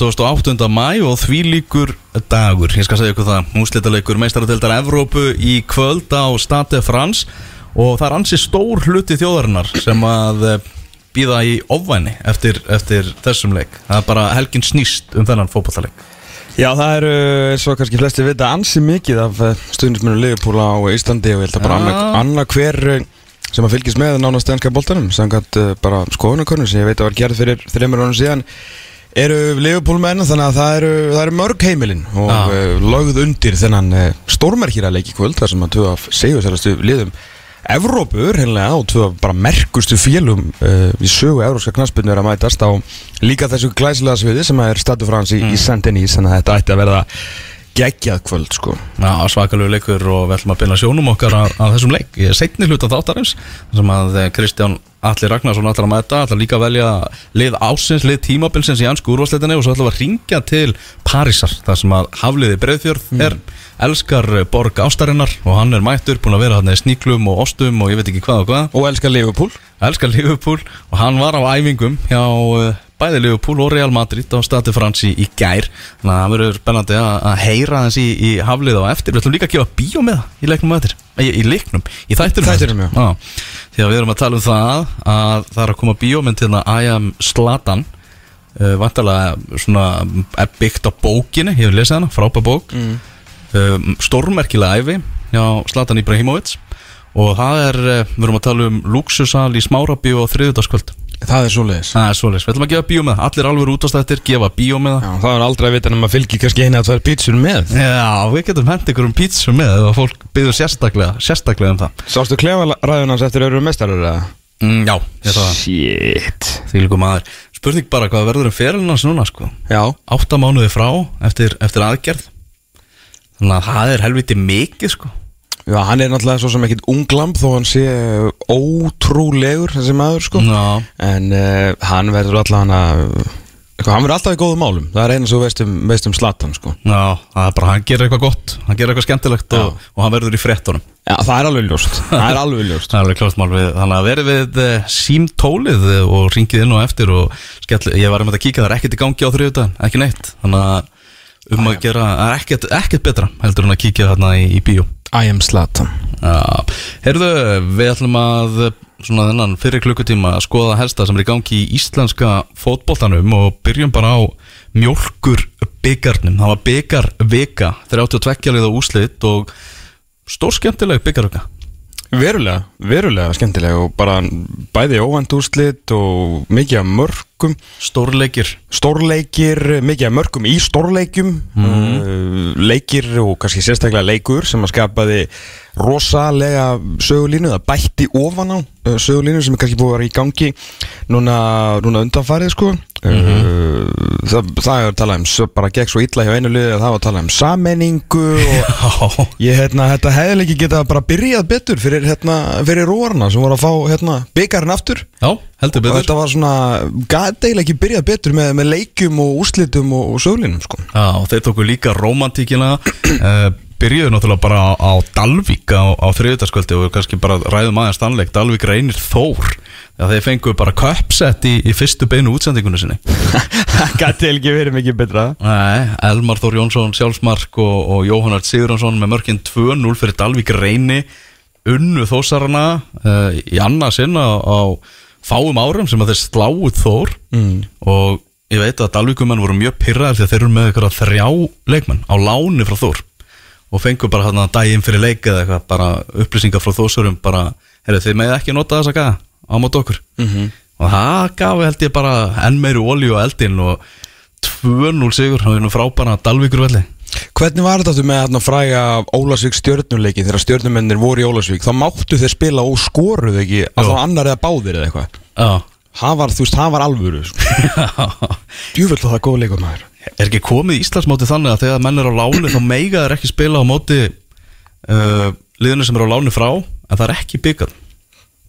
28. mæ og því líkur dagur. Ég skal segja ykkur það, múslitaleikur meistaradeildar Evrópu í kvöld á Stade France og það er ansi stór hluti þjóðarinnar sem að eh, býða í ofvæni eftir, eftir þessum leik. Það er bara helgin snýst um þennan fótballaleik Já, það eru, eins og kannski flesti vita, ansi mikið af stuðnismunum Liverpool á Íslandi og ég held að bara Já. annað anna hver eh, sem að fylgjast með nánast ennska boltanum samkvæmt uh, bara skoðunarkörnum sem ég veit að var gerð fyrir þreymur ánum síðan eru Liverpool menn þannig að það eru, það eru mörg heimilin og uh, lögð undir þennan uh, stórmerkira leik í kvöld þar sem að af segjusælastu liðum Evrópur, heimlega, og af bara merkustu félum uh, í sögu evrópska knaspinu er að mætast á líka þessu glæsilega sviði sem er Stade France í, mm. í Saint-Denis þannig að þetta ætti að verða geggjað kvöld sko. Já, svakalegu leikur og við ætlum að byrja sjónum okkar að, að þessum leik. Ég er setni hluta þáttarins sem að eh, Kristján Alli Ragnarsson ætlar að mæta, ætlar líka að velja lið ásins, lið tímabilsins í ansku úrvarsleitinni og svo ætlar við að ringja til Parísar þar sem að Hafliði Breiðfjörð er elskar borg ástarinnar og hann er mættur, búin að vera hann í sníklum og ostum og ég veit ekki hvað og hvað. Og elskar Liverpool. Elskar Liverpool og hann var á æfingum hjá uh, bæði Liverpool og Real Madrid á Stati Fransi í gær. Þannig að það verður spennandi að, að heyra þess í, í haflið á eftir. Við ætlum líka að gefa bíó með það í leiknum eftir. Í, í leiknum, í þættinum. Á eftir. Já, því að við erum að tala um það að það er að koma bíómynd til það I am Slatan uh, vantarlega svona er byggt á bókinni, ég hef lesið hana, frábær bók. Mm. um, stórmerkilega æfi hjá Slatan Ibrahimovic. Og það er, við erum að tala um luxusal í Smárabíu á þriðudagskvöld það er svoleiðis. Það er svoleiðis, við ætlum að gefa bíó með það. Allir alveg útastættir, gefa bíó með það. Já, það er aldrei að vita en maður fylgir kannski eina að tvær pítsur með. Já, við getum hent ykkur um pítsu með ef að fólk byrður sérstaklega, sérstaklega um það. Sástu klefaræðun hans eftir öru mestarar eða? mm, Já, ég það. Shit. Því líka maður. Spurning bara hvað verður um ferilin hans núna sko? Já, Átta mánuði frá eftir, eftir aðgerð. Þannig að Já, hann er náttúrulega svo sem ekkit unglamb þó hann sé ótrúlegur þessi maður sko. Já, En uh, hann verður allan að Eitthvað, hann verður alltaf í góðum málum. Það er eina svo veist um, veist um Zlatan sko. Já, það er bara, hann gerir eitthvað gott. Hann gerir eitthvað skemmtilegt og, og hann verður í fréttunum. Já, það er alveg ljóst. Það er alveg ljóst. Það er alveg klart mál við, þannig að verið við uh, símtólið og ringið inn og eftir og skell, ég var um að kíka, það er ekkert í gangi á þriðudaginn, ekki neitt. Þannig að um að gera, það er ekkert, ekkert betra heldur en að kíkja þarna í, í bíó I am Zlatan. Já, heyrðu, við ætlum að svona þennan fyrir klukkutíma að skoða helsta sem er í gangi í íslenska fótboltanum og byrjum bara á mjölkur byggarnum, það var byggar vika 32 liða úslit og stór skemmtileg byggarvika Verulega, verulega skemmtilega og bara bæði óvænt úrslit og mikið af mörgum. Stórleikir. Stórleikir, mikið af mörgum í stórleikjum. Uh, leikir og kannski sérstaklega leikur sem að skapaði rosalega sögulínu, það bætti ofan á uh, sögulínu sem er kannski búið að vera í gangi núna, núna undanfarið sko uh, það, það er að tala um bara gegn svo illa hjá einu liði að það var að tala um sammenningu og Ég, hérna, þetta hefði ekki getað bara byrjað betur fyrir, hérna, fyrir róarna sem voru að fá, hérna, byggarinn aftur. Já heldur og betur. Þetta var svona, gæti eiginlega ekki byrjað betur með, með leikjum og úrslitum og, og söglinum, sko. Já, og þeir tóku líka romantíkina uh, Byrjuðu náttúrulega bara á, á Dalvík á, á þriðutaskvöldi og kannski bara ræðum aðeins stannleik Dalvík reynir Þór. Já, þeir fengu bara köpsett í, í fyrstu beinu útsendingunni sinni. Það gæti ekki verið mikið betra. Nei, Elmar Þór Jónsson sjálfsmark og, og Jóhannar Sigurðansson með mörkin 2-0 fyrir Dalvík reyni unnu þósarana uh, í annað sinna á, á fáum árum sem að þeir sláuð Þór. Mm. og ég veit að Dalvíkumenn voru mjög pyrraðir því að þeir eru með eitthvað þrjá leikmenn á láni frá Þór og fengu bara hann að daginn fyrir leik eða eitthvað bara upplýsingar frá Þósurum bara, heyrðu þið með ekki nota þessa gæða á mót okkur -hmm. og það gaf held ég bara enn meiri olíu á eldin og 2-0 sigur og einu frábæra Dalvíkur velli Hvernig var þetta með hérna fræga Ólasvík stjörnuleiki þegar stjörnumennir voru í Ólasvík? Þá máttu þeir spila og skoruðu ekki að þá annar eða báðir eða eitthvað. Já, Það var, þú veist, það var alvöru, sko. Djúvöld og það er góð leikum maður. er ekki komið í Íslandsmóti þannig að þegar menn er á láni þá meiga þeir ekki spila á móti uh, liðinu sem er á láni frá en það er ekki byggað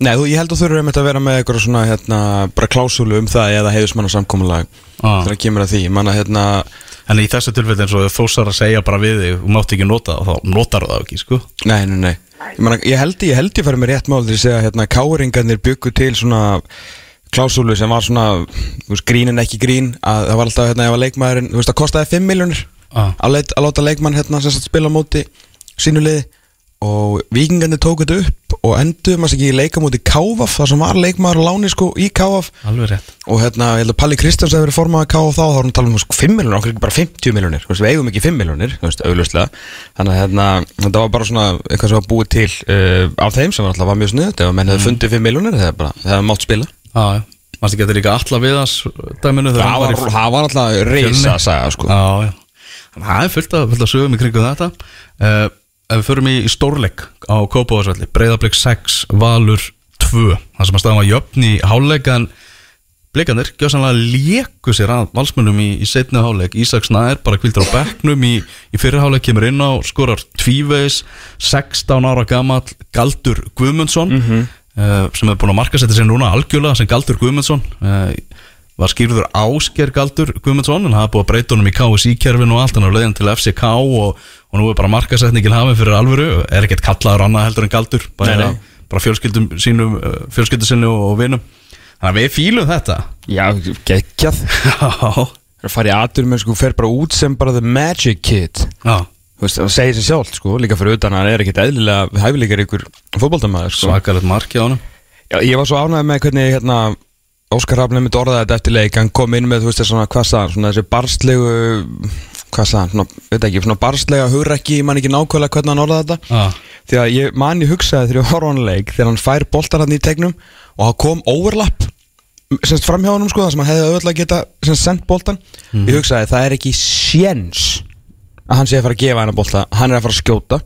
Nei, þú, ég held að þú einmitt að vera með eitthvað svona, hérna, bara klásúlu um það eða heiðusmanna samkomulag Ah. þegar kemur að því. Manna, hérna, En í þessu tilfelli eins og þósar að segja bara við þig, þú mátt ekki nota og þá notar það ekki, sko nei, nei, nei. Ég, manna, ég held ég, held ég færi með rétt mál til að hérna, káringarnir byggu til svona klásúlu sem var svona veist, grín en ekki grín að það var alltaf hérna ef að leikmaðurinn, þú veist það kostaði 5 miljónir Ah. að, leit, að láta leikmann hérna sem spila móti sínu liði. Og vikingandi tók þetta upp og enduðum að ekki í leika móti Kávaf þar sem var leikmaður láni sko í Kávaf. Og hérna, ég held að Palli Kristjáns hefur verið formað að Kávaf þá, þá er hann talað um sko, 5 miljónir, okkur ekki bara 50 miljónir, við eigum ekki 5 miljónir, auglustlega þannig að hérna, þetta var bara svona eitthvað sem var búið til uh, af þeim sem var alltaf var mjög snuðt, ef að menn hefði fundið 5 miljónir bara, það mátt spila Já, að þetta líka alla við þess dæminu þegar hann var, í það var alltaf reysa að segja sko. Já, já. Að það er fullt af sögum í kringum þetta. Uh, Ef við förum í, í stórleik á Kópavásvelli Breiðablik 6, Valur 2 Það sem að staðum að jöfn í háleik En blikandir, gjössanlega léku sér að valsmönnum í, í setni háleik Ísaks Nær bara kvildur á bekknum Í, í fyrir háleik kemur inn á skorar tvíveis 16 ára gamall Galdur Guðmundsson. Uh, Sem er búin að marka setja sér núna algjörlega sem Galdur Guðmundsson. Uh, var skýrður Ásker Galdur Guðmundsson en það er búið að breyta honum í KSI-kerfinu og allt hann er leiðin til FCK og, og nú er bara markasetningin hafið fyrir alvöru. Er ekkert kallaður annað heldur en Galdur bara, Nei, nei. bara fjölskyldum sínum uh, fjölskyldu sinni og, vinum. Þannig að við fílum þetta. Já, geggjað. Það að fara í atur með sko, fer bara út sem bara the magic kid. Já, það segir sér sjálf, sko, líka fyrir utan að hann er ekkit eðlilega hæfileikar ykkur fótboltamaður, sko. svakalegt marki á honum Já, ég var svo ánægð með hvernig, hérna, Óskar Rafnum mitt orðaði þetta eftir leik, hann kom inn með, þú veist, svona, hvað hann, svona þessi barslegu, hvað hann, svona, veit ekki, svona barslega hugrekki, ég man ekki nákvæmlega hvernig hann orðaði þetta. Já, Því að ég man ég hugsaði þegar ég horf á hann leik, þegar hann fær boltar hann í tegnum og hann kom overlap, semst framhjá hann, sko, það sem hann hefði auðvitað geta, semst, sendt boltan. Ég hugsaði, það er ekki séns að hann sé að fara að gefa hann að bolta, hann er að fara að skjóta.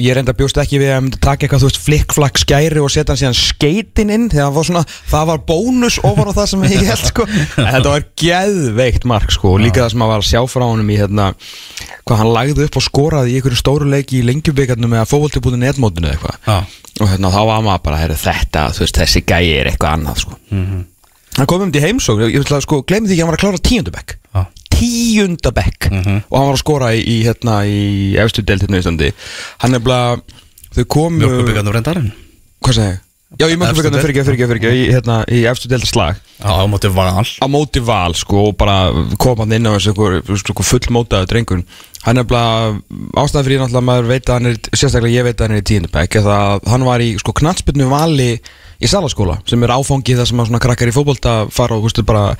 Ég reynda bjóst ekki við að hann myndi taka eitthvað þú veist flikkflakk skæri og setja hann síðan skeitin inn þegar það var svona, það var bónus ofan á það sem ég held sko. Þetta var geðveikt mark sko. Og líka það sem að var að sjá frá honum í hérna hvað hann lagði upp og skoraði í einhverju stóru leiki í lengjubíkarnum eða fóvoltibúti netmótinu eða eitthvað. Og hérna þá var maður bara, heyrðu þetta þú veist þessi gæi er eitthvað annað sko. Hann kom um til heimsókn, ég að sko tíundabekk. Já, tíundabekk og hann var að skora í, í hérna í efstu delt hérna í Íslandi. Hann er bara þau komu mjölkubíkarnir reyndarinn hvað segir ég? Já, ég mjög Efstu fyrir ekki, fyrir ekki, fyrir ekki í, hérna, í efstu delta slag. Já, á móti val. Á móti val sko og bara kom hann inn á þessu einhver full mótaðu drengun. Hann er bara ástæðan fyrir náttúrulega maður veit að hann er sérstaklega ég veit að hann er í tíundabæk eða að hann var í sko knatsbyrnu vali í salaskóla sem er áfangi það sem að svona krakkar í fótbolta fara og veistu bara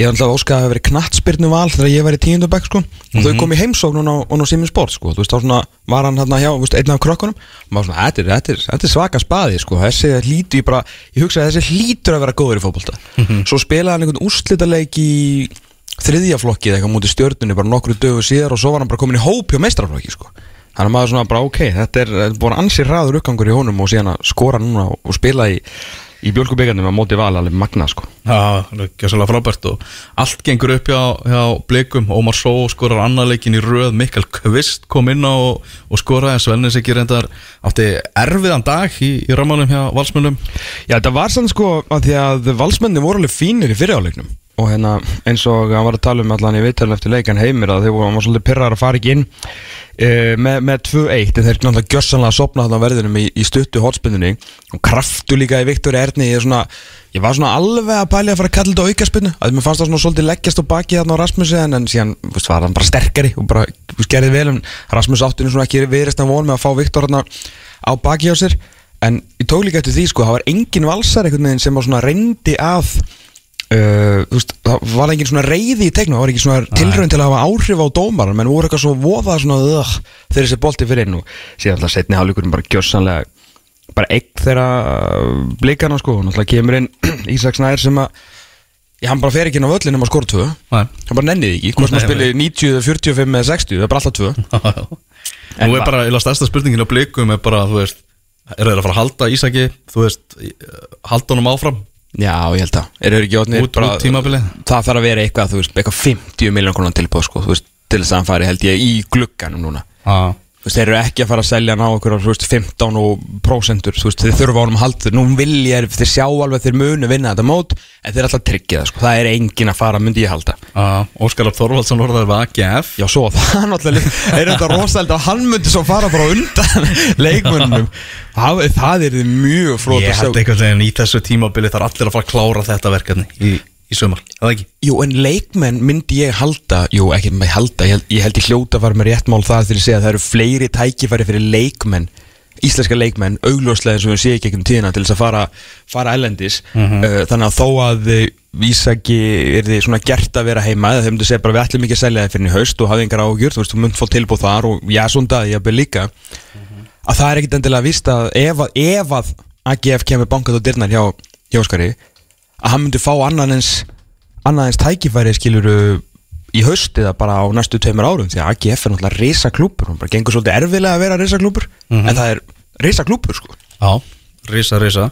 ég hef alltaf óskað að hafa verið knatsbyrnu val þegar ég var í tíundabæk sko. Og þau kom í heimsókn og á Simin Sport sko. Þú veist svona var hann hérna hjá veistu, einn af krökkunum. Og maður svona þetta er, er, svaka spaði sko. Þessi hlýtur ég bara ég hugsa að þessi hlýtur að vera góður í fótbolta. Svo spilaði hann einhvern úrslitaleik í þriðjaflokki eða eitthvað mútið stjörnunni bara nokkru dögu síðar og svo var hann bara komin í hóp hjá meistraflokki sko. Þannig að maður svona bara ok, þetta er, er búin ansið ræður uppgangur í honum og síðan að skora núna og spila í, í bjölkubyggandum að móti val alveg magna sko. Já, það er gjössalega frábært og allt gengur upp hjá, hjá blikum. Ómar Só skorar annarleikin í röð. Mikkel Kvist kom inn á og, og skoraði. Svennis ekki reyndar átti erfiðan dag í, í rammanum hjá valsmönnum. Já, þetta var sann sko að því að valsmenni voru alveg fínir í fyriráleiknum og hérna eins og hann var að tala um allan í viðtælun eftir leikan heimir að hann var svolítið pyrrar að fara ekki inn með, með 2-1 en þeir náttúrulega gjössanlega að sopna þarna verðinum í, í stuttu hotspinnunni og kraftu líka í Viktor Erni ég, svona, ég var svona alveg að pæli að fara að kalla þetta aukaspinnu. Að mér fannst það svona svolítið leggjast á baki þarna á Rasmusi en, en síðan veist, var hann bara sterkari og bara gerði vel en Rasmus áttinu svona ekki verist að von með að fá Viktor þarna á baki á sér. En ég tók líka eftir því sko það var engin valsar einhvern veginn sem reyndi að Uh, veist, það var engin svona reyði í tegnum það var ekki svona tilraun til að hafa áhrif á dómar menn voru eitthvað svo voða svona uh, þegar þessi bolti fyrir inn og síðan alltaf setni hálfleikurinn bara gjörsanlega bara eign þeirra uh, blikana sko og náttúrulega kemur inn Ísaks Nær sem að já, hann bara fer ekki inn á völlin um að skora tvö. Hann bara nenniði ekki, hvort sem Nei, hann spili 90, 45 eða 60, það er bara alltaf tvö. Nú er bara, ég last stærsta spurningin á blikum er bara, þú veist er þeir að fara að halda Ísaki, þú veist halda honum áfram já, ég held að, er þeir ekki tímabilið? Það þarf að vera eitthvað, þú veist, eitthvað 50 miljón konar tilbúð sko, þú veist, til þess að hann fari held ég í glugganum núna. Þú veist, þeir eru ekki að fara að selja hann á okkur á þú veist, 15 og prósentur þú veist, þeir þurfa á honum haldur, nú vilja þeir, þeir sjá alveg þeir munu vinna þetta mót en þeir er alltaf tryggja það, sko, það er engin að fara myndi ég halda. Uh, Óskar Rapp Þorvaldsson orðaði við AGF Já, svo það náttúrulega. Er þetta rosalega að hann myndi svo fara bara undan leikmönnum það, það er mjög flott Ég að held einhvern veginn í þessu tímabili þar allir að fara að klára þetta verkefni í, í sumar, eða ekki? Jú, en leikmenn myndi ég halda Jú, ekki með halda, ég held, ég held ég hljóta að fara með réttmál það þegar ég segja að það eru fleiri tækifæri fyrir leikmenn íslenska leikmenn, augljóslega og við séum ekki um tíðina til þess að fara, fara ælendis uh, þannig að þó að Ísaki er því svona gert að vera heima eða þeim myndi segja bara við ætlum ekki að selja það fyrir haust og hafði engar áhugjur, þú veist, þú mynd fór tilbúð þar og já, svona ég að hann myndi fá annan eins annað eins tækifæri skiluru í haust eða bara á næstu tveimur árum því að AGF er náttúrulega reysa klúpur hún bara gengur svolítið erfilega að vera reysa klúpur en það er reysa klúpur sko. Já, risa, risa.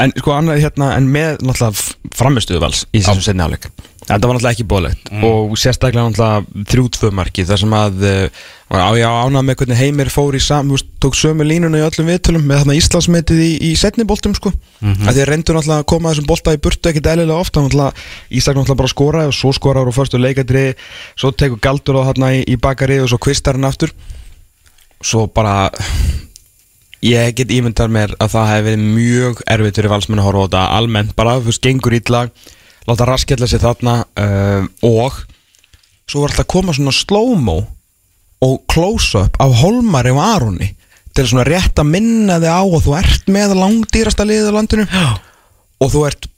En sko annað hérna en með náttúrulega framistuðu vals í þessum setni áleik þetta var náttúrulega ekki bóðlegt og sérstaklega náttúrulega þrjútvö marki þar sem að uh, á ég á ánað með hvernig heimir fór í sam, tók sömu línuna í öllum viðtölum með þarna Íslandsmetið í, í setni boltum sko. Að því að reyndur náttúrulega að koma þessum bolta í burtu ekkit eðlilega ofta náttúrulega Ísak náttúrulega bara skora og svo skorar og förstu leikadri svo tekur galdur á þarna í, í bakari og svo kvistar hann aftur. Svo bara ég get ímyndar mér að það hefði verið mjög erfitt fyrir valsmenn að horfa á þetta almennt. Bara, þú veist, gengur ítla láta raskella sig þarna uh, og svo var alltaf að koma svona slow-mo og close-up af Holmari og Aroni til svona rétt að minna þig á og þú ert með langdýrasta liðið á landinu. Já. og þú ert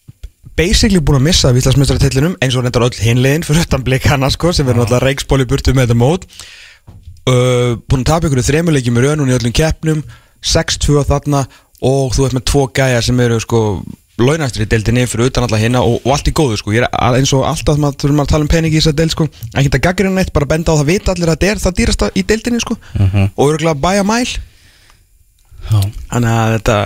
basically búin að missa villasmjöstartillinum eins og reyndar öll hinlegin fyrir utan blikana sko, sem verður náttúrulega reiksból í burtu með þetta mót. Uh, búin að tapa ykkur þremuleikjum í raunum í öllum keppnum 6-2 þarna og þú ert með tvo gæja sem eru sko launastri deildinni fyrir utan alla hérna og, og allt í góðu sko, ég er eins og alltaf maður þurfum að tala um pening í þessa deild sko ekki þetta gaggrinn neitt, bara benda á það vita allir að þetta er það dýrasta í deildinni sko. Og örgulega bæja mæl. Þannig að þetta,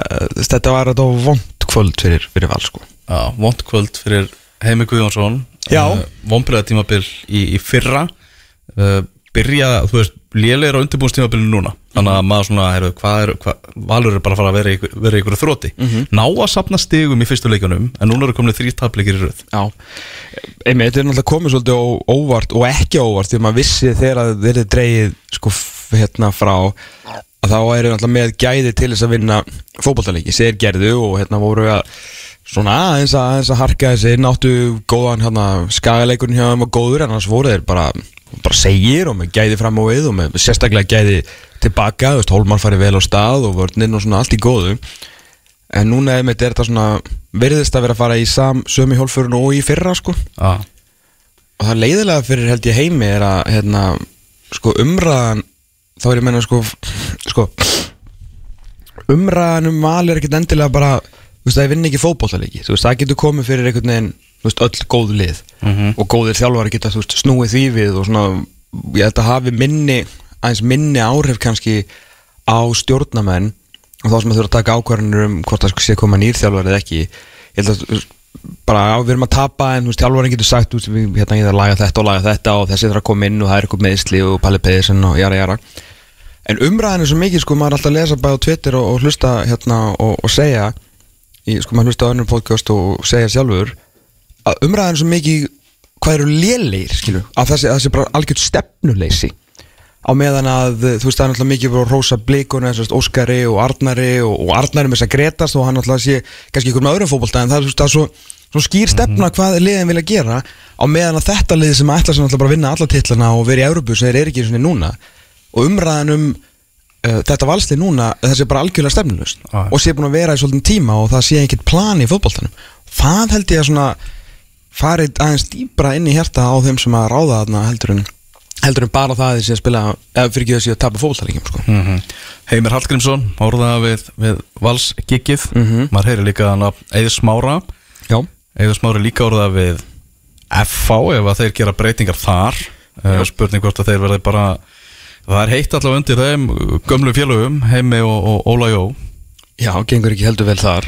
þetta var þetta vond kvöld fyrir, fyrir val sko. Já vond kvöld fyrir Heimi Guðjónsson Já. Vombriða tímabil í, í fyrra. Uh, Byrja, þú veist, lélegir á undirbúinstímabilinu núna. Þannig að maður svona, heyrðu, hvað er hvað, Valur er bara að fara að vera ykkur- vera ykkur þróti Ná að sapna stigum í fyrstu leikunum En núna eru komin þrý tapleikir í röð. Já, einmitt, þetta er náttúrulega komið svolítið óvart og ekki óvart því að maður vissi þegar þeir eru dreigið sko hérna frá að þá eru náttúrulega með gæði til þess að vinna fótboltaleiki, sér gerðu og hérna voru að svona aðeins að, að harka þessi náttu góðan hérna skagaleikurinn hjá þeim og góður en annars voru þeir bara, bara segir og með gæði fram á við og með sérstaklega gæði tilbaka, þú veist, Hólmar farið vel á stað og vörninn og svona allt í góðu. En núna er þetta svona verðist að vera að fara í sam, sömu hjólfurinn og í fyrra sko. Já, og það leiðilega fyrir held ég heimi er að hérna, sko umræðan þá er ég meina sko sko umræðan um val er ekkert endilega bara þú veist það vinna ekki fótbollalegi þú veist það getur komið fyrir einhvern veginn veist öll góð lið. Mhm. og góðir þjálfari geta veist snúið því við og svona ég held að hafi minni aðeins minni áhrif kannski á stjórnamenn og þá sem að þurfa að taka ákvarðanir um hvort það sé koma nýr þjálfari eða ekki. Ég held að bara við erum að tapa en þjálfarin getur sagt við, hérna ég þarf að laga þetta og laga þetta og þessi þarf að koma inn og það er eitthvað meðsli og Palli Pedersen og jara jara. En umræðin er svo mikið sko maður er alltaf að lesa bæði á Twitter og, og hlusta hérna og, og segja í, sko maður hlusta á önnur podcast og segja sjálfur að umræðin er svo mikið hvað eru lélegir skilu að þessi, að þessi bara algjört stefnuleysi. Á meðan að þú veist það er náttúrulega mikið bara rosa blíkun eða svona Óskari og Arnari og, og Arnari með þess að gretast og hann náttúrulega sé kannski ykkur með öðrum fótbolta en það er, þú veist, það er svo, svo skýr stefna hvað liðin vilja gera. Á meðan að þetta lið sem ætla sem náttúrulega bara að vinna alla titlana og vera í Európu sem þeir eru ekki svona núna og umræðan um uh, þetta valslið núna það sé bara algjörlega stefnulust Já. og sé búin að vera í svolítið tíma og það sé farið aðeins dýbra inn í hjarta á þeim sem að ráða þarna heldur en heldur en bara það að þessi að spila eða fyrir ekki þessi að tapa fótboltaleikim sko. Mhm. Heimir Hallgrímsson, orðaða við, við valsgiggið. Mhm. Maður heyri líka Eður Smára. Já, Eður Smára líka orðaða við FH ef að þeir gera breytingar þar. Uh, Spurning hvort að þeir verði bara Það er heitt allavega undir þeim gömlu félögum, Heimi og, og Óla Jó. Já, gengur ekki heldur vel þar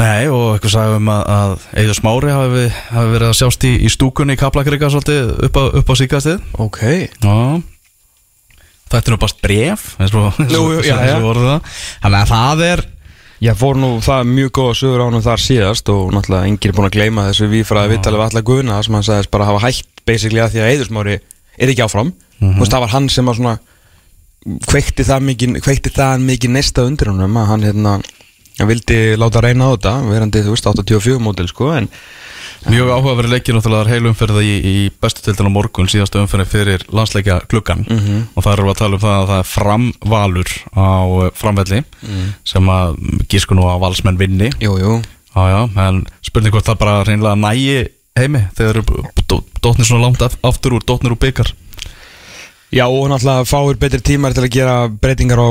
Nei, og eitthvað sagði um að, að Eður Smári hafi, hafi verið að sjást í, í stúkunni í Kaplakrika svolítið upp á, upp á síkastið Ok. Já. Þetta er nú bara bref og, og, já, já. og það. Þannig að það er Ég fór nú það mjög góða sögur á hann þar síðast og náttúrulega enginn er búin að gleyma þessu vífraði vittali við alla guðna sem hann sagðist bara hafa hætt basically að því að Eðursmári er ekki áfram. Þú veist það var hann sem að svona kveikti það mikið, það nesta undir honum að hann hérna hann vildi láta reyna á þetta verandi þú veist 84 mótil sko en mjög áhugaverið leikir náttúrulega heil umferða í, í bestu tildin á morgun síðastu umferði fyrir landsleikja klukkan og það eru að tala um það að það er framvalur á eh, framvelli sem að gísku nú að valsmenn vinni. Jú jú. Já, já, en spurning hvort það bara reynilega nægi heimi þegar eru dótnir svona langt af- aftur úr dótnir úr byggar Já og náttúrulega fáir betri tímar til að gera breytingar á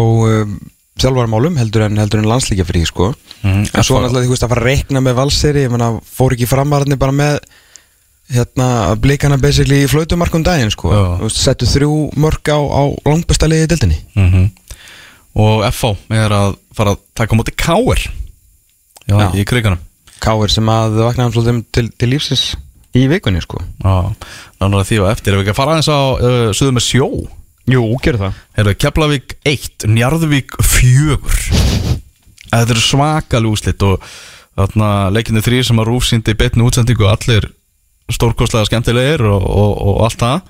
um, þjálfarmálum heldur en, heldur en landslíkja fyrir sko. Mhm, en svo náttúrulega þú veist að fara að reikna með valseri ég meina fór ekki framarðinni bara með hérna blikana basically í flautumarkum daginn sko. Veist, settu þrjú mörg á, á langbesta liði í dildinni mm Og FH er að fara að taka Já, Já. í kriganum Káir sem að vaknaðum svolítið til, til lífsins í vikunni sko. Já, náttúrulega því og eftir Ef við ekki að fara aðeins á uh, suðu með sjó Jú, gerðu það. Herru, Keflavík 1, Njarðvík 4 Þetta er svakalega úslit og þarna leikinni þrý sem að rúfsýndi betni útsendingu allir stórkostlega skemmtilegir og, og, og allt það.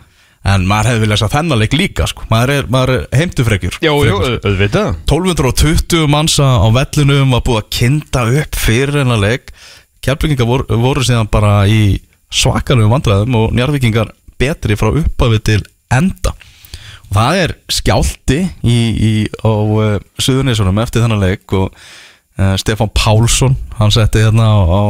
En maður hefði viljað að þennan leik líka sko. maður er, er heimtufrekjur. Auðvitað. 1220 mannsa á vellinum var búið að kinda upp fyrir hennar leik. Keflingingar voru, voru síðan bara í svakalegu vandræðum og njárvikingar betri frá upphafi til enda. og það er skjálti í, í, á uh, Suðurnesunum eftir þennan leik og uh, Stefán Pálsson hann setti hérna á, á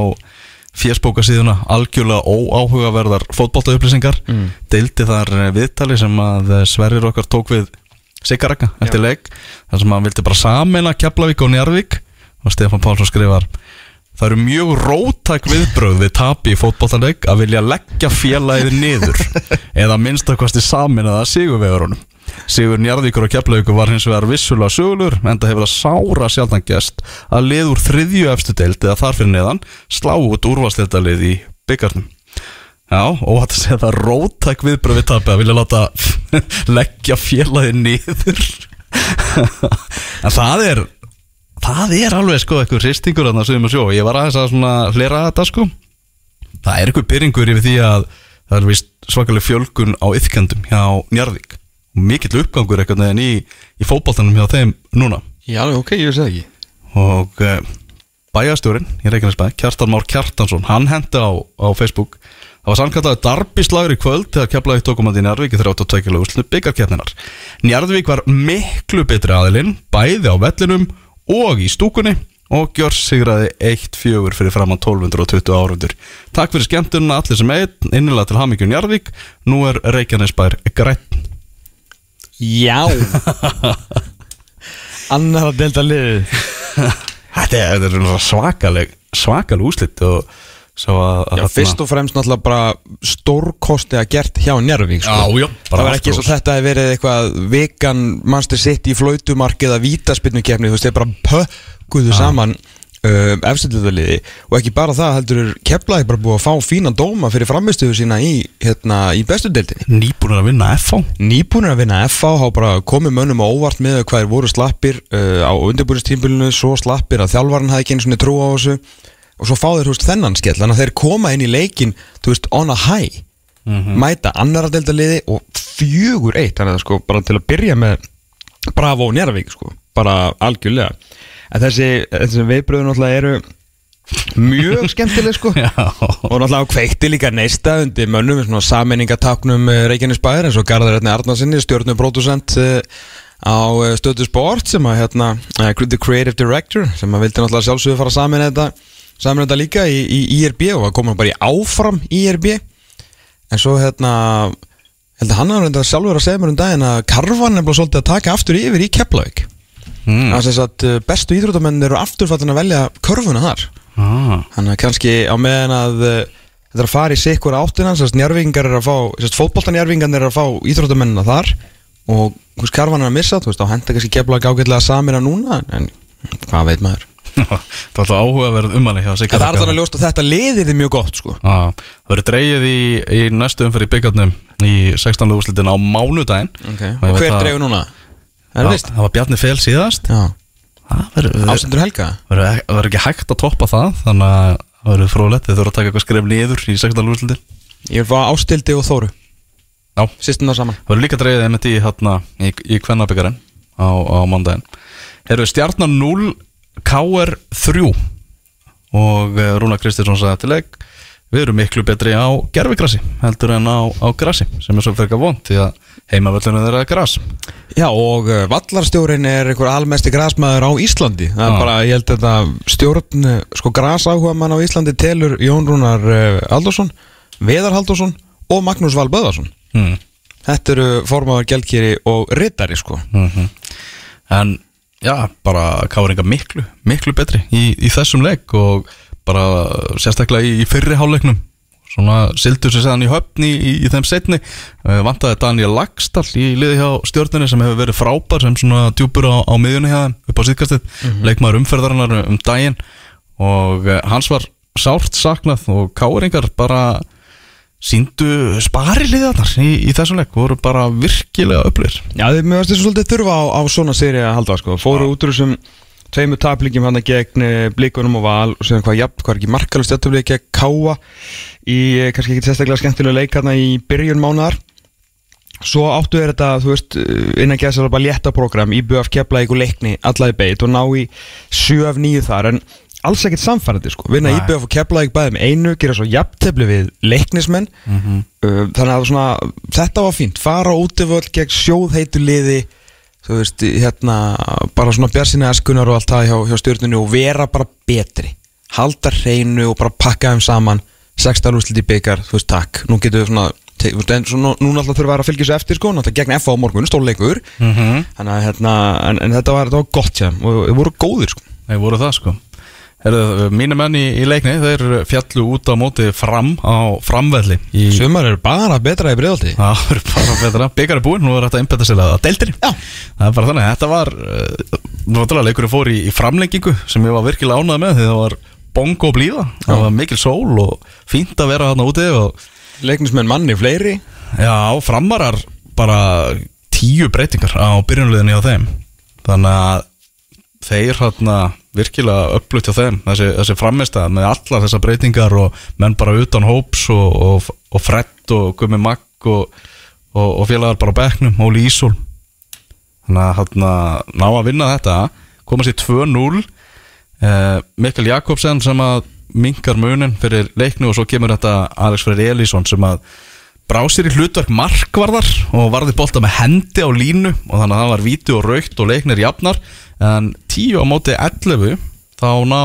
fjersbókasíðuna algjörlega óáhugaverðar fótboltaupplýsingar mm. deildi þar eh, viðtali sem að eh, Sverrir okkar tók við Sigarakka eftir leik þar sem hann vildi bara samena Keflavík og Njarvík og Stefán Pálsson skrifar Það eru mjög rótæk viðbröð við tapi í fótboltanleik að vilja leggja félagið niður eða minnstakosti saminaða sigurvegurunum. Sigur Njarðvíkur og Keflavíkur var hins vegar vissulega sögulur en það hefur það sára sjaldan gest að lið úr þriðju efstu deild eða þar fyrir neðan slá út úrvarsleitalið í byggarnum. Já, og að segja það rótæk viðbröð við tapi að vilja láta leggja félagið niður. en það er það er alveg sko eitthvað hristingur að það sögum að sjó ég var aðeins að svona hlera þetta sko það er eitthvað byrringur yfir því að það er vist svakalega fjölgun á yfkendum hjá Njarðvík mikill uppgangur eitthvað neginn í, í fótboltanum hjá þeim núna. Já, ok, ég veist það ekki. Og uh, bæjastjórin í Reykjanesbæ, Kjartan Már Kjartansson hann hendi á, á Facebook. Það var samkvæmlega darbislagur í kvöld þegar Keflavík tókum að í Njarðvík í 32 úrslu byggarkeppninar Njarðvík var miklu betri aðilinn bæði á vellinum og í stúkunni og gjör sigraði 1-4 fyrir fram á 1220 árundur Takk fyrir skemmtununa allir sem einn innilega til Hammingjum Njarðvík. Nú er Reykjanesbær grætt Já Annar að delta liðið Þetta er, er svakaleg svakaleg úslit og að, að Já, fyrst og fremst náttúrulega bara stórkosti að gert hjá Njárvík sko. Það var ekki svo hrós. þetta að verið eitthvað vegan mannstur sitt í flautumark eða vítaspinnukefni, þú veist, þeir bara pökkuðu saman uh, efstilliðaliði og ekki bara það heldur keflaði bara búið að fá fína dóma fyrir framistuðu sína í, hérna, í bestu deildinni. Nýbúin að vinna FH Nýbúnir að vinna FA hafa bara komið mönnum á óvart með hvað þeir voru slappir uh, á undirbúristímbilinu, svo slappir að þjálfarinn hafði ekki einu svona trú á þessu og svo fá þeir veist, þennan skell. Þannig að þeir koma inn í leikin þú veist, on a high mæta annara delta liði og fjögur eitt. Þannig að sko bara til að byrja með Bravo og Njárvík sko bara algjörlega en þessi, þessi viðbröðu náttúrulega eru mjög skemmtileg sko. Já. og náttúrulega kveikti líka neista undir mönnum svona sammenningatáknum Reykjanes bæðir eins og Garðar Erni Arnarsinni stjórnum pródusent á eh, stöðu sport sem að hérna eh, The Creative Director sem að vildi náttúrulega sjálfsögðu fara saman þetta saman þetta líka í, í IRB og að koma bara í áfram IRB en svo hérna held að hann hafði reynda sjálfur að segja mér um daginn að karvan er bara svolítið að taka aftur yfir í Keflavík mm. þannig að eh, bestu íþróttamenn eru afturfattin að velja körfuna þar ah. Þannig að kannski á meðan að uh, þetta er að fara í sikkur áttina að njárvingar er að fá, þess að fótboltanjárvingar er að fá íþróttamennina þar og hvers karvan er að missa, þú veist, þá henda kannski kefla ágætlega samina núna en hvað veit maður Það var alltaf áhugaverð umæli hjá Sigga En það er þannig að ljóst að þetta liðir þið mjög gott sko Já, Það verður dreigið í, í næstu umferð í byggarnum í 16. úrslitin á mánudaginn okay. Hver að- dreifur núna? Er Það það það var Bjarni Fel síðast. Það Ástendur Helga? ek- verður ekki hægt að toppa það Þannig að það verður frólætt Þið þurfa að taka eitthvað skref niður í 16. úrslitin. Ég fá Ástildi og Þóru. Já, Sýstum það saman. Það verður líka dreigið einmitt í, hérna, í, í kvennabyggarinn á, á mándaginn Herru, stjarnan 0 KR 3 og eh, Rúna Kristinsson sagði til leik við erum miklu betri á gerfigrassi heldur en á, á grassi sem er svo fyrir vond því að heimavöllunum þeirra er gras. Já og uh, vallarstjórin er einhver almesti grasmaður á Íslandi. Það er Já. bara, ég held að þetta stjórn sko grasáhuga mann á Íslandi telur Jón Rúnar uh, Aldursson Veðar Haldursson og Magnús Val Böðarsson hmm. Þetta eru formáður gelkýri og rittari sko. Mm en já, bara káringa miklu miklu betri í, í þessum leik og bara sérstaklega í, í fyrri hálfleiknum. Svona sildur sér seðan í höfn í, í, þeim setni uh, vantaði Daniel Lagstall í liði hjá stjórnunni sem hefur verið frábær sem svona djúpur á, á miðjunni hjá þeim upp á síðkastið. Leikmaður umferðarinnar um daginn. Og uh, hans var sárt saknað og káringar bara síndu spari liðarnar í, í þessum leik. Voru bara virkilega öflir Já, mér varst þessu svolítið þurfa á, á svona séri að halda sko. Fóru út úr þessum tveimur taplíkjum hann gegn eh, blikunum og val og séðan hvað jafn, hvað er ekki markalust jafntöflið gegn Káa í eh, kannski ekki sérstaklega skemmtilega leik hérna í byrjun mánuðar Svo áttu er þetta, þú veist, eh, innan gæðsar bara létta program í BF Keflavík og leikni allaði beit og ná í 7 af 9 þar en alls ekkert samfærandi sko, vinna Nei. í BF og Keflavík bæði með einu, gera svo jafntefli við leiknismenn. Uh, þannig að svona, þetta var fínt, fara út þú veist, hérna bara svona bjarsinni eskunar og allt það hjá, hjá stjórnunni og vera bara betri. Halda hreinu og bara pakka þeim saman. 16 úrslit í byggar, þú veist, takk. Nú getum við svona, te- svona núna alltaf þurfum við að fylgja svo eftir, sko, náttúrulega gegn FA á morgun stórleikur, mm -hmm. þannig að hérna en, en þetta var, þetta var gott hjá þeim og þeir voru góðir, sko. Nei, voru það sko mínu menn í, í leikni, þeir fjallu út á móti fram á framvelli í, Sumar eru bara betra í breiðaldi Það er bara betra, byggar er búinn, nú er þetta að innbetta sér að deildir Já. Það er bara þannig, þetta var uh, Náttúrulega leikurinn fór í, í framlengingu sem ég var virkilega ánægð með því það var bongo blíða, það var mikil sól og fínt að vera þarna úti og Leiknismenn manni fleiri. Já, framarar bara tíu breytingar á byrjunliðinni á þeim. Þannig að þeir hérna virkilega upplutt hjá þeim. Þessi, þessi framistæð með allar þessar breytingar og menn bara utan hóps og, og, og frett og gummi magg og, og, og félagar bara á bekknum, Óli Ísól. Þannig að ná að vinna þetta. Komast í 2-0 eh, Mikkel Jakobsen sem að minkar munin fyrir leiknu og svo kemur þetta Alex Freyr Elísson sem að brá sér í hlutverk markvarðar og varði bolta með hendi á línu og þannig að það var víti og raukt og leiknir jafnar en 10 á móti 11 þá ná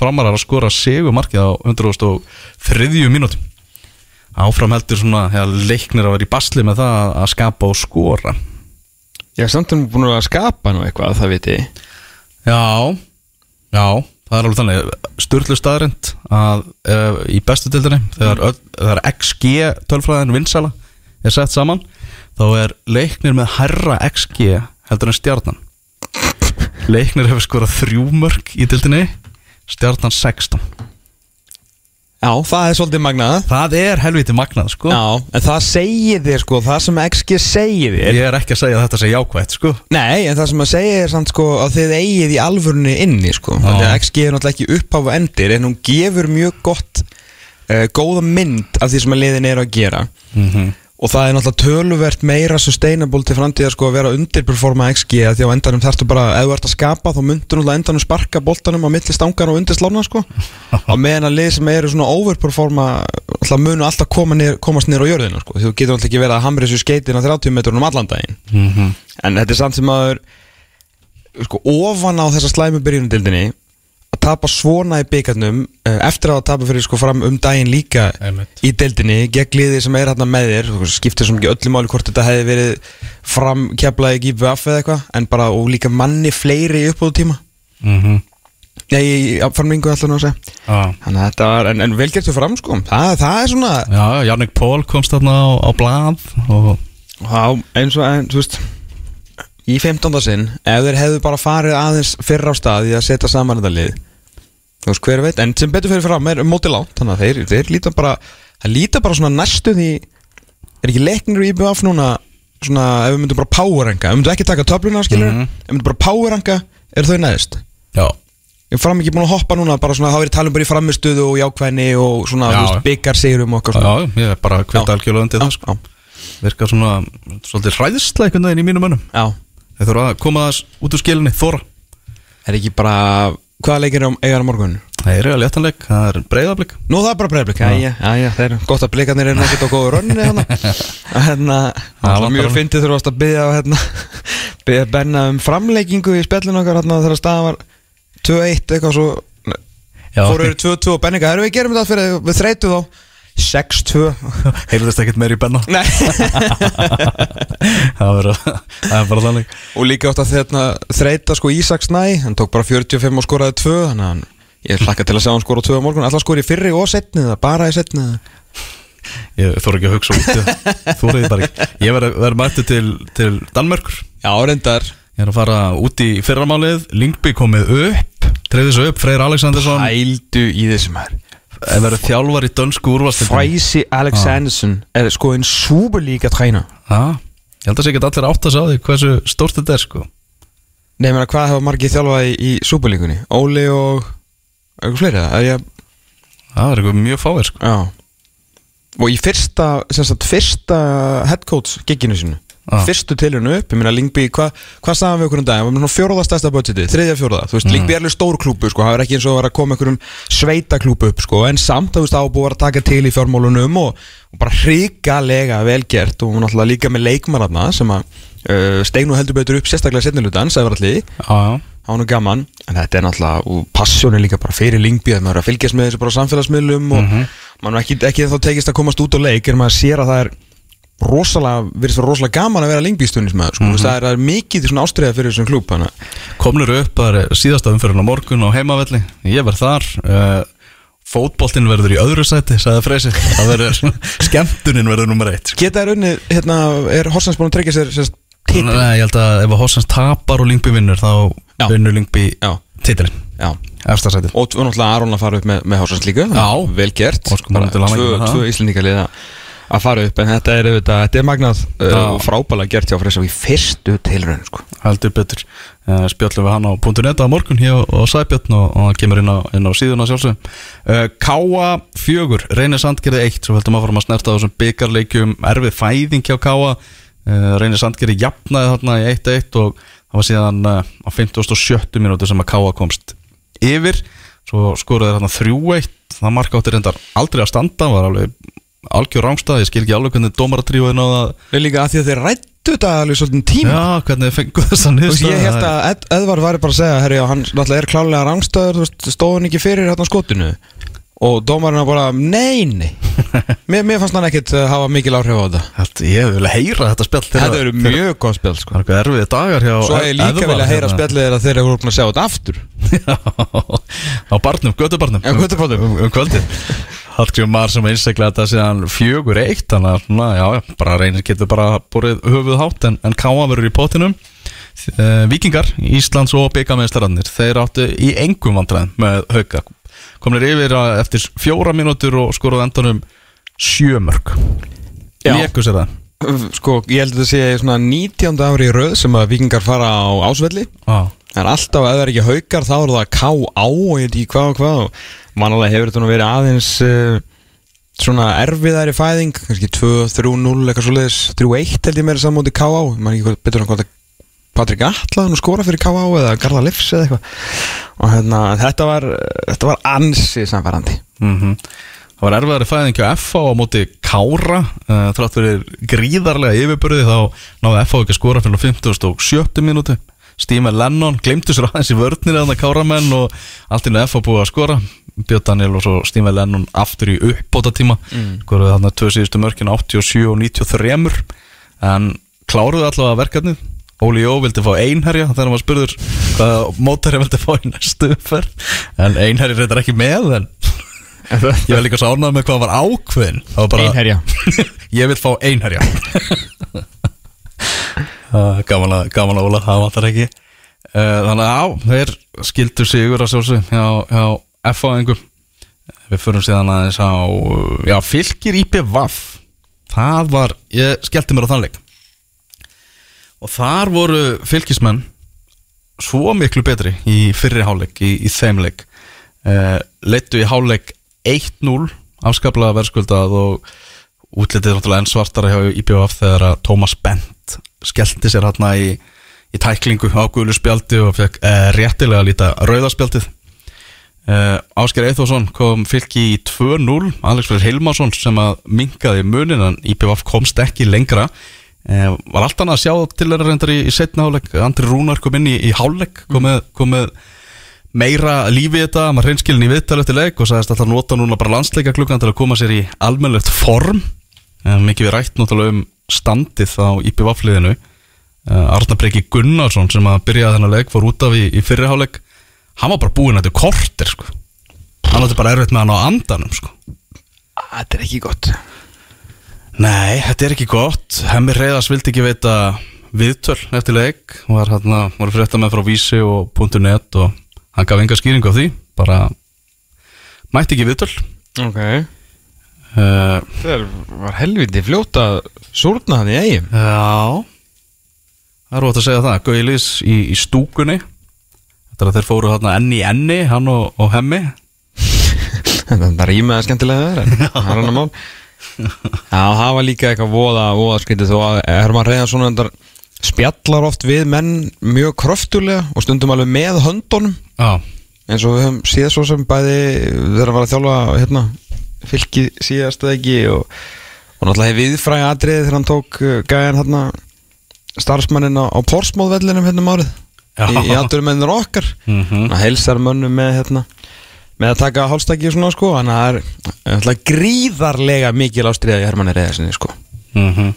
framarar að skora sigur markið á 103 mínútum áfram heldur svona þegar leiknir að vera í basli með það að skapa og skora. Já, samt er búin að skapa nú eitthvað, það viti Já, já, það er alveg þannig. Sturlu staðrind að uh, í bestu dildinni þegar, öll, þegar XG tölfræðin vinsala er sett saman þá er leiknir með herra XG heldur en stjarnan Leiknir hefur skorað þrjú mörg í dildinni stjarnan 16 Já, það er svolítið magnað. Það er helviti magnað sko. Já, en það segir þér sko, það sem XG segir þér. Ég er ekki að segja að þetta sé jákvætt sko. Nei, en það sem að segja er samt sko að þið eigið í alvörunni inni sko. Þannig að XG er náttúrulega ekki uppháf og endir en hún gefur mjög gott uh, góða mynd af því sem að liðin eru að gera. Mm og það er náttúrulega töluvert meira sustainable til framtíðar sko að vera undirperforma XG að því á endanum þarftu bara, ef þú ert að skapa þá myndur náttúrulega endanum sparka boltanum á milli stangar og undir slána sko. Á meðan að lið sem eru svona overperforma alltaf munu alltaf koma nýr, komast nýr á jörðina sko, þú getur alltaf ekki verið að hamra þessu skeitin á 30 metrunum allan daginn. -hmm. en þetta er samt sem að sko, ofan á þessa slæmu byrjunundildinni að tapa svona í byggarnum eftir að tapa fyrir sko fram um daginn líka Einmitt. í deildinni gegn liði sem er hérna með þér skiptir svo mikið öllu máli hvort þetta hefði verið fram keflaði ekki VF eða eitthvað en bara og líka manni fleiri upp á tíma Mm nei, í framlingu alltaf nú að segja. Já, þannig að þetta var, en, en vel gertu fram sko. Það, það er svona já Jannik Pól komst þarna á, á blað og Já, eins og, en, þú veist í 15. sinn ef þeir hefðu bara farið aðeins fyrr á stað í að setja saman þetta lið þú veist hver veit, en sem betur fyrir fram er mótið lánt, þannig að þeir, þeir líta bara það líta bara svona næstu því er ekki leiknir í IBF núna svona ef við myndum bara powerranga ef við myndum ekki taka töfluna skilur Mhm. ef við myndum bara powerranga, er þau neðist Já, ég fram ekki búin að hoppa núna bara svona, það verið talum bara í framistuðu og jákvæðni og svona, Já. þú veist, byggar sigurum okkar já, ég er bara hvita Já. algjörlega undir það sko. já, Virkar svona, svolítið hræðsla einhvern veginn í mínum mönnum já. Þeir þurfa að koma þess út úr skilinni, þóra er ekki bara hvaða leikir er eigar á morgun? Það er eiga léttanleik, það er breyðablík Nú það er bara já, já, já, það er gott að blikarnir er nekkert á góðu rönni það vantar var mjög fyndið þurfast að byggja hérna, byggja Benna um framleikingu í spjallinu okkar hérna þegar staðan var 2-1 eitthvað svo. Já. fóru yfir 2-2 og Benninga, erum við gerum þetta fyrir við þreytu þá 6-2 Heyrðist ekkert meir í benna. Nei. Það verður- það er bara þannig. Og líka átt að þetta þreita sko Ísaks næ hann tók bara 45 og skoraði 2 þannig að ég hlakka til að sjá hann skora 2 á morgun. Alltaf skori fyrri og setni það bara í setni Ég þóra ekki að hugsa út Þú reyði bara ekki. Ég verður verð mættu til, til Danmörkur Já, reyndar. Ég er að fara út í fyrramálið. Lingby komið upp Treyði svo upp, Freyr Alexandersson. Hældu í þessum her Ef verður þjálfar í dönsku úrvastildinni Fræsi Alexanderson er sko en superlíka træna Já, ég held að sé ekki allir átt að sá því hversu stórt þetta er sko. Nei, menna, hvað hefa margið þjálfað í, í superlíkunni? Óli og eitthvað fleiri það? Ég, Það er eitthvað mjög fáir sko. Já. Og í fyrsta, sem sagt, fyrsta head coach gigginu sinu Já. Fyrstu tilhörnu upp, ég meina Lingby, hvað hva sagðum við okkur um dag? Það var stærsta budgeti, þriðja fjóraða Þú veist, Mm. Lingby er alveg stór klúbu, sko, það er ekki eins og að vera að koma einhverjum sveita klúbu upp, sko En samt, þú veist, það var búið að að taka til í fjármálunum og, og bara hrikalega velgert og náttúrulega líka með leikmarafna sem að uh, steinu heldur betur upp sérstaklega setnilutan, sagði var allir það var nú gaman en þetta er náttúrulega, og passjónin líka bara fyrir Lingby að maður er að fylgjast með þessu samfélagsmiðlum og Mhm. maður er ekki, ekki þá tekist að komast út á leik en maður sér að það er rosalega, virðist vera rosalega gaman að vera Lingby stundismæður, sko, mm það, er, það er mikið svona ástriða fyrir þessum klúb. Komnur upp, það er síðasta umfyrirna morgun á heimavelli. Ég verð þar uh, Fótboltinn verður í öðru sæti, sagði Freysi. Það verður, skemmtunin verður nummer eitt sko. geta þær unni, hérna, er Horsens búin að tryggja sér sérst? Nei, ég held að ef að Hossans tapar og Lingby vinnur þá vinnur Lingby Já, titilin já. Efsta sætið. Og náttúrulega Aron að fara upp með, með Horsens líka. Vel gert, tvö, það. íslendingalið að fara upp en þetta er, auðvitað, þetta er magnað uh, og frábælega gert hjá Freysa í fyrstu tilraun sko. heldur betur. Uh, spjöllum við hann á .net á morgun hér og Sæbjörn og, hann kemur inn á, inn á síðuna sjálfsög uh, Káa fjögur, Reynir Sandgerði eitt svo heldum að fara að snerta á þessum byggarleikjum erfið fæðing hjá Káa uh, Reynir Sandgerði jafnaði þarna í 1-1 og það var síðan á 57. minúti sem að Káa komst yfir. Svo skoraði þarna 3-1 það marka átti reyndar aldrei að standa var alveg algjör rángstað, ég skil ekki alveg hvernig dómaratríuði náða Það er líka að því að þeir rættu þetta alveg svolítið tíma. Já, hvernig þið fengu þess að Þú veist, ég held að Ed, Edvard var bara að segja herri, hann náttúrulega er klálega rangstöður þú veist, stóð hann ekki fyrir hérna skotinu? Og dómarinn bara, nei, nei. Mér, mér fannst hann ekkit uh, hafa mikil áhrif á þetta. Held, ég vil heyra þetta spjall Þetta eru mjög góð spjall sko. Það er eitthvað erfið dagar hjá Svo ég líka vilja heyra spjallið þeirra þegar þeir eru að sjá þetta aftur. Já, á barnum, götubarnum Já, götubarnum. Um, um kvöldið Hallgrímur Mar sem einstaklega þetta síðan fjögur eitt Þannig að, svona, já, bara reynir getur bara borið höfuð hátt En, en Káa verður í pottinum uh, Víkingar, Íslands og byggamestarannir Þeir áttu í engum vandræðum með hauka Komnir yfir að- eftir fjóra mínútur og skoruð endanum sjömörk Já. Léku sér það Sko, ég held að þetta sé svona 19. ári í röð sem að vikingar fara á ásvelli ah. Það er alltaf, ef það er ekki haukar þá er það K.A. og ég veit ekki hvað og hvað og mannalega hefur þetta nú verið aðeins uh, svona erfiðari fæðing kannski 2-3-0 eitthvað svoleiðis 3-1 held ég meira saman mútið K.A. Man ekki betur hann hvað það Patrik Atla nú skora fyrir K.A. eða Garða Livs eða eitthvað og hérna, þetta var þetta var ansi samfærandi Mm Það var erfiðari fæðing hjá FH á móti Kára uh, þrátt fyrir gríðarlega yfirbörði þá náði FH ekki að skora fyrir 50 og 70 mínútu Steve Lennon glemtu sér aðeins í vörnir að það Káramenn og allt innu FH búið að skora. Björn Daniel og svo Steve Lennon aftur í uppbóta tíma mm. skoruðu þarna tvö síðustu mörkin 87 og 93 en kláruðu allavega verkefnið. Óli Jó vildi fá einherja þegar hann var spurður hvaða mótherja vildi fá í næstu umferð. En einherja reyndar ekki með en ég var líka svo ánægð með hvað var ákveðin var bara, Einherja. Ég vil fá einherja gaman, að, gaman að óla, það vantar ekki. Uh, Þannig að já, þeir skildu sigur að sjálfsög hjá, hjá F-áðingum Við förum síðan aðeins á uh, Já, fylgir IPVAF Það var, ég skellti mér á þann leik. Og þar voru fylgismenn Svo miklu betri í fyrri hálfleik Í, í þeim leik. Uh, Leittu í hálfleik 1-0 Afskaplega verðskuldað og útlitið náttúrulega enn svartara hjá IPVF þegar að Tómas Bent skellti sér hérna í, í tæklingu á gulu spjaldi og fekk uh, réttilega líta rauðaspjaldið uh, Ásker Eithosson kom fylki í 2-0 Alex Freyr Hilmarsson sem að minkaði munin en IPVF komst ekki lengra. Uh, var allt annað að sjá til þeirra reyndar í, í setna háleg Andri Rúnar kom inn í, í háleg komið, komið meira lífi í þetta, maður hreinskilin í viðtal eftir leik og sagðist alltaf nota núna bara landsleika klukkan til að koma sér í almennlegt form mikið við rætt náttúrulega um standið á IPVF-liðinu uh, Arnar Breki Gunnarsson sem að byrjaði þennan leik fór út af í, í fyrriháleik hann var bara búinn að þetta kortir sko. hann átti bara erfitt með hann á andanum sko. Þetta er ekki gott. Nei, þetta er ekki gott. Hemmi Reyðars vildi ekki veita viðtöl eftir leik. Var hérna, voru frétta með frá Vísi og .net og hann gaf enga skýringu á því bara mætti ekki viðtöl. Ok uh, Það var helviti fljóta súrna hann í eigin Já. Það er ótt að segja það. Gauðlis í, í stúkunni. Þetta er að þeir fóru þarna enni í enni Hann og, og hemmi. Það rýmaði skemmtilega það er Já, það var líka eitthvað voða, voða skrítið. Þó að Herman Reyðarsson endar spjallar oft við menn mjög kröftulega og stundum alveg með höndunum. Já, eins og við höfum síða svo sem bæði þegar að var að þjálfa hérna, fylki síðast eða ekki og, og náttúrulega hefði viðfræði atriði þegar hann tók uh, gæjan hérna starfsmannin á, á Porsmóðvellinum hérna um árið. Já. í, í aðdurumennir okkar. Mhm. hann heilsar mönnum með hérna með að taka hálstæki og svona sko þannig að það er gríðarlega mikil ástriða í Hermanni Reyðarsinni sko. Mm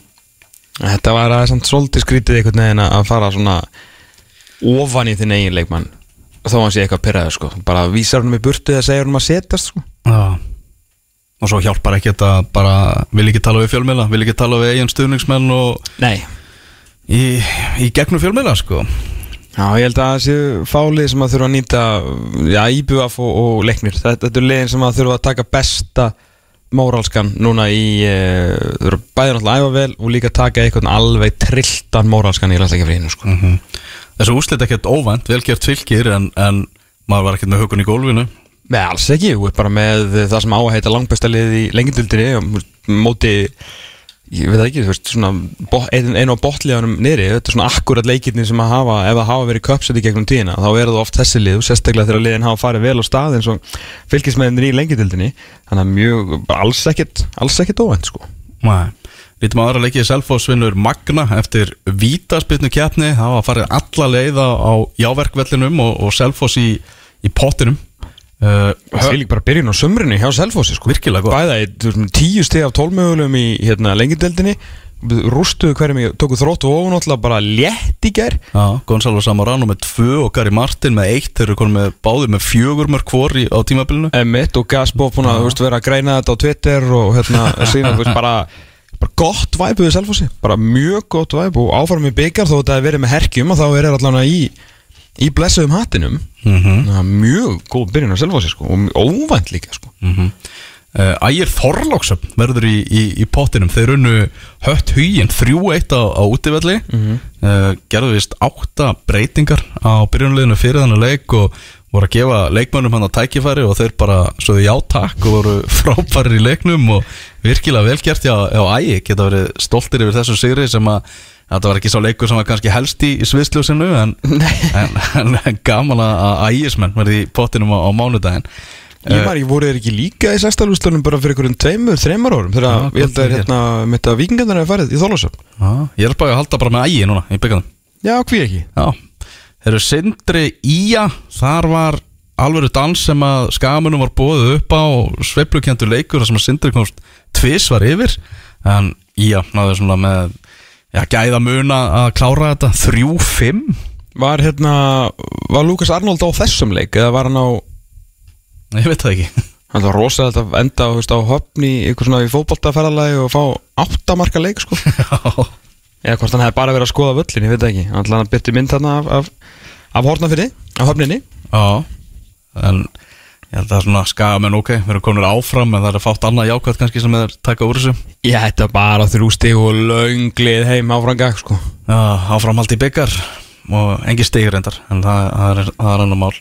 Þetta var aðeins samt svolítið skrítið einhvern veginn að fara svona ofan í þinn eigin leikmann þó hann sé eitthvað pyrraður sko. Bara vísar hann í burtu eða segir hann að setjast sko. Já Og svo hjálpar ekki þetta bara Vil ekki tala við fjölmiðla Vil ekki tala við eigin stuðningsmenn og Nei. í, í gegnum fjölmiðla sko. Já, ég held að það séu fálið sem að þurfa að nýta já, íbjöf og, og leiknir. Þetta, þetta er liðin sem að þurfa að taka besta móralskan núna í uh, þau eru bæði náttúrulega æfa vel og líka taka eitthvað alveg trilltan móralskan í landsleikafríðinu sko. mm Þessu úslit ekkert óvænt Velgert fylgir en, en maður var ekkert með hukun í gólfinu Nei, alls ekki, þú er bara með það sem á að heita langbesta lið í lengindildinni og móti ég veit ekki, þú veist, svona bo- einn ein á botliðanum niðri, þetta er svona akkurat leikirni sem að hafa, ef það hafa verið köpsett í gegnum tíðina, þá eru það oft þessi lið. Og sérstaklega þegar liðin hafa farið vel á stað eins og fylgismennir í lengindildinni þannig að mjög, alls ekkit alls ekkit óvænt, sko. Nei, lítum að aðra leikið Selfoss vinnur Magna eftir vítaspilnu kjapni það var farið alla leið á, jáverkvellinum og, og Selfoss í, í pottinum Það er líka bara byrjun á sömrinni hjá Selfossi, sko. Virkilega gott. Bæða í tíu steg af tólmögulegum í hérna, lengindildinni rústuðu hverjum í, tóku þróttu og náttúrulega bara létt í gær. Já, Gonzalo Samorano með tvö og Gary Martin með eitt. Þeir eru konum með báðir með fjögur mörg hvor á tímabilinu. Emmett og Gaspo búin að vera að greina þetta á Twitter og hérna veist, bara, bara gott væp við Selfossi, bara mjög gott væp og áfram í byggjar þó þetta hefur verið með herkjum og þá er það allavega í í blessuðum hattinum mm -hmm. Mjög góð byrjun á Selfossi sko, og óvænt líka sko. uh, Ægir Þorlóksöp verður í, í, í pottinum. Þeir unnu hött huginn 3-1 á, á útivelli. Uh, gerðu vist átta breytingar á byrjunleginu fyrir þannig leik og voru að gefa leikmönnum hann að tækifæri og þeir bara svoðu já takk og voru frábærir í leiknum og virkilega velgert já, já ægi. Geta verið stoltir yfir þessu sigri sem að þetta var ekki sá leikur sem var kannski helst í, sviðsljósinu en, en, en, en gaman að ægismenn verði í pottinum á, á mánudaginn. Ég maður, ég voru ekki líka í sextalústunum bara fyrir einhverjum tveimur, þreimur árum þegar Já, ég held að er hérna mitt að vikingarnir hefur farið í Þólasöfn Já, ég er bara að halda bara með ægi núna í byggjanum Já, hví ekki? Já, þeir eru Sindri Ía Þar var alvöru dans sem að skamunum var bóðið upp á og sveiflukjöndur leikur þar sem að Sindri komst tvis var yfir en Ía náðu svona með já, gæða muna að klára þetta. 3-5 Var hérna, var Lukas Arnold á þessum leik eða var hann á Ég veit það ekki. Það var rosalega að enda veist, á höfn í eitthvað svona í fótboltaferðalagi og fá áttamarka leik sko. Já, eða hvort hann hefði bara verið að skoða völlin, ég veit það ekki. Hann ætlaði að byrja mynd þarna af, af, af hortnafyrði, af höfninni. Já, en ég held að svona skagamenn ok, við erum komin áfram en það er fátt annað jákvæmt kannski sem er taka úr þessu ég hætti bara þrjú stig og lönglið heim áfrangag sko. Já, áframhaldi byggar og engi stigir reyndar en það, það er, það er annar mál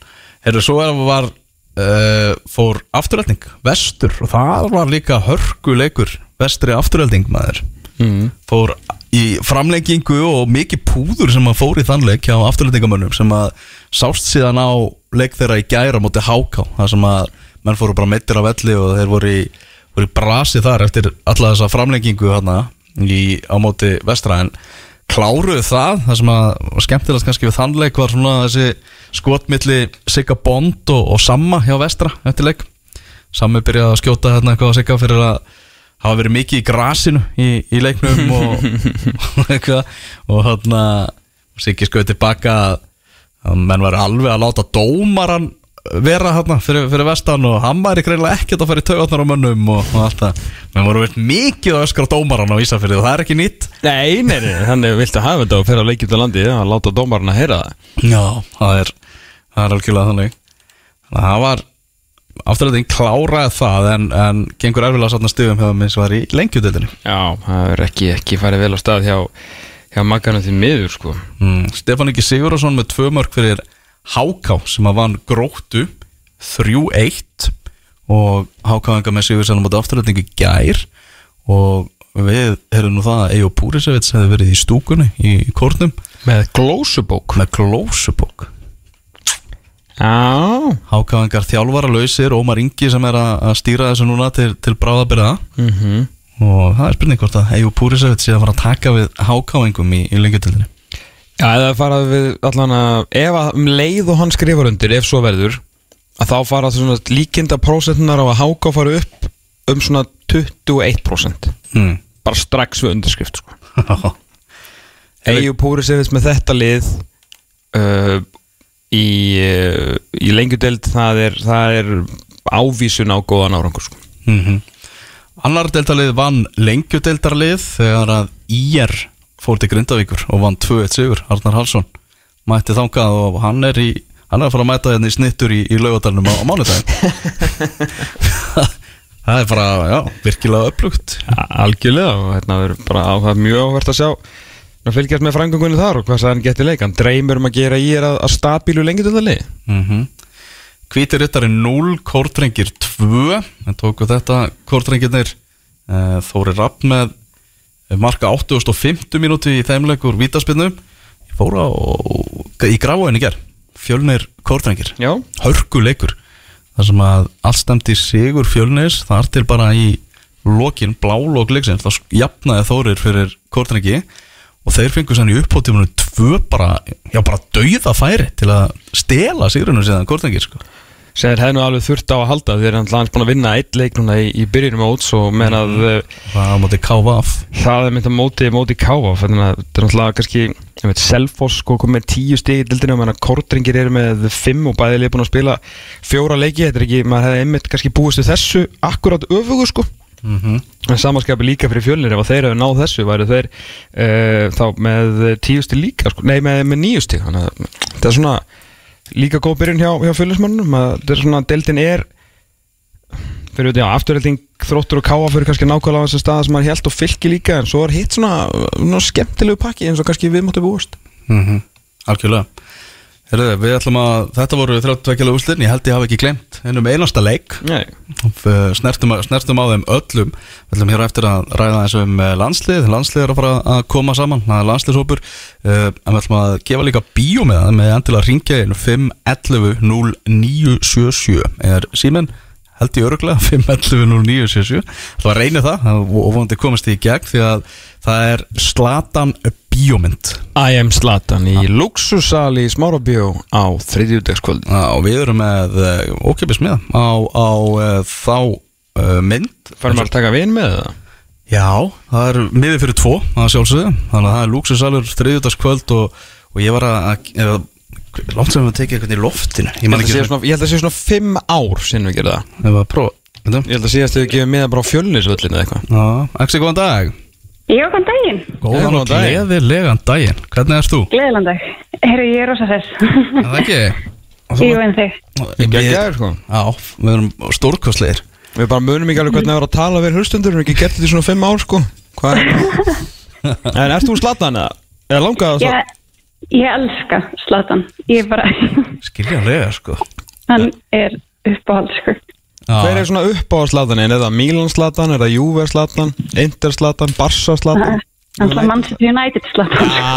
Herru, svo er, var uh, fór afturölding, vestur og það var líka hörkuleikur vestri afturölding maður mm. fór í framlengingu og mikið púður sem að fór í þann leik hjá afturlendingamönnum sem að sást síðan á leik þeirra í gæra móti háká þar sem að menn fóru bara meittir á velli og þeir voru í, voru í brasi þar eftir alla þessa framlengingu hana í, á móti vestra. En kláruðu það það sem að skemmtilegast kannski við þann leik var svona þessi skotmilli Sigga Bond og, og Samma hjá vestra eftir leik. Sammi byrjaði að skjóta hérna eitthvað að Sigga fyrir að hafa verið mikið í grasinu í, í leiknum og, eitthvað. Og hann Siggi skoði tilbaka að að menn var alveg að láta dómaran vera hérna fyrir, fyrir vestan og hann væri greinlega ekkert að fara í taugatnar á mönnum og, og allt það. Menn voru veit mikið að öskra dómaran á Ísafirði og það er ekki nýtt. Nei, nei, nei, þannig viltu hafa þetta og fyrir að leikja út á landi að láta dómarinn að heyra það. Já, það er, það er algjörlega þannig. Þannig að það var afturlega kláraði það en, en gengur erfilega sátna stöðum hefur minn sem var í lengjudildinu Já, það er ekki, ekki farið vel á stað hjá, hjá makkanum til miður sko. Mm, Stefán Ingi Sigurðarsson með tvö mörg fyrir Háká sem að vann gróttu 3-1 og Háká enga með Sigurðarsson mútið afturlega gær og við erum nú það að Ejo Púrisevits hefði verið í stúkunni í kórnum. Með glósubók. Með glósubók Já. Hákáðingar þjálfara lausir Ómar Ingi sem er að stýra þessu núna til, til bráðabyrða mm og það er spurning hvort að Eyjú Púrisevit sé að fara að taka við hákáðingum í, í lengjutildinni Já, eða farað við allan að ef að um leið og hann skrifar undir ef svo verður að þá fara svona líkinda prósentunar á að háká fara upp um svona 21% hmm. bara strax við undirskrift sko. Eyju Púrisevits með þetta lið uh, í, uh, í lengjudeld það er, það er ávísun á góðan árangur sko. mm Annar deltalið vann lengjudeltarlið þegar að IR fór til Grindavíkur og vann 2-1 sigur Arnar Halsson mætti þangað og hann er í hann er að fara að mæta hérna í snittur í, í laugadalunum á, á mánudaginn það er bara, já, virkilega upplugt. Algjörlega og hérna er bara á, það er mjög áhvert að sjá að fylgjast með frængungunni þar og hvað það hann geti leik? Hann dreymir um að gera í er að, að stabílu lengjudöldali mm Hvíti rittari 0, Kórtrengir 2 en tóku þetta Kórtrengirnir uh, Þóri Rapp með marka 8.50 mínúti í þeimleikur Vítaspinnu ég fór á í gráin í ger Fjölnir Kórtrengir Já. Hörkuleikur. Þar sem að allt stemdi sigur Fjölnis þar til bara í lokin blálók leiksins þá jafnaði Þórir fyrir Kórtrengi og þeir fengur sann í upphóttífunum tvö bara, já bara dauða færi til að stela sigrunum síðan Kórtrengi sko. sem þeir hefði nú alveg þurft á að halda þeir er alltaf búin að vinna eitt leik núna í, í byrjunum móts og menn að mm. það er á móti KVF það er mynd að móti, móti káfa þannig að þetta er náttúrulega kannski Selfoss sko kom með tíu stig í dildinu menn að Kortringir eru með fimm og bæðilega búin að spila fjóra leiki þetta er ekki, maður hefði einmitt kannski búist þessu akkurat öfugu sko mm -hmm. samanskapi líka fyrir fjölnir ef þeir hefur náð þessu væri þeir uh, þá með tíu stig líka sko, nei með, með níu stig þannig að þetta er svona líka góð byrjun hjá, hjá fjölnismannum að þetta er svona, deildin er fyrir því að afturhelding þróttur og káa fyrir kannski nákvæmlega á þessar staða sem maður held og fylki líka en svo er hitt svona, svona skemmtilegu pakki eins og kannski við máttu búast. Mm algjörlega Herðu, við ætlum að, þetta voru 32 úrslitin, ég held ég hafi ekki glemt einum einasta leik. Nei. snertum, snertum á þeim öllum. Við ætlum hér eftir að ræða eins um landslið. Landslið er að fara að koma saman. Það er landsliðshópur uh, en við ætlum að gefa líka bíó með það með endilega ringja inn 511 0977 er síminn held ég öruglega 511 0977 það var reynið það og vonandi komast því í gegn því að það er Slatan bíómynd. I am Slatan í Luxussal í Smárabjó á þriðjúdegskvöld og við erum með ókipis með á, á uh, þá uh, mynd. Færum við að taka vin með það? Já, það er miðið fyrir tvo það sjálfsögðu, þannig að það er Luxussalur þriðjúdegskvöld og, og ég var að, að langt sem við tekið eitthvað í loftinu Ég, ég, held svona, ég held að það sé svona fimm ár sinni við gerum það Ég að Ég held að síðast við gefum með bara á fjölnisvöllinu eða eitthvað Já, Axi, góðan dag Já, góðan daginn. Góðan og gleðilegan daginn Hvernig erst þú? Gleðiland dag. Herru, ég er rosa þess. Er það ekki? Og þú- Jú, en þig. Við- Geggjaður, sko. Já, við erum stórkostleir Við bara munum ekki alveg hvernig það er að tala við hlustundur Við erum ekki gert þetta í svona fimm ár sko Hvað er En ert þú slatan eða? Eða langað að Ég, elska Slatan. Ég bara, Skiljanlega, sko hann er uppáhald, sko. Hver er svona upp á slatanin? Er það Milan slatan, er það Juve slatan, Inter slatan, Barca slatan? Hann er Manchester United Slatan. Já,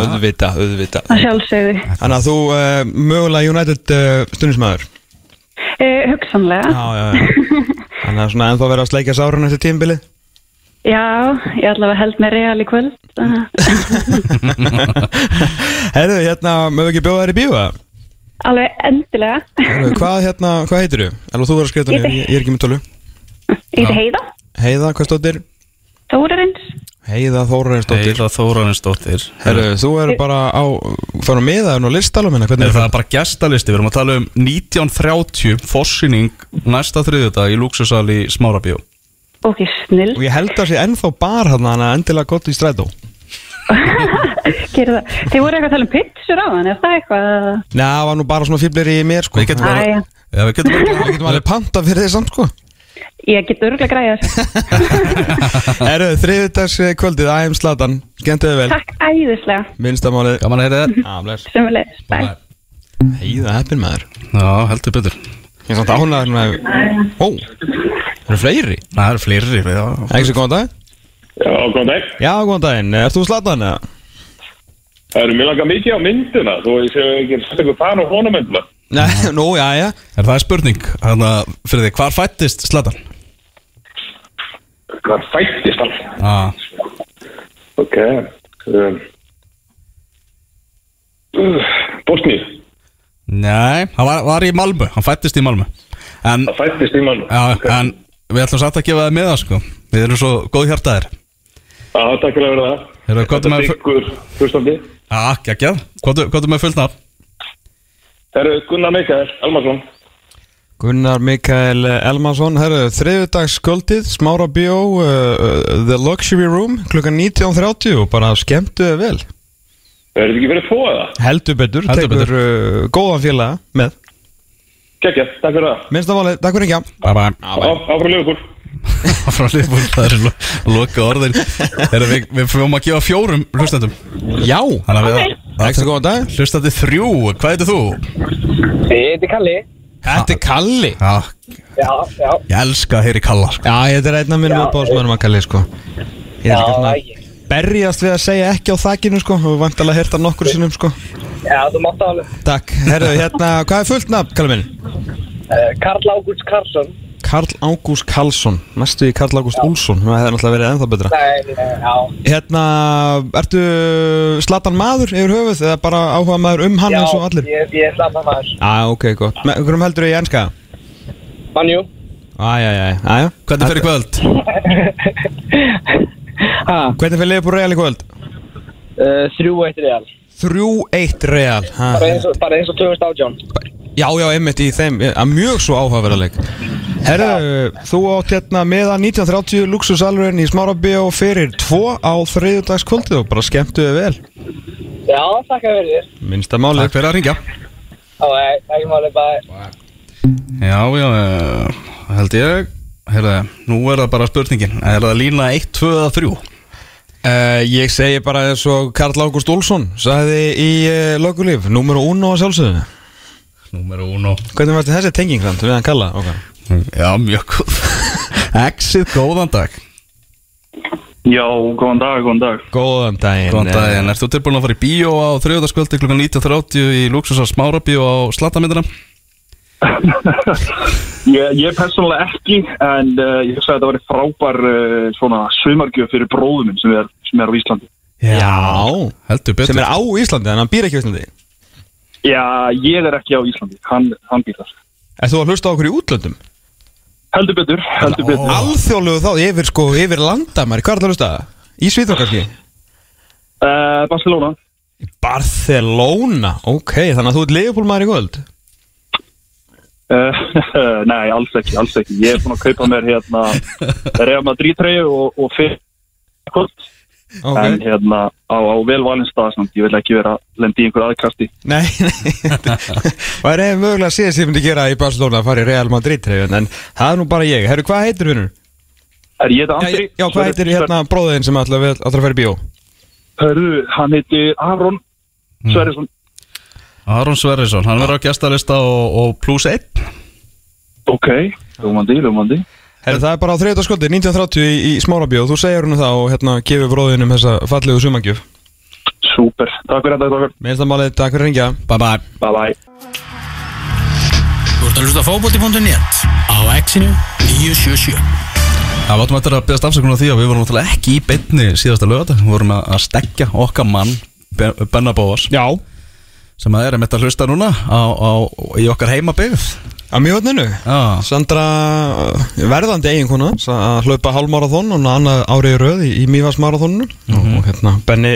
auðvita, auðvita Það sjálfsögðu. Þannig að þú uh, mögulega United uh, stundismæður Uh, hugsanlega. Já, já, já Þannig að svona ennþá verið að sleikja sárun eftir tímbilið Já, ég allavega held með real í kvöld. Herðu, hérna, mögum ekki bjóða þær í eða? Alveg endilega. Herðu, hvað, hérna, hvað heitir þú? Eller þú verður að Ég þetta, ég, ég er ekki með tölu Ég heiti Heiða. Heiða, hvað stóttir? Þórarins. Heiða Þórarinsdóttir Heiða Þórarinsdóttir Herru, þú eru bara á fara með það og listalum hérna, hvernig Er það bara gestalisti, við erum að tala um 1930 Fossýning næsta þriðjudag í Luxusal í Smárabíó Ok, snill. Og ég held að sé ennþá bar hann að endilega gott í strætó Gerðu það. Þið voru eitthvað að tala um pitsur á hann, er það eitthvað? Nei, það var nú bara svona fýblir í mér sko Við getum bara Æja. Já, við getum bara Við getum alveg panta fyrir þið samt sko Ég get örgulega græða þessu. Herru, þriðdags kvöldið, ægum slatan Skemmtuðu vel, Takk æðislega. minnstamálið Gaman að heyra þér. Bye. Heiða heppin maður Já, heldur betur Ég er samt ánægður með Ó, það eru fleiri Það eru fleiri já. Svo góðan dag Já, góðan dag. Já, góðan daginn, ert þú slatan eða? Það eru mjög langa mikið á myndina, þú ég sé ekki eitthvað fan á honumyndina. Nei, nú, já, já Er það er spurning Þannig að fyrir því, hvar fættist Slatan? Hvað fættist hann? Ah, Ok. Um, uh, Bosníu, nei, hann var, var í Malmö Hann fættist í Malmö En, það fættist í mann. já, en við ætlum satt að gefa það með það sko Við erum svo góð hjartaðir Já, takk fyrir að vera það. Hvað er með- Siggur, hlustandi. Já, geggjað Hvað er með fullt nafn? Það eru Gunnar Mikael, Almarsson. Gunnar Mikael Elmansson, herru, þriðudags kvöldið, smára bjó, uh, uh, The Luxury Room, klukkan 19.30 og bara skemmtuðu vel. Það eru ekki verið tvo eða? Heldur betur, Heldur tekur uh, góðan félaga með. Gekkjað, takk fyrir það. Minnst af valið, takk fyrir ekki. Bye bye Áfram Liverpool. Frá Liverpool, það er lo loka orðin Heyrðu, Við, við fórum að gefa fjórum hlustendum Já, Þannig að við ekstra góðan dag. Hlustandi þrjú, hvað heitir þú? Ég heiti Kalli Þetta er Kalli. Já, Já, já ég elska að heyri kalla sko. Já, þetta er einn af mínum uppáhaldsmönnum að Kalli, sko. Ég er Já, ekki svona ekki. Berjast við að segja ekki á þakkinu, sko, og vantalega að hérta nokkur sinnum, sko. Já, þú mátt alveg Takk, herru, hérna, hvað er fullt nafn, Kalli minn? uh, Karl Ágúst Karlsson Karl Ágúst Karlsson, næstu í Karl Ágúst Úlsson, það hefði náttúrulega verið ennþá betra. Nei, nei, já Hérna, ertu slatan maður yfir höfuð eða bara áhuga maður um hann Já, eins og allir? ég, ég er slata maður Já, ok, gott. Með hverjum heldur þú í ennska? Manjú Æjæjæj, æjæ. Hvernig fyrir kvöld? Hvernig fyrir på Real í kvöld? uh, þrjú eitt real 3-1 Real. Ha. Bara eins og, bara eins og 2018 Já, já, einmitt í þeim, að mjög svo áhugaverðarleik. Herru, þú átt hérna meða 1930 luxusalurinn í Smárabíó fyrir 2 á þriðudags kvöldið og bara skemmtuðu vel. Já, þakka fyrir þér Minnsta málið. Takk fyrir að ringja Já, nei, takk máli bara Já, já, uh, held ég Heyrðu, nú er það bara spurningin Er það lína 1, 2 eða 3? Uh, ég segi bara eins og Karl Ágúst Úlsson sagði í uh, lögulíf, númeru 1 á sjálfsögðu. Númer 1 Hvernig varst þessi tenging samt við hann kalla? Okay. Já, mjög góð Exit, góðan dag Já, góðan dag, góðan dag. Góðan daginn Góðan daginn, ert þú tilbúin að fara í bíó á þriðudagskvöldi kl. 19.30 í Luxus á Smárabíó á Slatamindina? Ég, ég persónulega ekki, en uh, ég hugsa að þetta væri frábær uh, svona sumargjöf fyrir bróðum minn sem er, sem er á Íslandi. Já, Heldur betur sem er á Íslandi en hann býr ekki á Íslandi Já, ég er ekki á Íslandi, hann, hann býr þar. Er þú að hlusta á okkur í útlöndum? Heldur betur, heldur betur. Alþjóðlegu þá, yfir sko, yfir landamæri Hvað er það að hlusta? Í Svíþjóð kannski? Uh, Barcelona. Barcelona, ok, þannig að þú ert leifbólmaður í kvöld nei, alls ekki, alls ekki. Ég er búin að kaupa mér hérna Real Madrid treyju og, og fyrir kvöld Ok. en hérna á, á velvalin stað samt, ég vil ekki vera lendi í einhver aðkasti Nei, nei Það er eða mögulega síðan sem ég myndi gera í Barcelona að fara í Real Madrid treyjun En það er nú bara ég Herru, hvað heitir vinnur? Er ég þetta Já, Andri? já, hvað heitir hérna bróðin sem ætla að ætla að fara í bíó? Hörru, hann heitir Aron Mm. Aron Sverrisson, hann verður á gestalista og, og plus 1 Ok, ljómandi, ljómandi Herru, það er bara á þriðta sköldi, 1930 í, í Smárabíó. Þú segir hún það og hérna gefur bróðinum þessa fallegu sumangjöf Súper, takk fyrir þetta, málið, takk fyrir ringja Bye bye Bye bye Þú ert að hlusta á fótbolti.net á exinu 977 Það váttum eftir að beðast afsökunar á því að við vorum náttúrulega ekki í beinni síðasta lögata Við vorum að stekja okkar mann Be- Benna Bóas. Já sem að er að mitt að hlusta núna á, á, í okkar heimabyggð. Á mjögotninu Já, Sandra uh, verðandi eiginkona að hlaupa hálfmarathon og annað árið röð í, í Mývarsmarathoninu og hérna Benni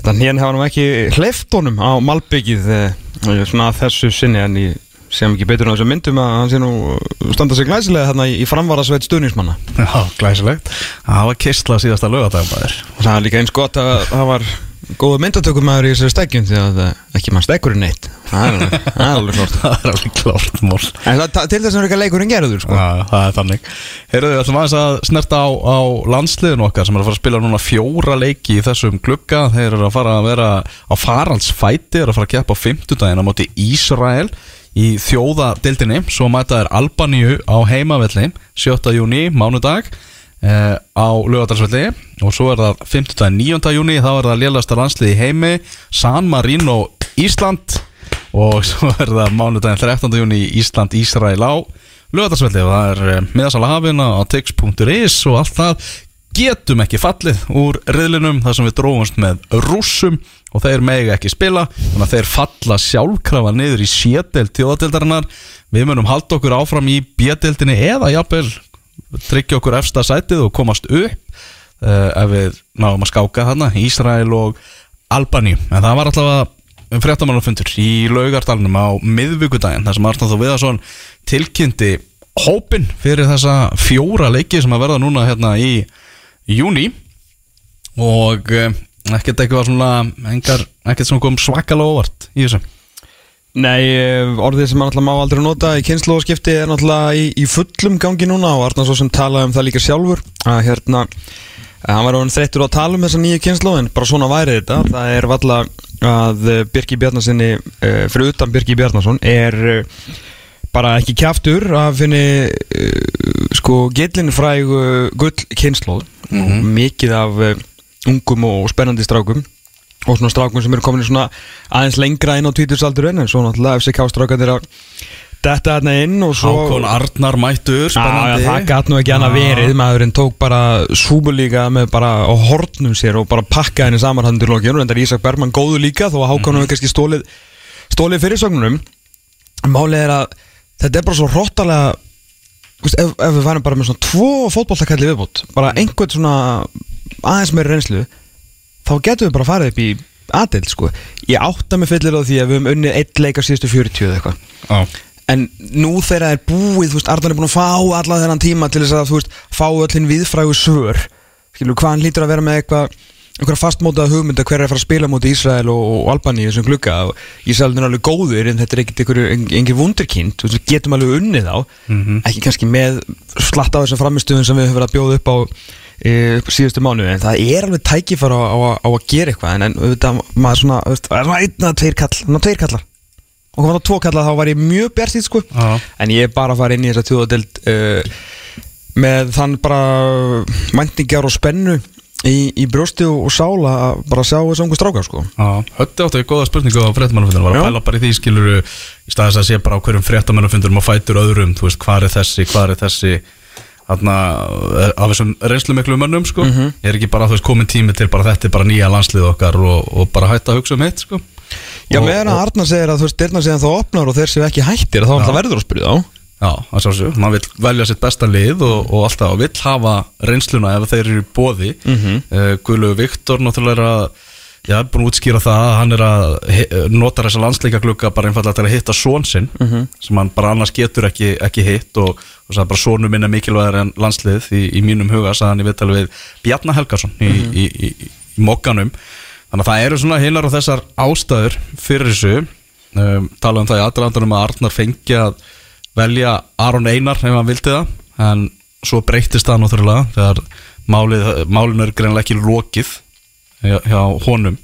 hérna hérna hefur nú ekki hleyft honum á malbyggið eh, svona að þessu sinni en ég sem ekki betur á þessum myndum að hann sé nú uh, standa sig glæsilega hérna í, framvarasveit stuðningsmanna. Já glæsilegt. Það var kistla síðasta maður. Og það er líka eins gott að það var góða myndatökumæður í þessari stekjum því að ekki maður stekkurinn neitt. Það er alveg, er svort Það er alveg klárt mál. En það, til þess að ekki leikurinn gerður sko. Það er þannig. Heyrðu, við ætlum aðeins að snerta á, á landsliðinu okkar sem er að fara að spila núna fjóra leiki í þessum glugga. Þeir eru að fara að vera á faraldsfæti eru að fara að keppa á fimmtudaginn á móti Ísrael í þjóðadildinni Svo mæta þeir Albaníu á heimavelli 7. júni, mánudag eh, á lögadalsvelli og svo er það 50. 9. júni þá er það lélasta landslið í heimi San Marino Ísland og svo er það mánudaginn 13. júni Ísland Ísrael á lögadagsvelli og það er eh, miðasala hafina á tix.is og allt það getum ekki fallið úr riðlinum þar sem við drófumst með rússum og þeir megi ekki spila þannig að þeir falla sjálfkrafa niður í sédelt þjóðatildarinnar við munum halda okkur áfram í bjedeldinni eða jafnvel tryggja okkur efsta sætið og komast upp uh, ef við náum að skáka þarna Ísrael og Albani en það var allavega fréttamannafundur í laugardalunum á miðvíkudaginn þar sem Arnald Þó Viðarsson tilkynnti hópin fyrir þessa fjóra leiki sem að verða núna hérna í júni og uh, ekkert eitthvað svona engar, ekkert sem kom svakalega óvart í þessu Nei, eh, orðið sem hann alltaf má aldrei nota í kynnslóðskipti er náttúrulega í, í fullum gangi núna og Arnar svo sem talaði um það líka sjálfur að hérna, hann var orðin þreyttur á að tala um þessa nýju kynnslóð en bara svona væri þetta. Það er valla að eh, Birki Bjarnasinni, uh, fyrir utan Birki Bjarnason er bara ekki kjaftur að finni sko gillin fræg uh, gull kynnslóð og mikið af ungum og spennandi strákum og svona strákum sem eru komin í svona aðeins lengra inn á tvítursaldurinn en svo náttúrulega FCK strákandir að detta þarna inn og svo Hákon Arnar mættur, Já, já, spennandi. það gæt nú ekki annað verið. Maðurinn tók bara súbulíka með bara á hornum sér og bara pakkaði henni saman hann til lokjun og endar Ísak Bergman góðu líka þó að Hákon hefur kannski stólið stólið fyrirsögnunum. Málið er að þetta er bara svo hróttalega Vist, ef, ef við værum bara með svona tvo fótbollakalli viðbútt bara einhvern svona aðeins meiri reynslu þá getum við bara farið upp í aðeild sko. Ég átta mig fyllir á því að við höfum unnið eitt leik á síðustu 40 eða eitthvað. Já. En nú þegar það er búið, þú veist, Arnar er búin að fá alla þennan tíma til þess að, þú veist, fá öllin viðfrægu svör. Skilur, hvað hann lítur að vera með eitthvað, einhverja fastmótaða hugmynda hver er að fara að spila mútið Ísrael og, og Albani í þessum glugga? Og Ísrael er alveg góður en þetta er ekkit einhver, einhver wunderkind, þú veist, við getum alveg unnið á ekki kannski með slatt á þessum framistöðum sem við höfum verið að bjóða upp á e, síðustu mánu, en það er alveg tækifar á, á, á að gera eitthvað en, en auðvitað, maður svona, það er svona einn að tveir kall, ná tveir kallar. Og kom það tvo kalla þá var ég mjög bjart sko. En ég er bara að fara inn í þessa tjóðadeld uh, með þann bara mæntingar og spennu í, í brjósti og, sála að bara sjá þessu ungu strákar sko. Hötti áttu í góða spurningu á fréttamannafundunum var að pæla bara í því skiluru í staðis að sé bara á hverjum fréttamannafundunum og fætur öðrum, þú veist, hvað er þessi, hvað er þessi af þessum reynslu miklu mönnum, sko Mhm. er ekki bara, þú veist, komin tími til bara þetta er bara nýja landslið okkar og, og bara hætta að hugsa um hitt, sko Já, meðan að Arnar segir að þú veist, dyrna segja þá opnar og þeir séu ekki hættir þá alltaf verður að spyrja þá Já, það sá sér, maður vill velja sitt besta lið og, og alltaf og vill hafa reynsluna ef þeir eru í bóði mm. -hmm. Guðlu Viktor náttúrulega er að er búin að útskýra það að hann er að nota þessa landsleika glugga bara einfallega til að hitta són sinn sem hann bara annars getur ekki, ekki hitt og, og sagði bara sónu minn er mikilvægur en landslið í, í mínum huga sagði hann í viðtali við Bjarnar Helgason í, í, í, í, í mokkanum þannig að það eru svona hinnar og þessar ástæður fyrir þessu. Um, tala um það í aðdraðandanum að Arnar fengi að velja Aron Einar ef hann vildi það en svo breytist það náttúrulega þegar málið, málinu er greinlega ekki lokið hjá, hjá honum.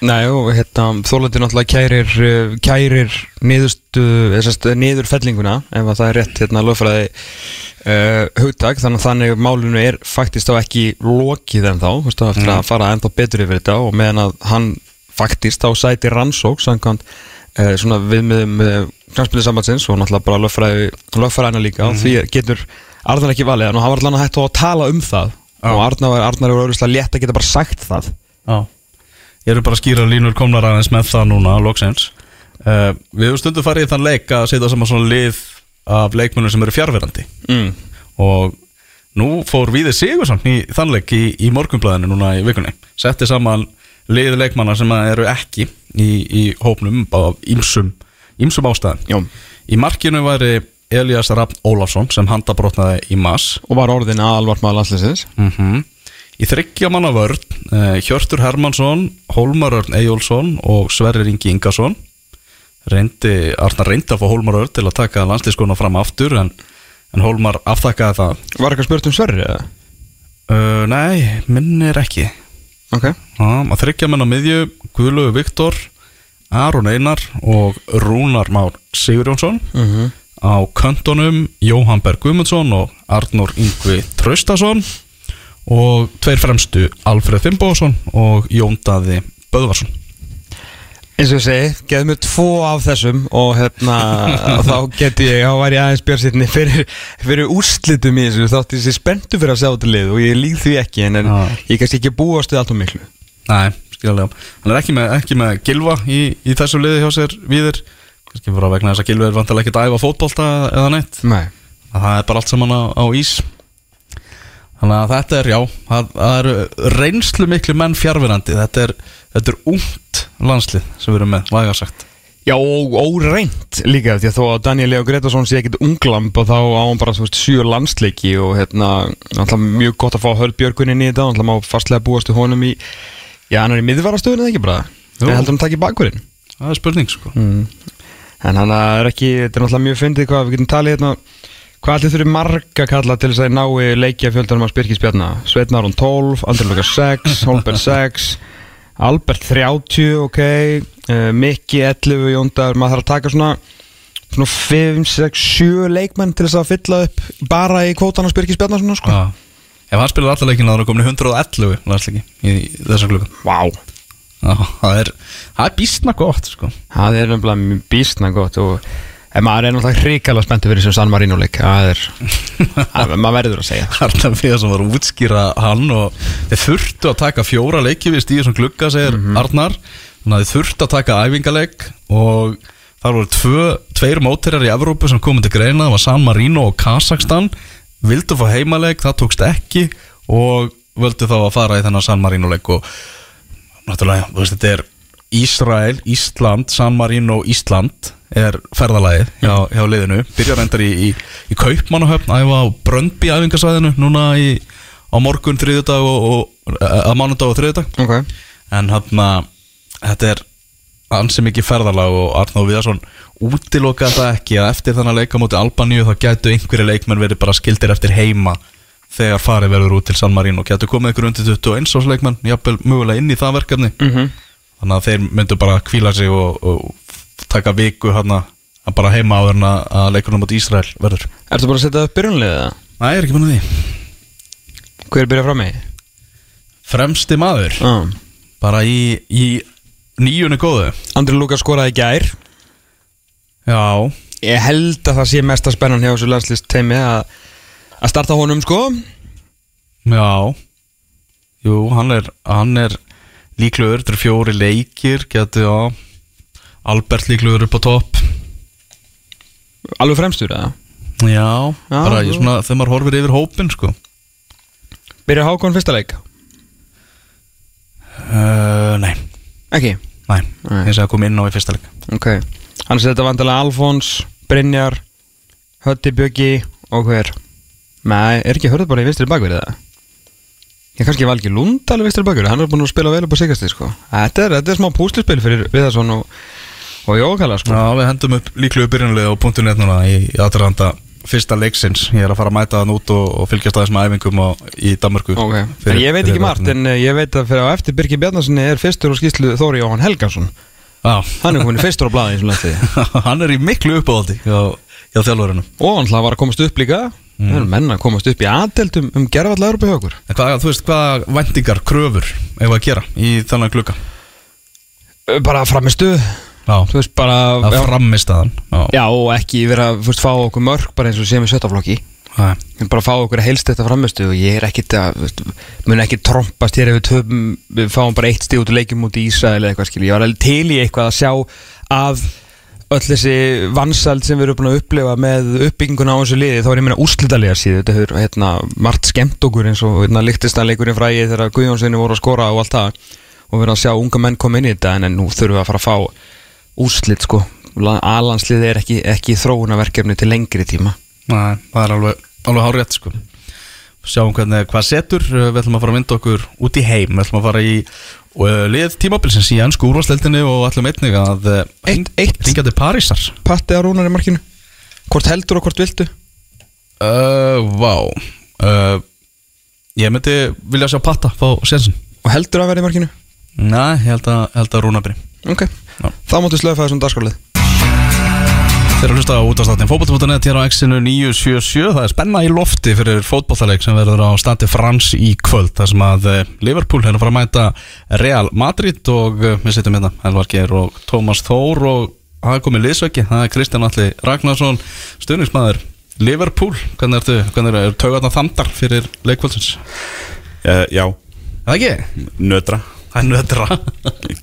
Nei, og hérna, þólandi náttúrulega kærir, uh, kærir niðurstu, þessast, niðurfellinguna ef að það er rétt hérna lögfræði uh, hugtak, þannig að þannig málinu er faktist þá ekki lokið en þá, veist, eftir að fara ennþá betur yfir þetta. Og meðan að hann faktist þá sæti rannsók samkvæmt uh, svona viðmiðum uh, knarspilisambatsins og náttúrulega bara lögfræði lögfræðina líka. Og því getur Arnar ekki valið, en hann var allan að hægt að tala um það. Og Arnar, Arnar er auðvitað létt að geta bara sagt það Já. Ég eru bara að skýra línur komnar aðeins með það núna, loksins. Uh, Við höfum stundu farið í þann leik að setja saman svona lið af leikmönnum sem eru fjárverandi mm. og nú fór Víði Sigursson í þann leik í, í morgunblæðinu núna í vikunni. Setti saman lið leikmanna sem eru ekki í, í hópnum á ímsum, ímsum ástæðan Jó. Í markinu væri Elias Rapp Ólafsson sem handabrotnaði í mass og var orðin aðalvart maður landsliðsins. Mm Í þryggja manna vörn uh, Hjörtur Hermansson, Hólmar Örn Eyjólfsson og Sverrir Ingi Ingarsson reyndi, Arnar reyndi að fá Hólmar Örn til að taka landslískona fram aftur en, en Hólmar aftakkaði það. Var eitthvað spurt um Sverri eða? uh, Nei, minnir ekki. Ok. Já, að þryggja menn á miðju Guðlögu Viktor, Aron Einar og Rúnar Már Sigurjónsson. Mhm. á köntunum Jóhann Berg Guðmundsson og Arnór Yngvi Traustason og tveir fremstu Alfred Fimboðsson og Jón Daði Böðvarsson. Eins og ég segi, geðu mér tvo af þessum og hérna þá geti ég, þá væri ég aðeins björnsitni fyrir, fyrir úrslitum í þessu. Þátt ég sé spenntu fyrir að sjá þetta lið og ég líð því ekki en, en ég kannski ekki búast við allt og miklu. Nei, skiljaðlega Hann er ekki með, ekki með Gilva í, í þessu liði hjá sér viður kannski bara vegna þess að Gilva er vantilega ekki að æfa fótbolta eða neitt. Nei. Að það er bara allt saman á, á ís þannig að þetta er já það, eru reynslu miklu menn fjárverandi þetta er, þetta er ungt landslið sem við erum með, lagarsagt Já og óreint líka því að þó að Daniel Leo Gretarsson sé ekkit unglamb og þá á hann bara þú veist sjö landsleiki og hérna náttúrulega mjög gott að fá Höll Björgun inn í þetta náttúrulega má fastlega búast við honum í já hann er í miðvarastöðun eða ekki bara? Ég heldur hann takk í bakkurinn það er spurning sko. En hann er ekki, þetta er náttúrulega mjög fyndið hvað við getum talið hérna Hvað allir þurfi marga kalla til þess að nái leikja fjöldanum að Spyrkis Bjarna? Sveitn Aron 12, Andri Luka 6, Holberg 6 Albert 30, ok uh, Mikki 11, Jóndar Maður þarf að taka svona Svona 5, 6, 7 leikmenn til þess að fylla upp Bara í kvótan að Spyrkis Bjarna svona sko. Já. ef hann spilar allar leikina þá er hann komin í 111 landsleiki í, í þessa klukku. Vá. Það er, það er bísna gott sko. Það er mjög býstna gott og en maður er náttúrulega hrikalega spenntur fyrir þessum San Marino leik. Það er, að, maður verður að segja. Arnar Fyrir sem var að útskýra hann og þeir þurftu að taka fjóra leiki við stíðu sem glugga, segir Arnar. Þannig að þeir þurftu að taka æfingaleik og þar voru tvö, tveir mótirar í Evrópu sem komið til greina. Það var San Marino og Kazakstan vildu fá heimaleik, það tókst ekki og völdu þá að fara í þennan San Marino leik og náttúrulega, þú veist, þetta er Ísrael, Ísland, San Marino, Ísland er ferðalagið hjá, hjá liðinu, byrjar reyndar í, í, í Kaupmannahöfn, æfa á Bröndby æfingasvæðinu núna í, á morgun þriðjudag og, og að mánudag og þriðjudag. Ok. En hann að þetta er ansi mikið ferðalag og Arnáð Viðarsson útilokaði það ekki að eftir þannig að leika mútið Albaníu þá gætu einhverju leikmenn verið bara skildir eftir heima þegar farið verður út til San Marino. Gætu komið einhverju undir 21 ás leikmenn jafnvel mögulega inn í það verkefni. Mhm. þannig að þeir myndu bara kvíla sig og, og taka viku hann að bara heima áður en að að leikunum mot Ísrael verður. Ertu bara að setja upp byrjunliðið það? Næ, ég er ekki búin að því. Hver byrja frá mig? Fremsti maður, Ah. bara í, í nýjunni góðu. Andri Lukas skoraði gær. Já, Ég held að það sé mesta spennan hjá þessu landslist teimi að að starta honum sko. Já. Jú, hann er, hann er líklegur, þetta eru fjóri leikir getur, já Albert líklegur upp á topp. Alveg fremstur eða? Já, Já, bara ég svona, þegar maður horfir yfir hópin sko. Byrja Hákon fyrsta leik? Uh, Nei, Ekki? Nei, Nei. eins og að koma inn á í fyrsta leik. Ok. Þannig að þetta vandalega Alfons, Brynjar Hötti Bjöggi og hver? Nei, er ekki hörðu bara í vinstri bakverið það? Ég kannski Valgi Lund alveg vinstri bakverið Hann er búin að spila vel upp á sigasti sko. Þetta er, þetta er smá púslispil fyrir Viðarsson og, og Jókala sko. Já, við hendum upp líklu byrjunlega á punktu net núna í, í aðranda fyrsta leiksins. Ég er að fara að mæta þann út og, og fylgjast að þessum æfingum á, í Danmarku Ok, Fyrir- en ég veit ekki margt. En ég veit að fyrir á eftir Birgir Bjarnarssoni er fyrstur og skýslu Þóri Jóhann Helgason. Já, Hann er komin fyrstur á blaði eins og lendið hann er í miklu uppáhaldi hjá, hjá þjálfurinu Og hann var að komast upp líka. Það er menn að komast upp í aðdelt um, okkur. En hvað, þú veist, hvaða vendingar, kröfur eigum við að gera í þannig glugga? Bara framistu. Já, Þú veist bara að já, framistaðan Já, já, og ekki vera að fá okkur mörg bara eins og sem í sjötaflokki bara fá okkur að helst þetta framistu og ég er ekkit að mun ekki trompast hér ef við, töfum, við fáum bara eitt stíð út og leikjum út í Ísrael eða eitthvað skil ég var alveg til í eitthvað að sjá að öll þessi vansald sem við erum búin að upplifa með uppbygginguna á þessu liði þá er ég meina úrslitalega síðu. Þetta hefur hérna, margt skemmt okkur eins og hérna, líktistanleikurinn fræði þegar Guðjónssoni voru að skora og allt það. Og við erum að sjá unga menn koma inn í þetta en nú þurfum við að fara að fá úrslit sko. Alansliði er ekki, ekki þróunaverkefni til lengri tíma. Nei, það er alveg, alveg hárétt sko. Sjáum hvernig, hvað setur. Við ætlum að fara að mynda okkur út í heim. Við ætlum að fara í uh, lið tímabilsins í ennsku úrvarsleildinni og ætlum einnig að Eitt- eitt. Ringa til Parísar. Patti að rúnar í markinu. Hvort heldur og hvort viltu? uh, Vá. Uh, Ég myndi vilja sjá Patta fá sensin Og heldur að vera í markinu? Nei, ég held að, held að Rúna byrja Ok. Þá máttu slöfa þessum dagskrálið Þeir eru að hlusta á útastáttin fótbollmótanet hér á X-inu 977 Það er spenna í lofti fyrir fótbollaleik sem verður á standi Frans í kvöld þar sem að eh, Liverpool er að fara að mæta Real Madrid og eh, við sittum hérna Elvar Geir og Tómas Þór og það er komið liðsveggi, það er Kristján Alli Ragnarsson, stuðningsmaður Liverpool, hvernig ertu, hvernig eru taugarna þandar fyrir leikvöldsins? Uh, já, Það ekki? nötra. Það er nöðra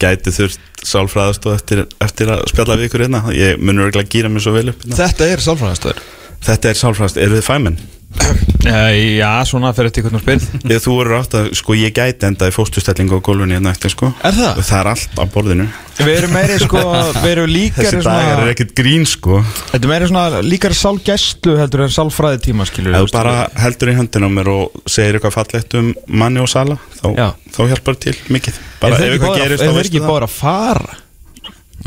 Gæti þurft sálfræðastóð eftir, eftir að spjalla við ykkur hérna Ég munur ekki að gýra mig svo vel upp hérna. Þetta er sálfræðastöður Þetta er sálfræðast, eru þið fæmenn? Já, svona fyrir eftir hvernig spil Ég, þú eru átt að, sko, ég gæti enda í fóstustellingu á gólfunni hérna eftir, sko Er það? Það er allt á borðinu Við erum meiri sko, við erum líkari Þessi dagar er ekkert grín, sko Þetta er meiri svona líkari sálgæslu heldur en sálfræði tíma skilur Ef þú bara heldur í höndin á mér og segir eitthvað fallegt um manni og sala þá, Já. þá hjálpar til mikið Er Bara ef eitthvað gerist er þá þeir veistu ekki það bara að fara?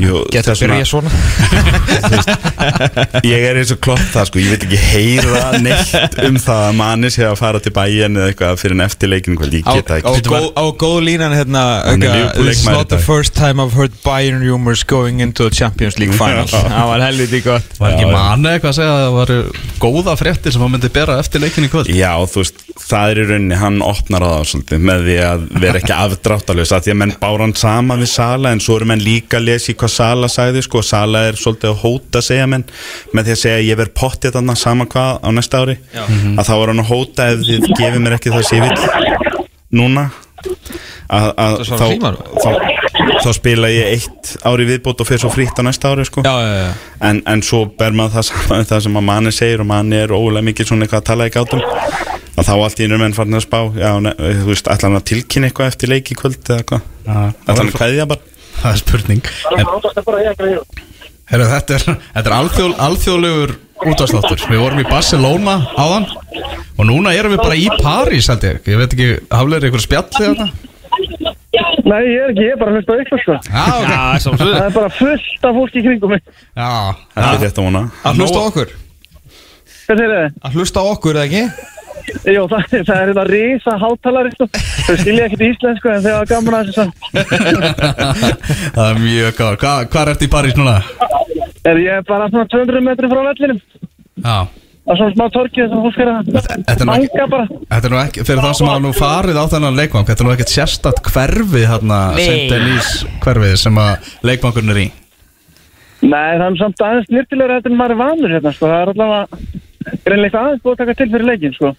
Þess að byrja svona Ég er eins og klott það sko, ég veit ekki heyra neitt um það að manni sé að fara til bæin eða eitthvað fyrir en eftir leikinu kvöld, ég Á, góð, á góð línan hérna leikmaður not the dag." first time I've heard Bayern rumors going into the Champions League final. Það var helviti gott. Var ekki manni eitthvað að segja að það varu góða fréttir sem hann myndi bera eftir leikin í kvöld? Já, þú veist, það er í rauninni, hann opnar það svolítið með því að vera ekki afdráttalös að því að menn bára hann sama við Sala en svo eru menn líka að lesa í hvað Sala sagði sko, Sala er svolítið að hóta segja menn með því að segja ég verð pottið þarna sama hvað á næsta ári. Að þá er hann að hóta ef þið gefið mér ekki það sem ég vil. Núna að, að þá, þá, þá spila ég eitt ári viðbót og fyrir svo frítt á næsta ári sko. Já, já, já. En, en svo ber maður það saman það sem að manni segir og manni er ólega mikið svona eitthvað að tala í gátum að þá allt í einu menn farin að spá já, ne, þú veist, ætla hann að tilkynna eitthvað eftir leik í kvöld eða hvað, ætla hann að kveðja bara? Það er spurning. En, Heru, Þetta er, þetta er alþjóð, alþjóðlegur útvarsláttur Við vorum í Barcelona áðan Og núna erum við bara í París held ég. Ég veit ekki, hafleir ykkur spjallið þarna? Nei, ég er ekki, ég er bara að hlusta á ykkur sko. Já, ok. Það er bara fullt af fólki í kringum mig. Já, þetta er rétt að vona. Að hlusta okkur Hvað segir þið? Að hlusta á okkur, eða ekki? Jó, það, það er þetta risa hátalari sko Þau skilja ekkert íslensku en þau hafa gaman að þessu samt það er mjög gáð Hva, Hvað ertu í París núna? Er ég bara svona 200 metri frá vellinum Já Það er svona smá torkið sem fólk er Þetta- þetta að er manga bara Þetta er nú ekki, fyrir það sem hafa nú farið á þennan leikvang Þetta er nú ekkert sérstatt hverfi hérna St. Denis hverfið sem að leikvangurinn er í Nei, það er samt aðeins nýrtilegur þetta en maður er vanur hérna sko Það er allavega greinleika aðeins búið að taka til fyrir leikin sko.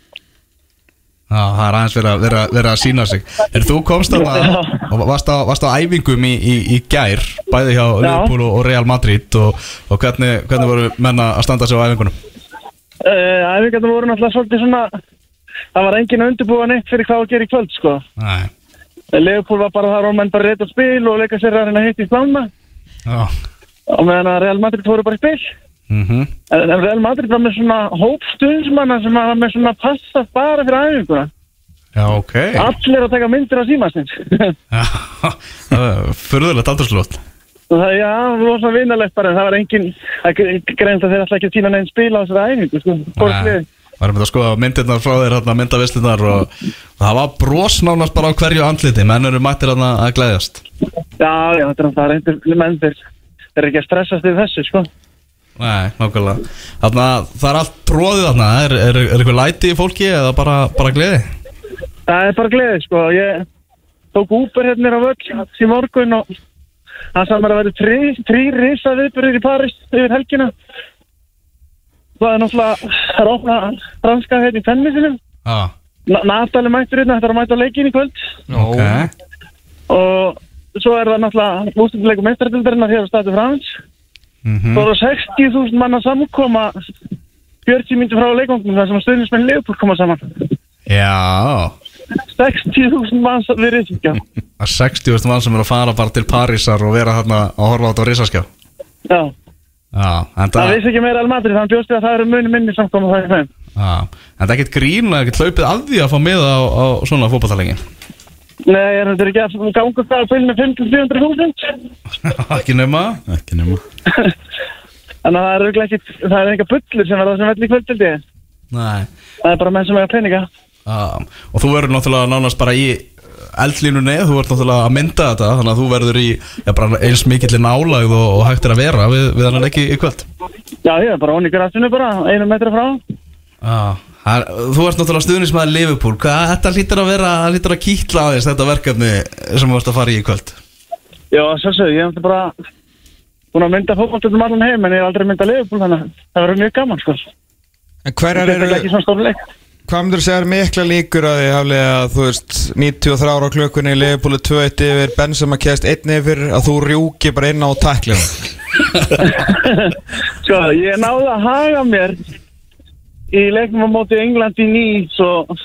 Já, það er aðeins verið að, vera, vera að sína sig. Er þú komst að og varst á, varst á æfingum í, í, í gær Bæði hjá Liverpool og Real Madrid Og, og hvernig, hvernig voru menna að standa sig á æfingunum? uh, Æfingarnir voru náttúrulega svolítið svona Það var enginn að undirbúa neitt fyrir hvað að gera í kvöld sko. Nei. Leopold var bara þar og menn bara reyta spil og leika sér að reyna að hitta í slána og meðan að Real Madrid fóru bara í spil Mhm. en, en Real Madrid var með svona hópstundsmanna sem var með svona passa bara fyrir æfinguna. Já, ok. Allir að taka myndir á símastins Já, Furðulegt aldurslót það, já, það var svona vinalegt bara. Það var engin, það greint að þeir alltaf ekki týna neinn spil á þessari æfingu sko, fólksliði Varum við að skoða myndirnar frá þér hérna, myndavislunar og, það var bros nánast bara á hverju andliti. Menn eru mættir hérna að glæðjast Já, já, þetta er það reyndir menn þeir þeir eru ekki að stressast yfir þessu, sko Nei, nákvæmlega. Þarna, það er allt tróðið þarna. Er, er, er eitthvað læti í fólki eða bara, bara gleði? Það er bara gleði, sko. Ég tók Uber hérna á völl í morgun og það sagði mér að vera trí, trí risa viðbyrðir í Paris yfir helgina. Það er náttúrulega opna franska hérna í tennisinu Já, Natali mættur hérna, þetta er að mæta leikin í kvöld. Ok. Og svo er það náttúrulega ústunduleikum meistardildarinnar hér á Statu Frans Mhm. Það voru 60.000 manna samkoma 40 myndi frá leikongum þar sem stuðnismenn Leopold koma saman. Já. 60.000 mann við Ríkja Það er 60 mann sem er að fara bara til Parísar og vera hérna að horfa á þetta risaskjá. Já, Já, það það vissi ekki meira almatri þannig bjóst við að það eru muni minni samkoma það í þeim Já, en það er ekkert grín og ekkert hlaupið að því að fá miða á, á svona fótballtalegin Nei, er þetta ekki að ganga það að fylgja 500-400.000 Ekki nema. Ekki nema. Þannig að það er örugglega ekki, það er enga bullur sem verða sem velli í kvöldildi. Nei. Það er bara menn sem eiga peninga. Já, og þú verður náttúrulega nánast bara í eldlínunni, þú verður náttúrulega að mynda þetta þannig að þú verður í já, eins mikill nálægð og, og hægt er að vera við, við hann ekki í kvöld. Já, ég er bara onni grassinu bara, einu metra frá. Er, þú ert náttúrulega stuðnismæður Liverpool, hvað þetta hlýtur að vera það hlýtur að kýtla aðeins þetta verkefni sem þú ert að fara í í kvöld? Já, svolsög, ég hef bara búin að mynda fótballtöldum allan heim en ég hef aldrei myndað Leopold þannig að það verður mjög gaman sko. En hverjar er eru, ekki svona stórleik hvað myndur þú segja er mikla líkur að þið haflega að þú veist 93 ára á klökunni, Leifbúli 2-1 yfir Benzema kæst einn yfir að þú rjúki bara inn á taklinu Sko, ég náði að haga mér í leiknum á móti England í nýs og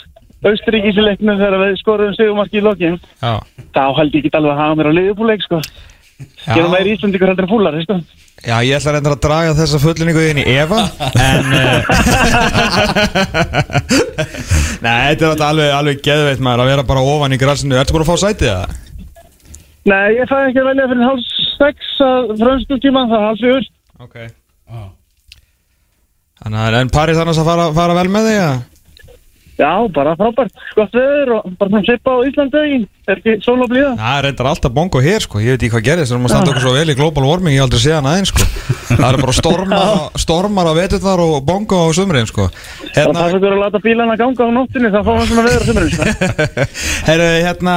Austuríkis í leiknum þegar við skorum sigumarki í lokin. Já, þá held ég ekki alveg að haga mér á liðbúleik sko. Gerum meir Íslandíkur heldur en fúlari sko. Já, ég ætla reyndar að draga þessa fullinningu inn í Eva En uh, Nei, þetta er alveg, alveg geðveitt maður að vera bara ofan í grassinu Ertu búin að fá sætið það? Nei, ég fæði ekki að velja fyrir hálf sex að frönsku tíma, það er hálf fjögur. Ok Þannig að en Paris annars að fara, fara vel með þig að Já, bara frábært, gott veður og bara þannig svipa á Íslandegin er ekki sól og blíða? Það er reyndar alltaf bongo hér sko, ég veit ekki hvað gerðist Þannig að maður standa okkur svo vel í global warming, ég aldrei séð hann aðeins sko. Það er bara stormar, stormar á veturnar og bongo á sumriðin sko. Það Hérna, passa ykkur að láta bílana ganga á nóttinni þá fáum við svona veður á sumurinn sko. herru, hérna,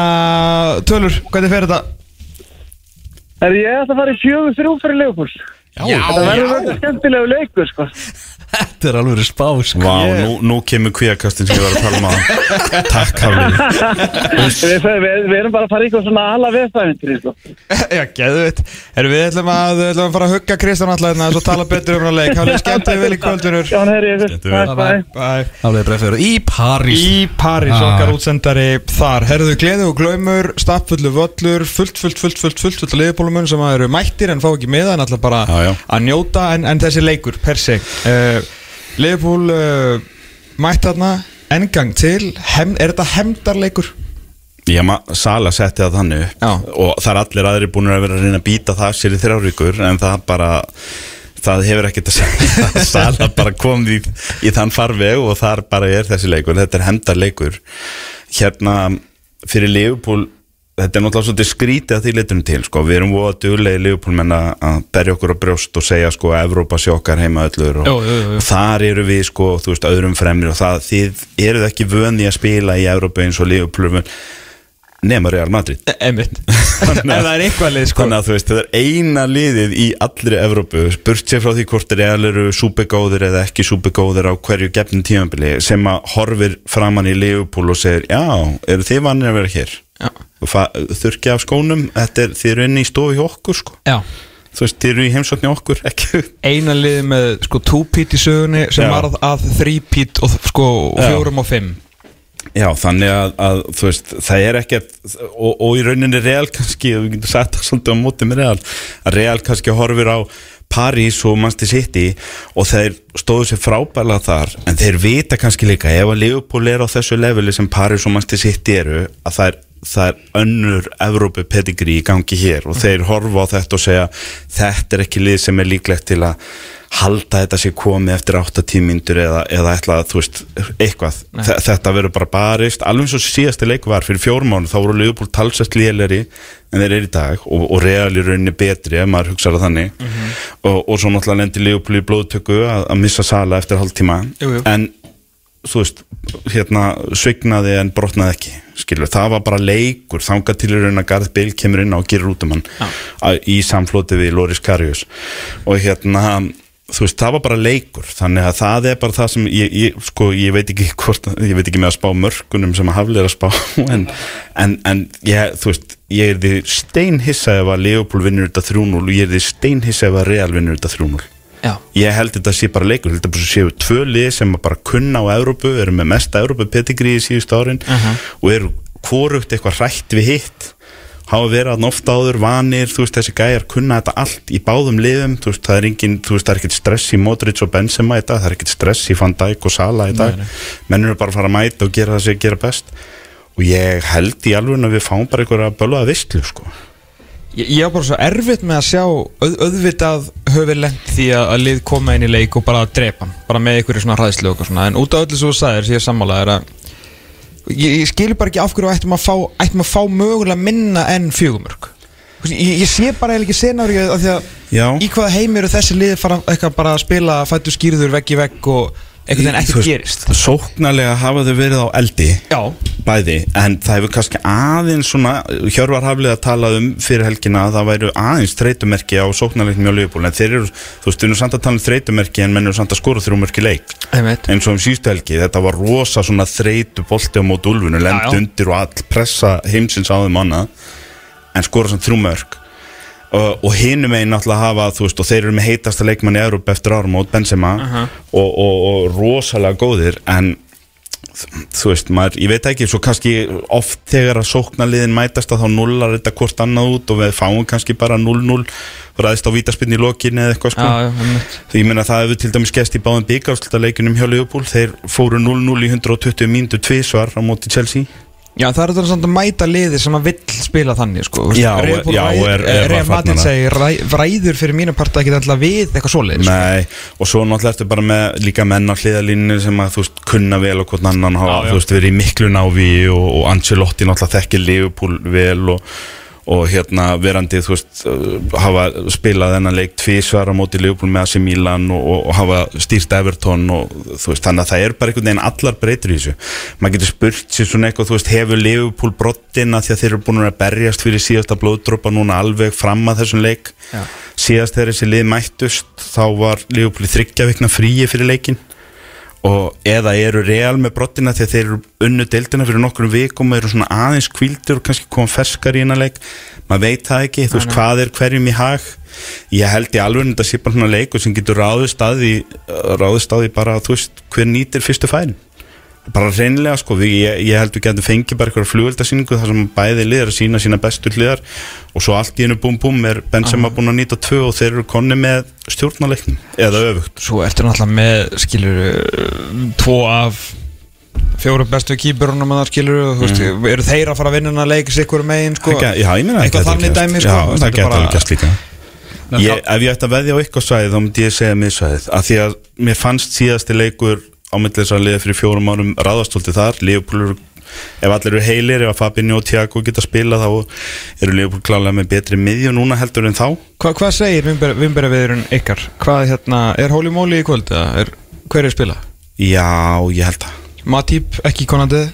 tölur, hvernig fer þetta? Er ég ætla að fara í fjögur þrjú fyrir Leopold Já, Það verður sko Þetta er alveg spás Vá, nú, nú kemur kvíakastin sem ég var að tala um að Takk við, við, við erum bara að fara í svona ala veðstæðintir sko. Já, geðvitt Herru, við ætlum að, ætlum að fara að hugga Kristján alltaf hérna og tala betur um hann leik. Hafið skemmt þig vel í kvöldunur Alveg breyfður í París. Í París, Ah. okkar útsendari þar. Herðu gleði og glaumur, stappfullu völlur Fullt, fullt, fullt, fullt, fullt, fullt liðbólumum sem að eru mættir en fá ekki með en alltaf bara Já, já. að njóta en, en þessi leikur per se Liðból uh, mætt þarna engang til. Hem, Er þetta hemdarleikur? Já, Sala setti það þannig upp. Já. og það er allir aðri búin að vera að reyna að býta það sér í þrjáríkur en það bara það hefur ekkert að segja. Sala bara kom í, í þann farveg og þar bara er þessi leikur. Þetta er hendarleikur hérna fyrir Leopold þetta er náttúrulega svolítið skrítið að því leitunum til sko. við erum voða duglega í Leopold menn að að berja okkur á brjóst og segja sko að Evrópa sjokkar heima öllur og, Jú, jú, jú. og þar eru við sko, þú veist, öðrum fremri og það, þið eruð ekki vöni að spila í Evrópa eins og Leopold nema Real Madrid er eitthvað lið sko Þannig að þú veist, þetta er eina liðið í allri Evrópu, burt sér frá því hvort Real eru súpegóðir eða ekki súpegóðir á hverju gefnum tímabili sem að horfir framann í Leopold og segir, já, eru þið vannir að vera hér? Já. Þurrki af skónum, þetta er, þið eru inni í stofu hjá okkur, sko. Já Þú veist, þið eru í heimsókn hjá okkur, ekki? Eina lið með sko two-pít í sögunni sem Já. varð að three-pít og sko Já. fjórum og fimm Já, þannig að, að þú veist, það er ekkert og, og í rauninni real kannski við getum sagt það svolítið á móti með real að real kannski horfir á París og Manchester City og þeir stóðu sér frábælega þar en þeir vita kannski líka ef að Liverpool er á þessu leveli sem París og Manchester City eru að það er, það er önnur Evrópu pedigrí í gangi hér og þeir horfa á þetta og segja þetta er ekki lið sem er líklegt til að halda þetta sér komið eftir 8-10 myndur eða, eða ætla að þú veist eitthvað, Þe- þetta verður bara barist. Alveg eins og síðasti leik var fyrir fjórum mánu þá voru Liverpool talsast léleri en þeir eru í dag og, og real í rauninni betri ef maður hugsaður þannig. Og, og svo náttúrulega lendi Liverpool í blóðtöku að, að missa sala eftir hálftíma. En þú veist hérna svignaði en brotnaði ekki skilur, það var bara leikur. Þangað til í raun að Garð Bill kemur inn á og gerir út um hann að- í samflóti við Loris Karius. Og hérna þú veist, það var bara leikur. Þannig að það er bara það sem ég, ég, sko, ég veit ekki hvort, ég veit ekki með að spá mörkunum sem að haflega að spá en, en, en ég, þú veist ég er því steinhissa ef að Leopold vinnur þetta 3-0 og ég er því steinhissa ef að Real vinnur þetta 3-0 Já. ég held þetta sé bara leikur þetta séu tvö lið sem að bara kunna á Evrópu eru með mesta Evrópu pedigrí í síðustu árin og eru hvorugt eitthvað hrætt við hitt. Hafa verið að ofta áður vanir þú veist þessi gæjar kunna þetta allt í báðum liðum. Þú veist það er engin, þú veist það er ekkert stress í Modric og Benzema í dag, það er ekkert stress í Van Dijk og Sala í dag, menn eru bara að fara að mæta og gera það sem gera best. Og ég held í alveg að við fáum bara einhverja bölvaða vistlu sko Ég, var bara svo erfitt með að sjá auð, auðvitað höfum lent því að, að lið koma inn í leik og bara að drepa hann bara með einhverju svona hræðslu og svona en út af öllu svo þú sagðir sem ég sammála er að ég, ég skilur bara ekki af hverju ættum að fá, ættum að fá mögulega minna en fjögumörk ég, ég sé bara eiginlega ekki af því að Já. í hvaða heim eru þessi lið fara eitthvað bara að spila fættu skýrður vegg í vegg og einhvern veginn veist, gerist. Sóknarlega hafa þau verið á eldi Já. Bæði, en það hefur kannski aðeins svona Hjörvar haflið að tala um fyrir helgina að það væru aðeins þreytumerki á sóknarleiknum hjá Liverpool en þeir eru, þú veist, við erum samt að tala um þreytumerki en menn eru samt að skora þrjúmerki leik. Eins og um síðustu helgi, þetta var rosa svona þreytu bolti á mót úlfinu, lend undir og all pressa heimsins á þeim annað en skora samt þrjúmörk og, og hinum einn náttúrulega hafa þú veist, og þeir eru með heitasta leikmann í Európa eftir árum mót Benzema og, og, og rosalega góðir en þú veist, maður, ég veit ekki svo kannski oft þegar að sóknarliðin mætast að þá nullar þetta hvort annað út og við fáum kannski bara 0-0 ræðist á vítaspinn í lokinni eða eitthvað sko. Því ég meina það hefur til dæmis gæst í báðum byggarslutaleikunum hjá Liverpool þeir fóru 0-0 í 120 mínútur tvísvar á móti Chelsea Já, það er þetta að mæta liði sem að vill spila þannig sko. Já, Liverpool já, er- eh, er Real var Madrid farnara. segir ræ- ræður fyrir mínu parta ekki alltaf við eitthvað svoleið sko. Nei, og svo náttúrulega ertu bara með líka menn á hliðalínu sem að þú veist kunna vel og hvern annan hafa, Já, já. þú veist, verið í miklu návi og, og Ancelotti náttúrulega þekkir Liverpool vel og, og hérna verandi, þú veist, uh, hafa spilað þennan leik tvísvar á móti Liverpool með AC Milan og, og, og hafa stýrt Everton og þú veist, þannig að það er bara einhvern veginn allar breytur í þessu. Maður getur spurt sér svona eitthvað, þú veist, hefur Liverpool brottina því að þeir eru búin að berjast fyrir síðasta blóðdrópa núna alveg fram að þessum leik Já. síðast þegar þessi lið mættust þá var Liverpool í þryggja vikna fríi fyrir leikin og eða eru real með brottina að þeir eru unnu deildina fyrir nokkrum vikum og eru svona aðeins kvildur og kannski koma ferskar í hennar leik. Maður veit það ekki, þú veist hvað er hverjum í hag. Ég held í alveg þetta sé bara svona leikur sem getur ráðist að því ráðist að því bara, þú veist, hver nýtir fyrstu færin bara reynilega sko, við, ég, ég held við getum fengið bara eitthvað flugveldasýningu þar sem bæði liðar að sína sína bestu liðar og svo allt í hennu búm búm er Benzema búin að nýta tvö og þeir eru konni með stjórnaleiknum eða öfugt. Svo ertu náttúrulega með skilur tvo af fjórum bestu kýburunum að það skilur þú veist, eru þeir að fara að vinna hennar leik sikkur megin sko, Það gæ- Já, ég meina eitthvað þannig dæmi sko, Já, það bara- alveg gæst líka. Ég, Ef ég ætti að veðja á eitthvað svæði þá myndi ég segja miðsvæðið af því að mér fannst síðasti leikur á milli þess að liða fyrir fjórum árum ráðastólti þar Leopold ef allir eru heilir, ef að Fabinho og Thiago geta spila þá eru Leopold klálega með betri miðju núna heldur en þá Hva, Hvað segir vimbera viðurinn ykkar? Hvað hérna, er Hóli Móli í kvöld? Er, hver er að spila? Já, ég held það Matip, ekki Konandi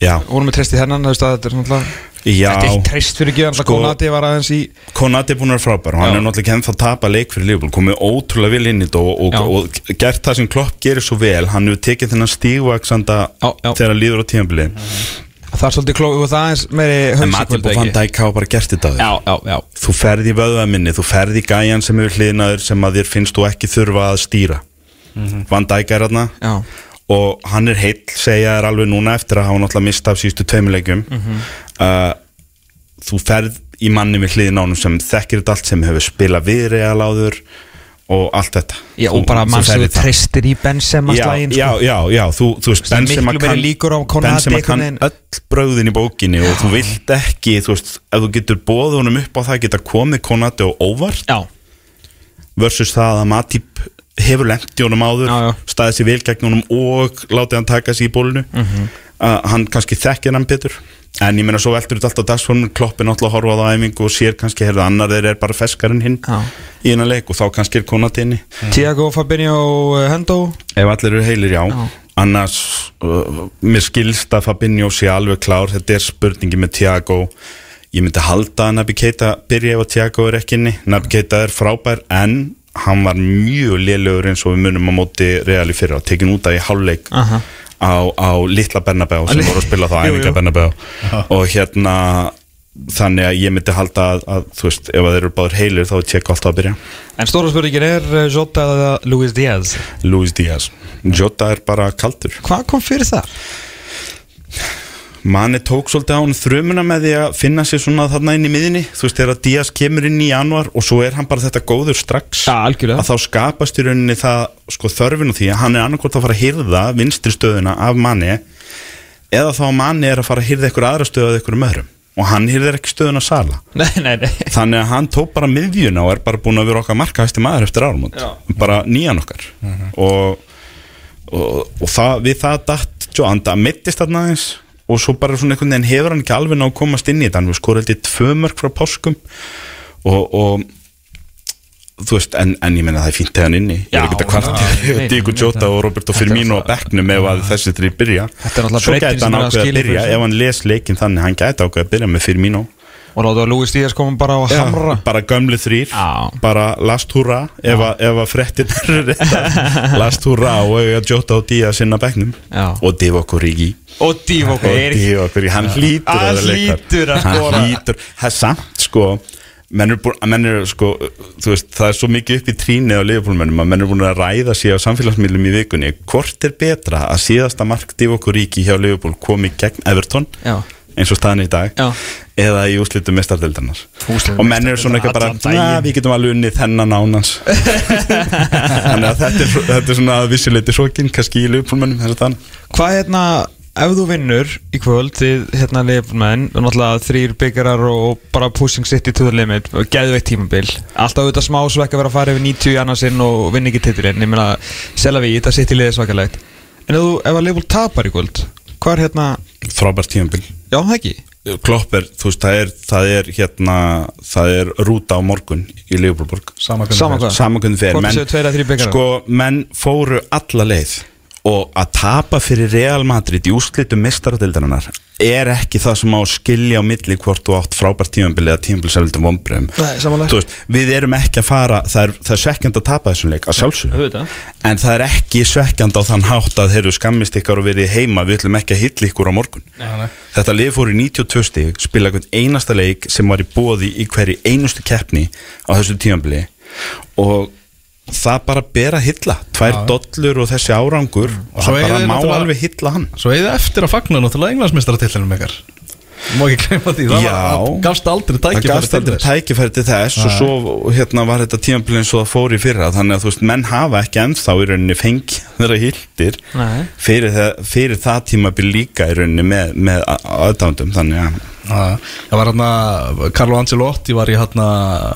Já, vorum við treyst í hennan, að þetta er já. Þetta er ekki treyst fyrir ekki, sko, Konandi var aðeins í Konati er búin að vera frábær. Og hann Já. er náttúrulega ekki ennþá að tapa leik fyrir Liverpool komið ótrúlega vel inn í þetta og, og, Já. og gert það sem Klopp gerir svo vel. Hann hefur tekið þennan stígvaksanda þegar hann líður á tímabilið. Það er svolítið klóð og það aðeins meiri en Matip og Van Dijk hafa bara gert þetta Já, já, já. Þú ferði í vöðvaminni, þú ferði í gæjan sem hefur hliðnaður sem að þér finnst þú ekki þurfa að stýra. Van Dijk er Já, og hann er heill segja þér alveg núna eftir að hafa náttúrulega mista af síðustu tveimuleikjum Mhm. uh, þú ferð í manni við hliðin ánum sem þekkir þetta allt sem hefur spilað við real áður og allt þetta. Já, Þú- og bara mann sem ferð í Benzema já, slægin já, já, já, þú, þú veist Benzema miklu meiri líkur á Konati Benzema kann öll bröðin í bókinni og þú vilt ekki, þú veist, ef þú getur bóð honum upp á það geta komið Konati og óvart Já, versus það að Matip hefur lengt í honum áður Já, já. staðið sér vel gegn honum og látið hann taka sér í bólunu Mhm. að hann kannski þekkir hann betur. En ég meina svo veldur þetta alltaf dagsform kloppi náttúrulega að horfa á æfingu og sér kannski heyrðu annar þeir er bara feskar en hinn Já. í hennar leik og þá kannski er Konati inni Tiago, Fabinho, uh, Hendo? Ef allir eru heilir já, annars uh, mér skilst að Fabinho sé alveg klár. Þetta er spurningi með Tiago ég myndi halda að Naby Keita byrja ef að Tiago er ekki inni. Naby Keita er frábær en hann var mjög lélugur eins og við munum á móti Real í fyrra, tekin út af í hálfleik Aha. á, á litla Bernabeu sem voru að spila þá æfinga jú. Bernabeu og hérna þannig að ég myndi halda að, að þú veist, ef að þeir eru báður heilir þá er Tiago alltaf að byrja En stóra spurningin er uh, Jota eða Luis Diaz Luis Díaz, Jota er bara kaldur Hvað kom fyrir það? Manni tók svolítið á hann þrumuna með því að finna sér svona þarna inn í miðinni þú veist þegar að Díaz kemur inn í januar og svo er hann bara þetta góður strax Ja, að þá skapast í rauninni það sko þörfin og því að hann er annarkvort að fara að hyrða vinstri stöðuna af manni eða þá manni er að fara að hyrða ykkur aðra stöðu eða ykkur um öðrum og hann hyrðir ekki stöðuna sala Nei, nei, nei. Þannig að hann tók bara miðjuna og er bara búin að vera okkar markahæsti maður eftir árumót Já. bara nýjan okkar. Og, og, og það, við það datt Jó, hann það mittist þarna aðeins og svo bara svona einhvern veginn hefur hann ekki alveg ná að komast inn í þetta. Hann við skor held ég tvö mörg frá páskum. Og, og þú veist, en, en ég menna það er fínt hann inni. Ég er ekki að kvarta nei, Jota og Roberto er Firmino á alltaf- bekknum ef að þessi þrý byrja. Svo gæti hann er að að byrja. ef hann les leikinn þannig hann gæti ákveða að byrja með Firmino Og láta Luis Diaz koma bara Já, hamra. bara gömlu þrýr Já. bara last húra ef, að- ef að frettin réttar. Last húra og eiga Jota og á bekknum. Já. og Origi. Og Divock og er Divock Origi, hann hlýtur að leikar. að hann hlýtur, það er samt sko menn eru búin, menn eru sko veist, það er svo mikið upp í tríni á liðbólmennum að menn eru búin að ræða sig á samfélagsmiðlum í vikunni, hvort er betra að síðasta mark Divock Origi hjá Liverpool komi gegn Everton Já. Eins og staðan í dag Já. eða í úslitum mestardeldarnar og menn eru svona eitthvað bara. "Na, við getum alveg unnið þennan ánans þannig að þetta er, þetta er svona vissuleiti sókin kannski í lögpólmennum þess að þann Hvað hérna, ef þú vinnur í kvöld þið hérna leifmenn og náttúrulega þrýr byggarar og bara pushing city to the limit og geðu eitt tímabil. Alltaf auðvitað smá svekk að vera að fara yfir 90 í annarsinn og vinna ekki titilinn. Ég meina, Selaví, þetta sitt í liðið svakalegt. En ef, þú, ef að Leifbúl tapar í kvöld hvað er hérna, frábært tímabil já það ekki? Klopp er, þú veist, það er, það er hérna, það er rúta á morgun í Leopoldborg Sama hvernig Sama fer. Hvort menn, sko, menn fóru alla leið og að tapa fyrir Real Madrid í úrslitum mestaradildarinnar er ekki það sem á að skilja á milli hvort þú átt frábært tímabili eða Nei, samanlega. Þú veist, við erum ekki að fara það er, það er svekkjand að tapa þessum leik að sjálfsög Auðvitað. en það er ekki svekkjand á þann hátt að þeir eru skammist ykkar og verið heima við ætlum ekki að hitla ykkur á morgun nei. þetta lið fór í 92 stig spila einasta leik sem var í bóði í hverju einustu keppni á þessu tímabili og það bara ber að hitla tvær dollur og þessi árangur og Svo það bara má alveg hitla hann Svo þið eftir að fagna náttúrulega englandsmeistaratillinu ykkar Má ekki gleyma því Það Já. gafst aldrei það tækifæri gafst til aldrei þess. tækifæri til þess og svo hérna var þetta tímabili eins og það fór í fyrra þannig að þú veist, menn hafa ekki ennþá í rauninni fengið þeirra hildir Nei. fyrir, það, fyrir það tímabili líka í rauninni með, með aðdándum þannig að Það var hérna Carlo Ancelotti var í hérna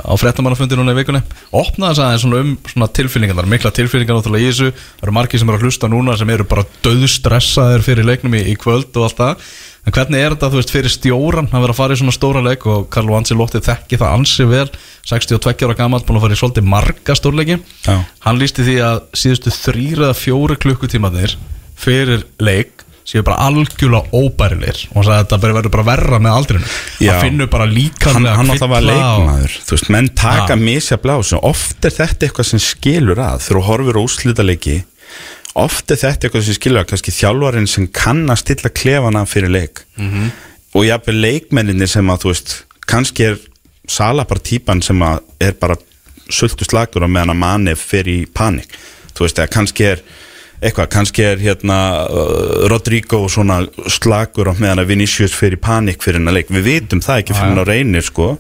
á fréttamannafundi núna í vikunni. Opnaði aðeins svona um svona tilfinningar það eru mikla tilfinningar náttúrulega í þessu. Það eru margir sem eru að hlusta núna sem eru bara döðstressaðir fyrir leiknum í, í kvöld og allt það. En hvernig er þetta þú veist fyrir stjóran að vera að fara í svona stóra leik og Carlo Ancelotti þekki það ansi vel 62 ára gammal búin að fara í svolítið marga stórleiki. Já. hann lísti því að síðustu þrýr eða fjóri klukkutímaðir fyrir leik séu bara algjörlega óbærilegir. Og hann sagði að þetta verður bara verra með aldrinu hann finnur bara hann, líkamlega hann alltaf var kvilla og- leikmaður. þú veist, menn taka Já. misjafla á þessu. Oft er þetta eitthvað sem skilur að þú horfir á úslítaleiki oft er þetta eitthvað sem skilur að kannski þjálfarinn sem kann að stilla klefana fyrir leik. Mhm. og jafnveg leikmenninni sem að þú veist, kannski er Sala bara típan sem að er bara sultu slagur og meðan að manni fer í panik. Þú veist, eða kannski er eitthvað, kannski er hérna uh, Rodrigo svona slagur á meðan að Vinicius fyrir panik fyrir hennar leik, við vitum það ekki fyrir hennar reynir sko.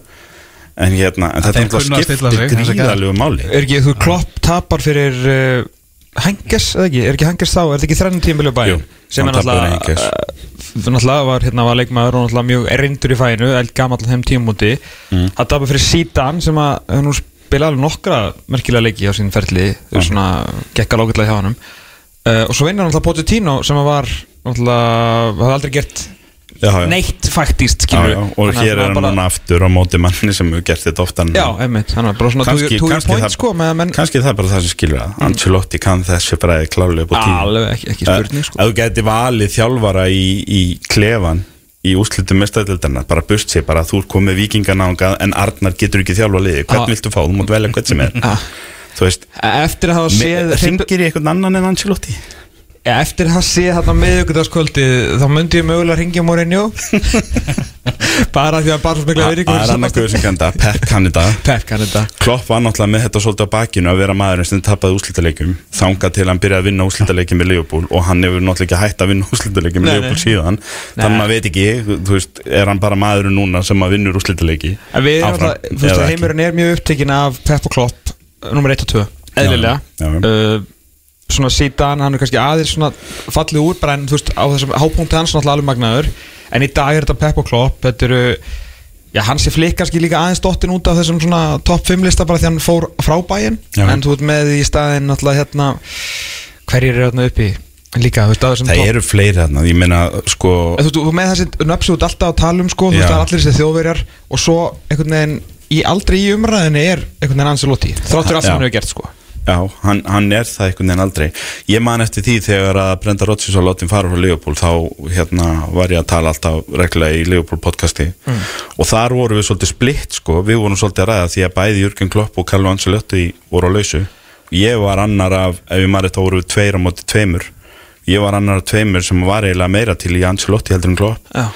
En hérna, en þetta er alltaf að skiptir gríðalegu máli. Er ekki, þú klopp tapar fyrir uh, Henges, eða ekki, er ekki Henges þá er þetta ekki á bæinn? Jú, sem er Henges. uh, var, hérna, var leikmaður og náttúrulega mjög erindur í fæinu, eld gamall á þeim tímúti Mm. að tapar fyrir Zidane sem að nú spila alveg nokkra merkilega leiki á sín ferli Mm. svona gekka lágætlega hjá hann uh, og svo vinnur náttúrulega Pochettino sem að var náttúrulega, hafði aldrei gert já, já. neitt faktíst Já, og hér er hann núna aftur á móti manni sem hefur gert þetta ofta bara Kannski- það- sko að kannski það er bara það sem skilur það Ancelotti kann þessi bræði klálega spurning sko. Ef þú geti valið þjálfara í, í klefan í úrslutum mestadöldarna bara bust sig, bara þú er komið vikingana ángað en Arnar getur ekki þjálfa liði hvern Ah. viltu fá, þú mátt velja hvern sem er. Ah. Þú veist, Eftir að hafa séð ringir í einhvern annan en Ancelotti? Ja, eftir að hafa séð þarna miðugudagskvöldi þá myndi ég mögulega ringja Mourinho. Bara því að bara svo mikla verið það er annar guður sem kenda, Pep þetta. Pep þetta. Klopp var náttúrulega með þetta svolítið á bakinu að vera maðurinn sem tapaði úslítaleikjum þangað til hann byrjaði að vinna úslítaleikjum með Liverpool og hann hefur náttúrulega hægt að vinna úslítaleikjum með nei. síðan. Þannig að maður veit ekki, þú veist, er hann bara maðurinn núna sem að vinnur að heimurinn er mjög upptekinn af Pep og Klopp nummer 1 og 2, eðlilega. Uh, svona síðan, hann er kannski aðeins svona fallið úr bara en þú veist á þessum hápunkti hans náttúrulega alveg magnaður. En í dag er þetta Pep og Klopp. Þetta eru, já hans er flikk kannski líka aðeins dottin út af þessum svona topp 5 lista bara því hann fór frá bæinn Já. en þú ert með í staðinn náttúrulega hérna hverjir eru hérna uppi líka, veist, á það eru fleiri þarna, ég meina sko Þú veist, með þessi nöpsi út alltaf að tala um sko, þú veist, það er allir þessi þjóðverjar og svo einhvern veginn í aldrei í umræðinni er einhvern veginn Ancelotti þráttur allt sem hann hefur gert sko. Já, hann, hann er það einhvern veginn aldrei. Ég man eftir því þegar að Brenda Rodgers var látin fara frá Liverpool þá hérna var ég að tala alltaf reglulega í Liverpool podcasti. Mm. og þar vorum við svolítið splitt sko. Við vorum svolítið að ræða því að bæði Jürgen Klopp og Carlo Ancelotti voru á lausu. Ég var annar af, ef ég maður þetta voru tveir á móti tveimur. Ég var annar af tveimur sem var eiginlega meira til í Ancelotti heldur en Klopp. Já.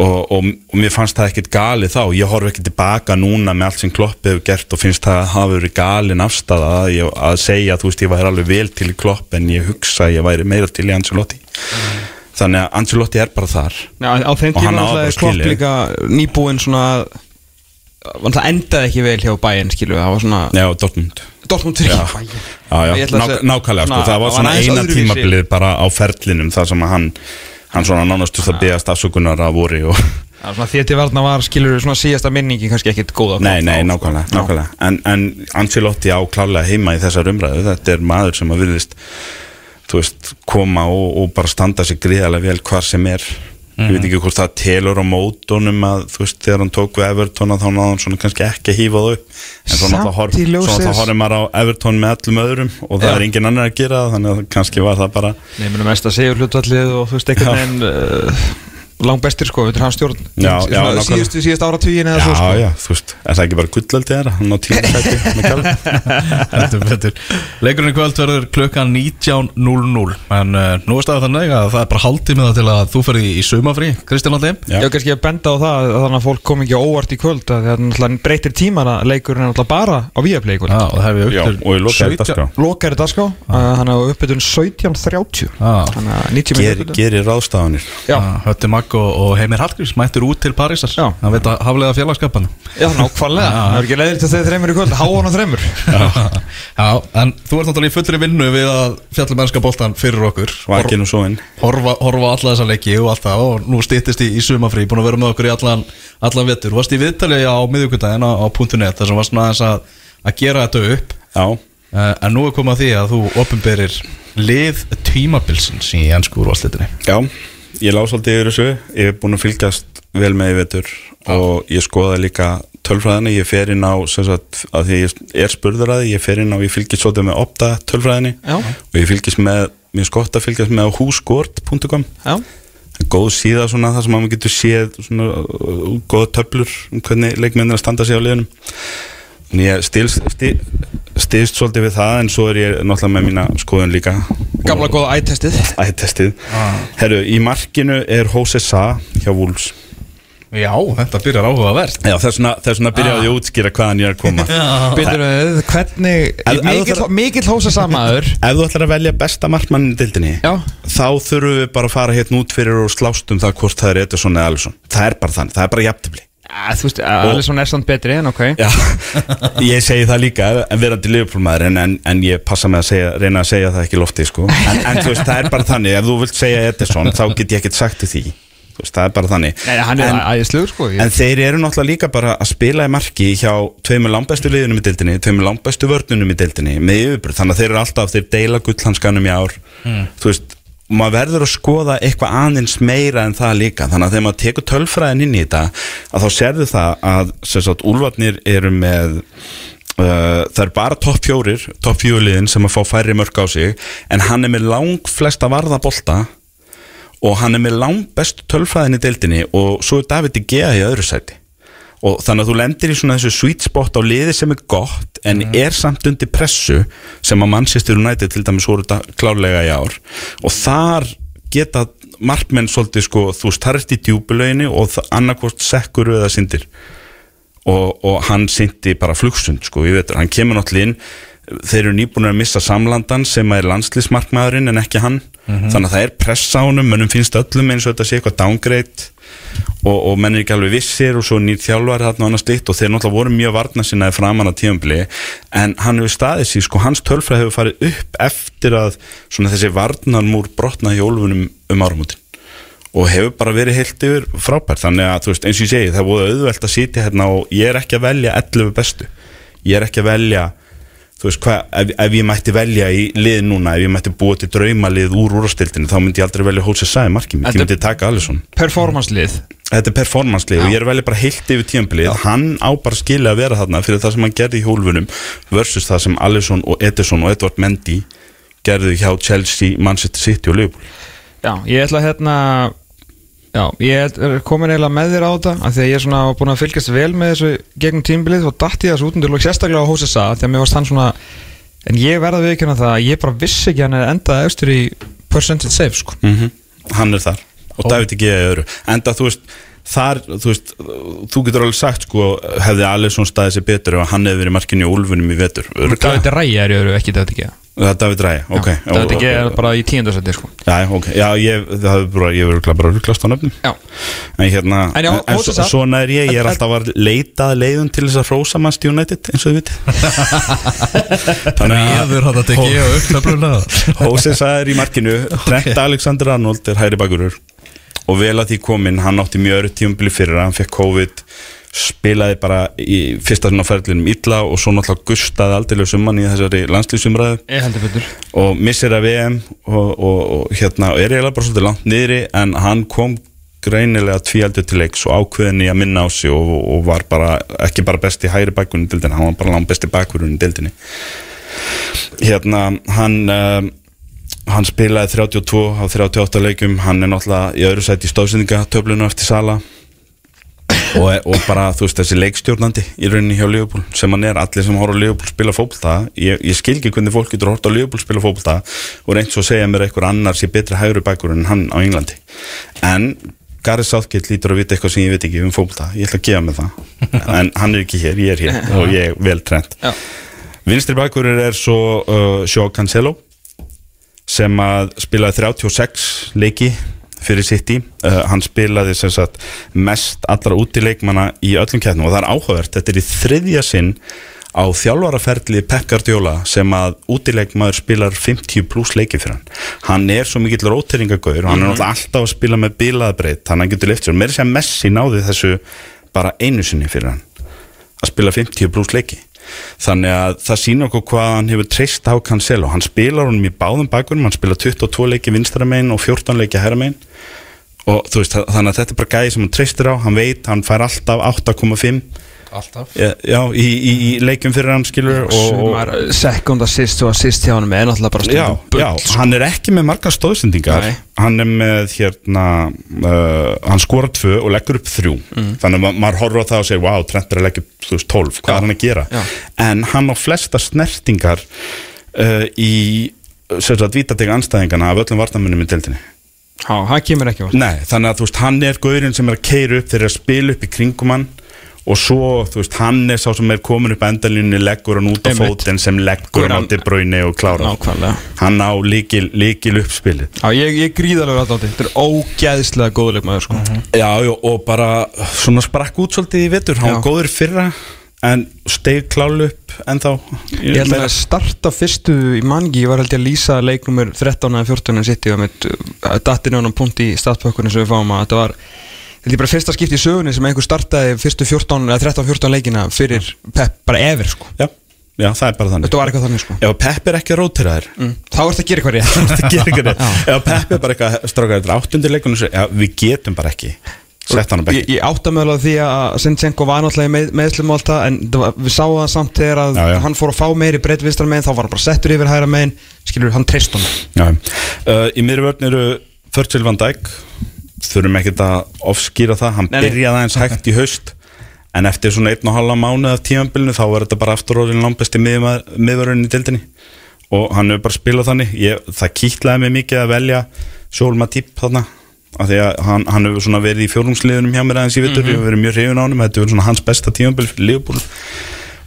Og, og, og mér fannst það ekkert gali þá. Ég horf ekki tilbaka núna með allt sem Klopp hefur gert og finnst það að hafa verið galin afstæða að, ég, að segja þú veist ég væri alveg vel til í Klopp en ég hugsa að ég væri meira til í Ancelotti. Þannig að Ancelotti er bara þar. Já, á þeim tíma er Klopp líka nýbúinn svona það endaði ekki vel hjá bæinn skilu, það var svona Já, Dortmund. Dortmund fyrir bæinn að nákvæmlega sko, það var svona eina tímabilið bara á ferlinum þar sem að hann hann svona nánastu það beðast afsökunar að voru að til varna var skilur svona síðasta minningi kannski ekkit góða Nei, nei, sko. nákvæmlega, nákvæmlega. En, en Ancelotti á klálega heima í þessar umræðu Þetta er maður sem að virðist Þú veist, koma og, og bara standa sig gríðarlega vel hvar sem er Ég Mhm. veit ekki hvort það telur á mótunum að þú veist, þegar hann tók við Everton að þá náði hann svona kannski ekki að hýfa það upp En svo Samt náttúrulega horf- í svo ljósi náttúrulega þess- horfum maður á Everton með öllum öðrum og það Já. er engin annar að gera þannig að kannski var það bara Nei, minnum mest að segja hlutvallið og þú veist einhvern veginn uh, langbestir sko, þetta er hans stjórn. Já, já, síðustu, síðust ára tvíin eða Já, svo sko. já, þú veist, er það ekki bara gullöldi þeirra? Hann á tíma sæti með kjálf Heldur betur. Leikurinn í kvöld verður klukkan 19.00 En uh, nú er staðið þannig að það er bara hálftímið til að þú ferði í sumafrí Kristján Alli Já. Já, kannski að benda á það að þannig að fólk kom ekki á óvart í kvöld að það er náttúrulega breytir tímana leikurinn er náttúrulega bara á Viaplay í kvöld. Já, og það hefur Já, upp til og ég lokaði 17 dagskrá. Lokar dagská, hann á uppbytun 17.30 Já. Þannig að 90 Ger, minútur Gerir ráðstafanir Já, Já, Hötti Magg og, og Heimir Hallgríms mættur út til Parísar. Það veit að haflega félagskapan. Já, nákvæmlega. Það er ekki leiðir til þeir þreymur í kvöld, háan og þreymur. Já, en þú ert náttúrulega í fullri vinnu við að fjalla mennska boltan fyrir okkur. Vakinn og svo inn horfa, horfa alla þessa leiki og allt það og nú stýttist í, í sumafrí, búin að vera með okkur í allan, allan vetur, varst í viðtali á miðvíkudaginn á, á .net þar sem varst aðeins að, að gera þetta upp. Já, uh, en nú er komið að því að þú opinberir lið tímabilsins í ennsku úrvarslitinni já, ég lá svolítið yfir þessu. Ég er búin að fylgjast vel með í vetur og ég skoða líka tölfræðina. Ég fer inn á, sem sagt, að því ég er spurður að því, ég fer inn á, ég fylgist svolítið með opta tölfræðinni Já. og ég fylgist með, mér skott að fylgjast með Já, góð síða svona það sem maður getur séð svona uh, góða töflur um hvernig leikmennir að standa sig á liðunum en ég stilst sti, stilst svolítið við það en svo er ég náttúrulega með mína skoðun líka. Gamla góða ættestið ættestið Herru, í markinu er Jose Sa hjá Wolves. Já, þetta byrjar áhugavert. Já, þess vegna, byrjaði ég að útskýra hvaðan ég er að koma. Við, hvernig Ef- Mikill, þarf- mikill hósa samaður Ef þú ætlar að velja besta markmannin í dildinni Já. þá þurfum við bara að fara hérna út fyrir og slást um það hvort það er Ederson eða Alisson. Það er bara þannig, það er bara jafntefli Þú veist, Alisson er samt betri en ok. Já, ég segi það líka en verandi liðupólmaður en, en, en ég passa með að segja, reyna að segja það ekki lofti sko. en, en þú veist, það er bara þannig ef þú vilt segja Ederson, þá get ég ekkert sagt því. Þú veist, það er bara þannig. Nei, hann er en, æðislegur sko ég- en þeir eru náttúrulega líka bara að spila í marki hjá tveimur langbestu liðunum í deildinni tveimur langbestu vörnunum í deildinni með yfirbyrð, þannig að þeir eru alltaf, þeir deila gullhanskanum í ár. Þú veist, maður verður að skoða eitthvað aðeins meira en það líka. Þannig að þegar maður tekur tölfræðin inn í þetta að þá serðu það að sagt, úlfarnir eru með Uh, það er bara topp fjórir topp fjóliðin sem að fá færri mörg á sig en hann er með lang flesta varða bolta og hann er með lang bestu tölfræðin í deildinni og svo er David De Gea í öðru sæti og þannig að þú lendir í svona þessu sweet spot á liði sem er gott en er samt undir pressu sem að Manchester United til dæmis voru klárlega í ár. Og þar geta markmenn svolítið sko, þú starft í djúbulöginni og það- annarkvort sekkur eða sindir og, og hann syndi bara flugsund sko, ég veit, hann kemur náttúrulega inn þeir eru nýbúin að missa samlandan sem er landslísmarkmaðurinn en ekki hann þannig að það er press á honum, mönnum finnst öllum eins og þetta sé eitthvað downgrade. Og, og menn er ekki alveg vissir og svo nýr þjálfari þarna og annars slikt og þeir náttúrulega voru mjög varna sinnaði framan á tíumbli en hann hefur staðið sér, sko, hans tölfræð hefur farið upp eftir að svona þessi varnarmúr brotna í ólfunum um áramótin. Og hefur bara verið heilt yfir frábært þannig að veist eins og ég segi það búið auðvelt að sitja hérna og ég er ekki að velja 11 bestu. Ég er ekki að velja þú veist hvað, ef, ef ég mætti velja í lið núna, ef ég mætti búa til draumalið úr úrstildinu, þá myndi ég aldrei velja Hósi Sæði markið mitt, ég myndi taka Alisson. Performance-lið. Þetta er performancelið og ég er velja bara heilt yfir tímabilið, hann á bara skilja að vera þarna fyrir það sem hann gerði í hólfunum versus það sem Alisson og Ederson og Edward Mendy gerðu hjá Chelsea, Manchester City og Liverpool. Já, ég ætla hérna Já, ég er komin eiginlega með þér á þetta af því að ég er svona búin að fylgjast vel með þessu gegnum tímbilið og datti þessu út undir lók sérstaklega á Hósesa því að mér varst hann svona en ég verða við ekki það að ég bara vissi ekki hann er endað austur í percentage save sko. Mm hann er þar og David ekki í öðru. Enda þú veist þar, þú veist, þú getur alveg sagt sko, hefði Alisson staðið sér betur ef hann hefði verið markinu í úlfunum í vetur David Ræja er öðru, ekki David ekki það er David Ræja, ok. David ekki er bara í tíundarsætti sko. Já, ok, já, ég, það hefur bara, ég verður bara rugglast á nöfnum. Já. En hérna, En já, en, svo, að- svona er ég, ég er alltaf að leita að leiðum til þess að hrósa mannst United, eins og þið vitið. Þannig Eður hann að tekja og upptöfluna Hósesa er í markinu Trent Alexander Arnold er hæri bakurur og vel að því kominn, hann átti mjög öru tíumbili fyrir hann fekk COVID spilaði bara í fyrsta svona ferðlinum illa og svo náttúrulega gustaði aldrei summan í þessari landslýsumræðu. Og missir að VM og, og, og hérna og er eiginlega bara svolítið langt niðri en hann kom greinilega tvíaldur til leiks og ákveðin í að minna á sig og, og var bara ekki bara besti hægri bakkurinn í dildinni, hann var bara langt besti bakkurinn í dildinni hérna hann um, hann spilaði 32 á 38 leikum hann er náttúrulega í öðru sæti í stóðsendingatöflunu eftir Sala og, og bara þú veist þessi leikstjórnandi í rauninni hjá Liverpool sem hann er. Allir sem á Liverpool spila fókbalta ég, ég skil ekki hvernig fólk getur á Liverpool spila fókbalta og reynt svo segja mér eitthvað annar sé betri hægri bækur en hann á Englandi. En Gareth Southgate lítur að vita eitthvað sem ég veit ekki um fókbalta ég ætla að gefa mig það. En hann er ekki hér, ég er hér og ég er vel trend vinstri bækurinn er svo uh, Sjó Cancelo sem að spilaði 36 leiki fyrir City. Uh, hann spilaði sem sagt mest allra útileikmanna í öllum keppnum og það er áhugavert, þetta er í þriðja sinn á þjálfaraferli Pep Guardiola sem að útileikmaður spilar 50 pluss leiki fyrir hann. Hann er svo mikill róteringagur og hann er náttúrulega alltaf að spila með bilaðbreyt þannig að hann getur lift sér, meira sem Messi náði þessu bara einu sinni fyrir hann að spila 50 pluss leiki þannig að það sýnir okkur hvað hann hefur treyst á Cancelo, hann spilar honum í báðum bakunum, hann spila 22 leiki vinstra megin og 14 leiki herra megin. Og þú veist, þannig að þetta er bara gæði sem hann treystir á, hann veit, hann fær alltaf 8,5 Alltaf. Já, já, í, í, í leikjum fyrir hann skilur og, og Sumar second assist og assist hjá hann er náttúrulega bara Já, stundum bull, já, sko. hann er ekki með margar stóðsendingar Nei. hann er með hérna uh, hann skorar tvö og leggur upp þrjú. Þannig að ma maður horfir á það og segir wow, Trent er að leggja upp þú veist, 12, hvað er hann að gera? Já. en hann á flesta snertingar uh, í sem sagt vítatega anstæðingana af öllum vartamönnum í deildinni. Já, það kemur ekki á Nei, þannig að þú veist, hann er gaurinn sem er að keira upp þeir eru að spila upp í kringum hann og svo, þú veist, hann er sá sem er komin upp endalínni, leggur hann út á fótinn sem leggur hann á dibbraunni og klárar. Nákvæmlega. Hann á líkil, líkil uppspilið Já, ég, ég gríðarlega á þetta Þetta er ógæðslega góðuleik maður sko. Já, já, og bara svona sprakk út svolítið í vetur, hann var góður í fyrra en steig klálu upp en þá Ég held að starta fyrstu í mangi. Ég var held að lýsa leiknumur 13 eða 14 en sitt Ég var með dattinu á hann punkt í startpökkunni sem við fáum að. Þetta var held ég bara fyrsta skipti í sögunni sem einhver startaði fyrstu 14 eða 13-14 leikina fyrir Pep bara ever sko. Já, já, það er bara þannig. Þetta var eitthvað þannig sko. Ef Pepp er ekki að rótira þér mm. Þá ertu að gera eitthvað rétt. Það gerir ekki neitt. Ef Pepp er bara eitthvað strákar þetta er áttundir leikunum já, við getum bara ekki sett hann á bekk Ég, ég átta mig alveg á því að Sinchenko var náttúrulega með, meðslum og allt það en það var, við sáum það samt þegar að Já, já. hann fór að fá meiri breytt vistar megin þá var hann bara settur yfir hæra megin. Skilur hann treyst Já, uh, í miðri vörn eru Virgil van Dijk þurfum ekkert að ofskýra það. Hann Nei, byrjaði aðeins hægt í haust en eftir svona einn og halva mánuð af tímanbylnu þá er þetta bara aftur orðin langbesti miðvörun í dildinni og hann hefur bara spilað þannig. Ég, það kýtlaði mig mikið að velja Sjól Matip þarna af því að hann, hann hefur svona verið í fjórumsliðunum hjá mér aðeins í vittur, ég hefur verið mjög hrifun á honum. Þetta verið svona hans besta tímanbyl fyrir Liverpool.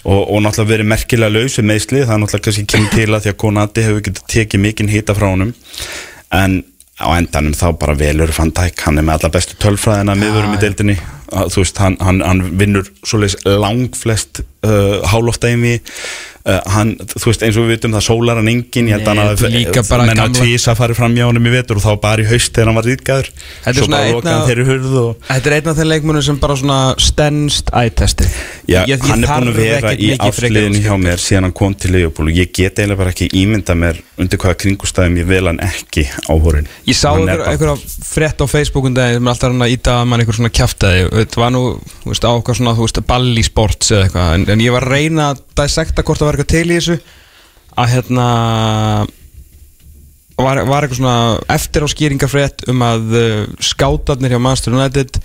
Og, og náttúrulega verið merkilega laus með meðslið, það er náttúrulega kannski á endanum þá bara velur Van Dijk. Hann er með alla bestu tölfræðina miðurum í deildinni Að, þú veist, hann, hann, hann vinnur svoleiðis langflest uh, hálóftæmi uh, hann, þú veist, eins og við vitum það sólar hann engin, ég held að hann að líka bara menn að gamla- farið fram hjá honum í vetur og þá bara í haust þegar hann var rýtgæður Þetta er svo bara af- hann þeirri hurð og Þetta er einn af þeim leikmunum sem bara svona stennst ættesti Já, hann er búin að vera í ásliðinu hjá mér síðan hann kom til Leopold og ég get eiginlega bara ekki ímynda mér undir hvaða kringustæðum ég vel hann ekki áhórin Ég sá einhver, einhverja frétt á Facebookum daginn sem alltaf hann að íta að mann einhver svona kjaftaði Þetta var nú, þú veist, á eitthvað svona, þú veist, balli sports eða eitthvað. En, en ég var að reyna að dissekta hvort það var eitthvað til í þessu. Að hérna var, var eitthvað svona eftir á skýringafrétt um að uh, skátarnir hjá Manchester United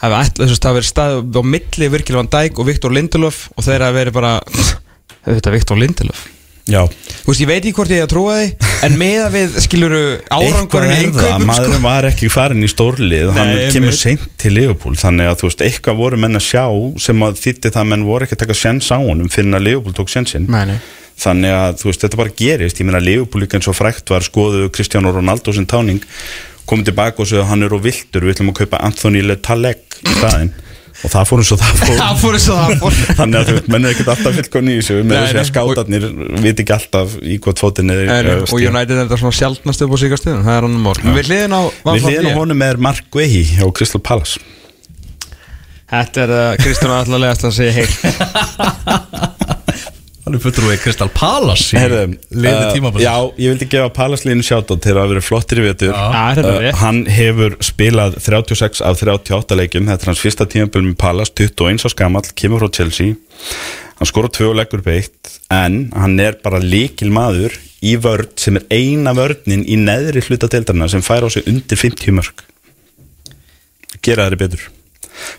hafi ætla, þess að það verið stað á milli Virgil van Dijk og Viktor Lindelöf og þeir hafi verið bara þetta Viktor Lindelöf Já, Þú veist, ég veit ekki hvort ég að trúa því En með að við skiluru árangurinn eitthvað er það, maðurinn sko. var ekki farin í stórlið hann Nei, kemur einmitt. seint til Leopold þannig að þú veist, eitthvað voru menn að sjá sem að þýtti það að menn voru ekki að taka sjens á honum fyrir að Leopold tók sjensin Nei, nei. þannig að þú veist, þetta bara gerist ég meina Leopold líka eins og frækt var skoðu Kristján Ronaldo sem táning komið tilbaka og segja hann er á viltur við ætlum að kaupa Anthony Le Talek í staðinn og það fór eins og það fór. Það fór það fór. Þannig að þú veist, menn er ekkert alltaf fylgkonni í þessu. Með Nei, þessi að skátarnir viti ekki alltaf í hvort fótinn er og United er þetta svona sjálfnast upp á síkast stuðum Það er hann um mál Við hliðin á á honum er Mark Guehi hjá Crystal Palace. Þetta er uh, Kristján allarlegast að segja heil Hann er fullur við Kristal Palace í liði uh, tímabils Já, ég vildi gefa Palace línu sjátt til að vera flottir í vetur. Já, þetta er rétt. Hann hefur spilað 36 af 38 leikjum. Þetta er hans fyrsta tímabil með Palace 21 á skamall, kemur frá Chelsea. Hann skora tvö og leggur beitt En hann er bara líkil maður í vörn sem er eina vörnin í neðri hluta deildarna sem fær á sig undir 50 mörg Gera þeirri betur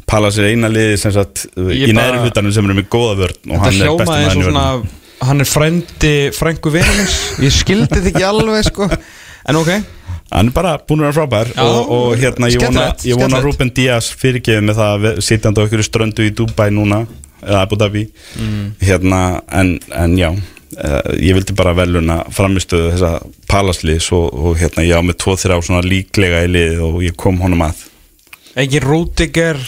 Palace er eina liði sem sagt Ég í neðri hlutanum sem er með góða vörn og hann er maður í svona vörn Hann er frændi frængu vinumins Ég skildi þetta ekki alveg sko. En ok. Hann er bara búin að vera frábær Já, og, og hérna ég vona, ég vona. Ruben Díaz fyrirgeði með það sitjandi á ykkur ströndu í Dubai núna eða Abu Dhabi. Mm. hérna en, en já uh, ég vildi bara veluna framistöðu þessa palasliðs og, og hérna ég á með 2-3 svona líklega í liðið og ég kom honum að Ekki Rúdiger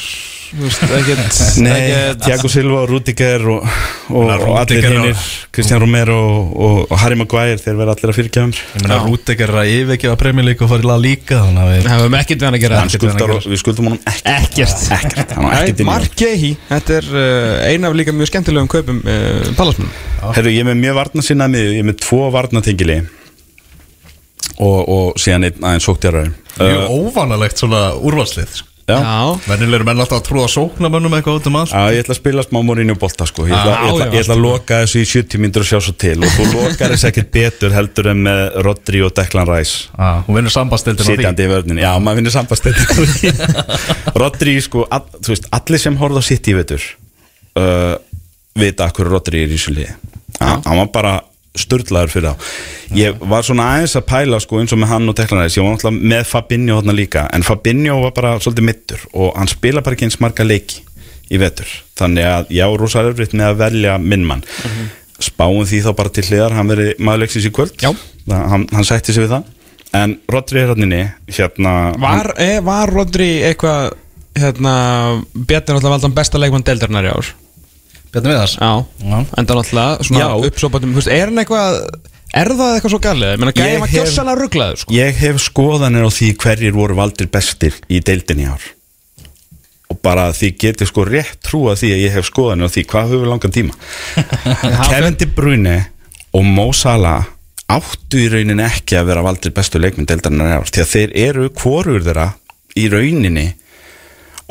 Þú veist, ekkert Nei, ekkert- Thiago Silva og Rudiger og, og, Meina, og allir og- hinnir Kristján Romero og, og, og Harry Maguire þeir verða allir að fyrirgefa mér Ég meina Rúdegger er að yfirgefa League og fara í La Liga Þannig að við Það hefum ekkert við hann að gera skuldar, við skuldum honum ekkert. Ekkert. Ekkert, hann var ekkert inn í Mark Gehi, þetta er uh, eina af líka mjög skemmtilegum kaupum uh, Palasmann Herru, ég er með mjög varna sinna mið, ég er með tvo varnatingili og, og síðan einn aðeins sóktjarari Mjög óvanalegt svona úrvalslið Já, Vennilegir menn alltaf að trúa sóknamönnum eitthvað út um allt. Já, ég ætla að spila smá Mourinho bolta sko. Ég ætla, Já, ég ætla, já, ég ætla að loka þessu í 70 myndur og sjá svo til. Og þú lokar þess ekkert betur heldur en með Rodri og Declan Rice. Ah, Hún vinnur sambandstildin á því sitjandi í vörnin, já maður finnir sambastönd Rodri sko, all, þú veist, allir sem horfða á sitt í vetur uh, vita að hverju Rodri er í þessu liði. Hann var bara sturlaður fyrir þá. Ég var svona aðeins að pæla sko eins og með hann og Rice, ég var náttúrulega með Fabinho þarna líka, en Fabinho var bara svolítið mittur og hann spila bara ekki eins marga leiki í vetur, þannig að ég á rosa erfitt með að velja minn mann. Spáum því þá bara til hliðar hann verið maðurleiksins í kvöld. Það, hann, hann sætti sig við það. En Rodri er hann inni hérna Var, e, var Rodri eitthvað hérna, Bjarni náttúrulega valdan besta leikmann deildarinnar í ár Bjarni Viðars Já, enda náttúrulega svona Já. uppsópatum, þú veist, er hann eitthvað er það eitthvað svo galið? Ég meina, Ég gæði maður gjössalega rugglaður sko. Ég hef skoðanir á því hverjir voru valdir bestir í deildinni í ár og bara því getið sko rétt trúa því að ég hef skoðanir á því hvað höfum við langan tíma Kevin De Bruyne og Mo Salah áttu í rauninni ekki að vera valdir bestu leikmynd deildarinnar í ár því að þeir eru hvorur þeirra í rauninni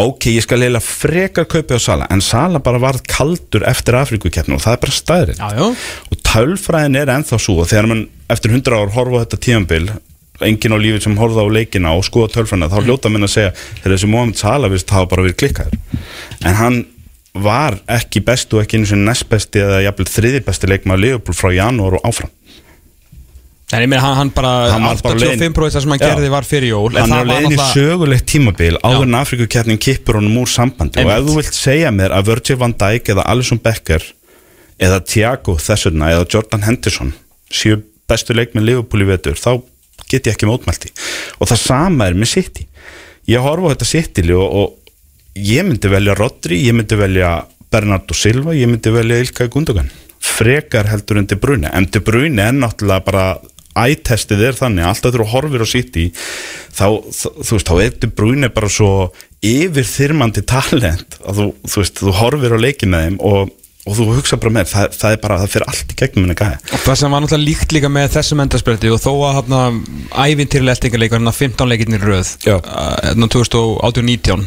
ok, ég skal leila frekar kaupi á Sala en Sala bara varð kaldur eftir Afrikukeppnu og það er bara já. og tölfræðin er ennþá svo og þegar mann eftir 100 ár horfa þetta tíðanbil enginn á lífið sem horfa á leikina og skoða tölfræðina þá hljóta minn að segja þegar þessi Mohamed Salah vist hafa bara verið klikkaður. En hann var ekki bestu og ekki einu sem næst besti eða jafnvel þriði besti leikmaður Liverpool frá janúar og áfram En ég meina, hann, hann bara, Hann var bara leiðin- 85% sem hann Já. gerði var fyrir jól. En hann það er á var leiðin í náttúrulega- sögulegt tímabil áður en Afrikukeppnin kippur honum úr sambandi. Og ef Einmitt. þú vilt segja mér að Virgil van Dijk eða Alisson Becker eða Thiago þessuna eða Jordan Henderson séu bestu leikminn Liverpool í vetur þá get ég ekki mótmælti og það sama er með City. Ég horfa á þetta City og, og ég myndi velja Rodri, ég myndi velja Bernardo Silva, ég myndi velja Ilkay Gundogan. Frekar heldur en De Bruyne. En De Bruyne er náttúrulega bara ættestið er þannig, alltaf þú horfir á City þá, þá- þú veist, þá er De Bruyne bara svo yfirþyrmandi talent að þú, þú veist, þú horfir á leiki með þeim og, og þú hugsa bara með, það, það er bara það fyrir allt í gegnum henni gæði Og það sem var náttúrulega líkt líka með þessum endarspretti og þó að ævintýrlega eltingarleikar hérna 15 leikirnir röð Já. hérna 2018-19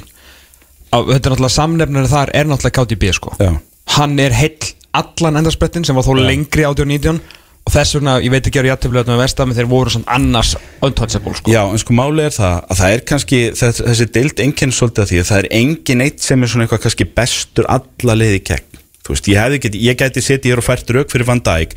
þetta er náttúrulega samnefnir þar er náttúrulega KTB sko Já. hann er heill allan endarsprettin sem var þó lengri 18-19 og þess vegna, ég veit ekki að ég aðtöflega með vestam þeir voru samt annars untouchable sko. Já, en sko máli er það að það er kannski þess, þessi deild enginn svolítið að því að það er engin eitt sem er svona eitthvað kannski bestur alla leiði gegn. Þú veist, ég hefði geti, ég gæti setið hér og fært rauk fyrir Van Dijk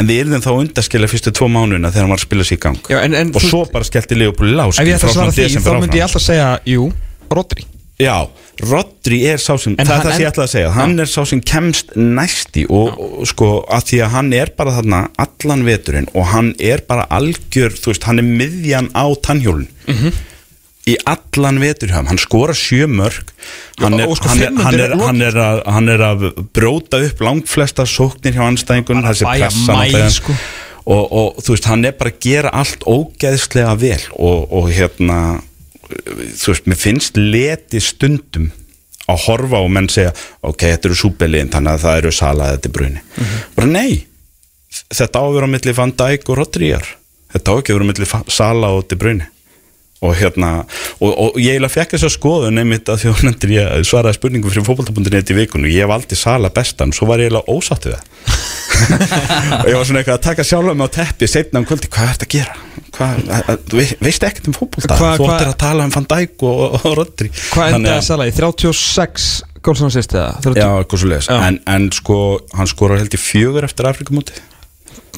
en við erum þá undaskilja fyrstu tvo mánuðina þegar hann var að spila sér í gang. Já, en- en og svo bara skellti Leopold lás ef ég ætla að svara því, þá myndi ég alltaf segja jú, Rodri Já, Rodri er sá sem En það er það sem ég en- ætla að segja. Hann er sá sem kemst næsti og, og sko að því að hann er bara þarna allan veturinn og hann er bara algjör, þú veist, hann er miðjan á tannhjólun Mhm. í allan vetur hjá hann, skora sjö mörg hann Já, er, og sko hann, er, hann, er, hann, er að, hann er að bróta upp langflesta sóknir hjá anstæðingun þessi bæja pressa mæl, náttúrulega. sko. og, og þú veist, hann er bara að gera allt ógeðslega vel og, og hérna þú veist, mér finnst leti stundum að horfa og menn segja ok, þetta eru súbeliðin, þannig að það eru salaði þetta bruni, bara nei þetta á að vera á milli Van Dijk og Rodríjar þetta á ekki að vera á milli Sala og De Bruyne og hérna og, og ég eiginlega fekk þess að skoðu nefnitt að þjóðnendur ég svaraði spurningum fyrir fótbolta.net í vikunum, ég valdi Sala bestan svo var ég eiginlega ósatt við það. Og ég var svona eitthvað að taka sjálfa mig á teppi setna um kvöldi, hvað er þetta að gera? Hvað, að- þú vei- veist ekkert um fótbolta? Hvað- þú ættir að tala um Van Dijk og, og, og Rodri. Hvað endaði að- Salah í? 36 gólsum sýst eða? 30? Já, eitthvað svo leiðis en, en sko, hann skorar held í fjögur eftir Afrikamóti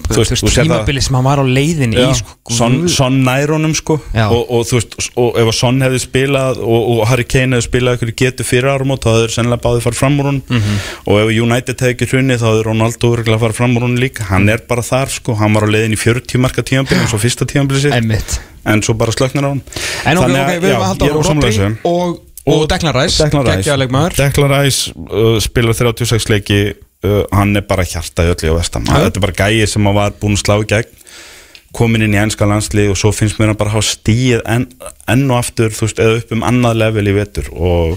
þú veist, þú sér það- sem hann var á leiðinni í sko, Son, guð. son nær honum sko Já. og, og þú veist, og ef að Son hefði spilað og, og Harry Kane hefði spilað eitthvað getur fyrir árum þá hefur sennilega báði farið fram úr honum Mhm. og ef United hefði ekki hrunni þá hefur Ronaldo örgulega farið fram úr honum líka hann er bara þar sko, hann var á leiðin í 40 marka eins og fyrsta tímabili sitt Einmitt. en svo bara slöknar á hann En ok, ok, við erum já, að halda á Rodri og, og Declan Rice geggjaður leikmaður. Declan Rice uh, spilar 36 leiki uh, hann er bara hjarta í öllu á vestam Já. þetta er bara gæi sem að var búinn að slá í gegn komin inn í enska landslið og svo finnst mér hann bara hafa stíð enn, enn og aftur þú veist, eða upp um annað level í vetur og,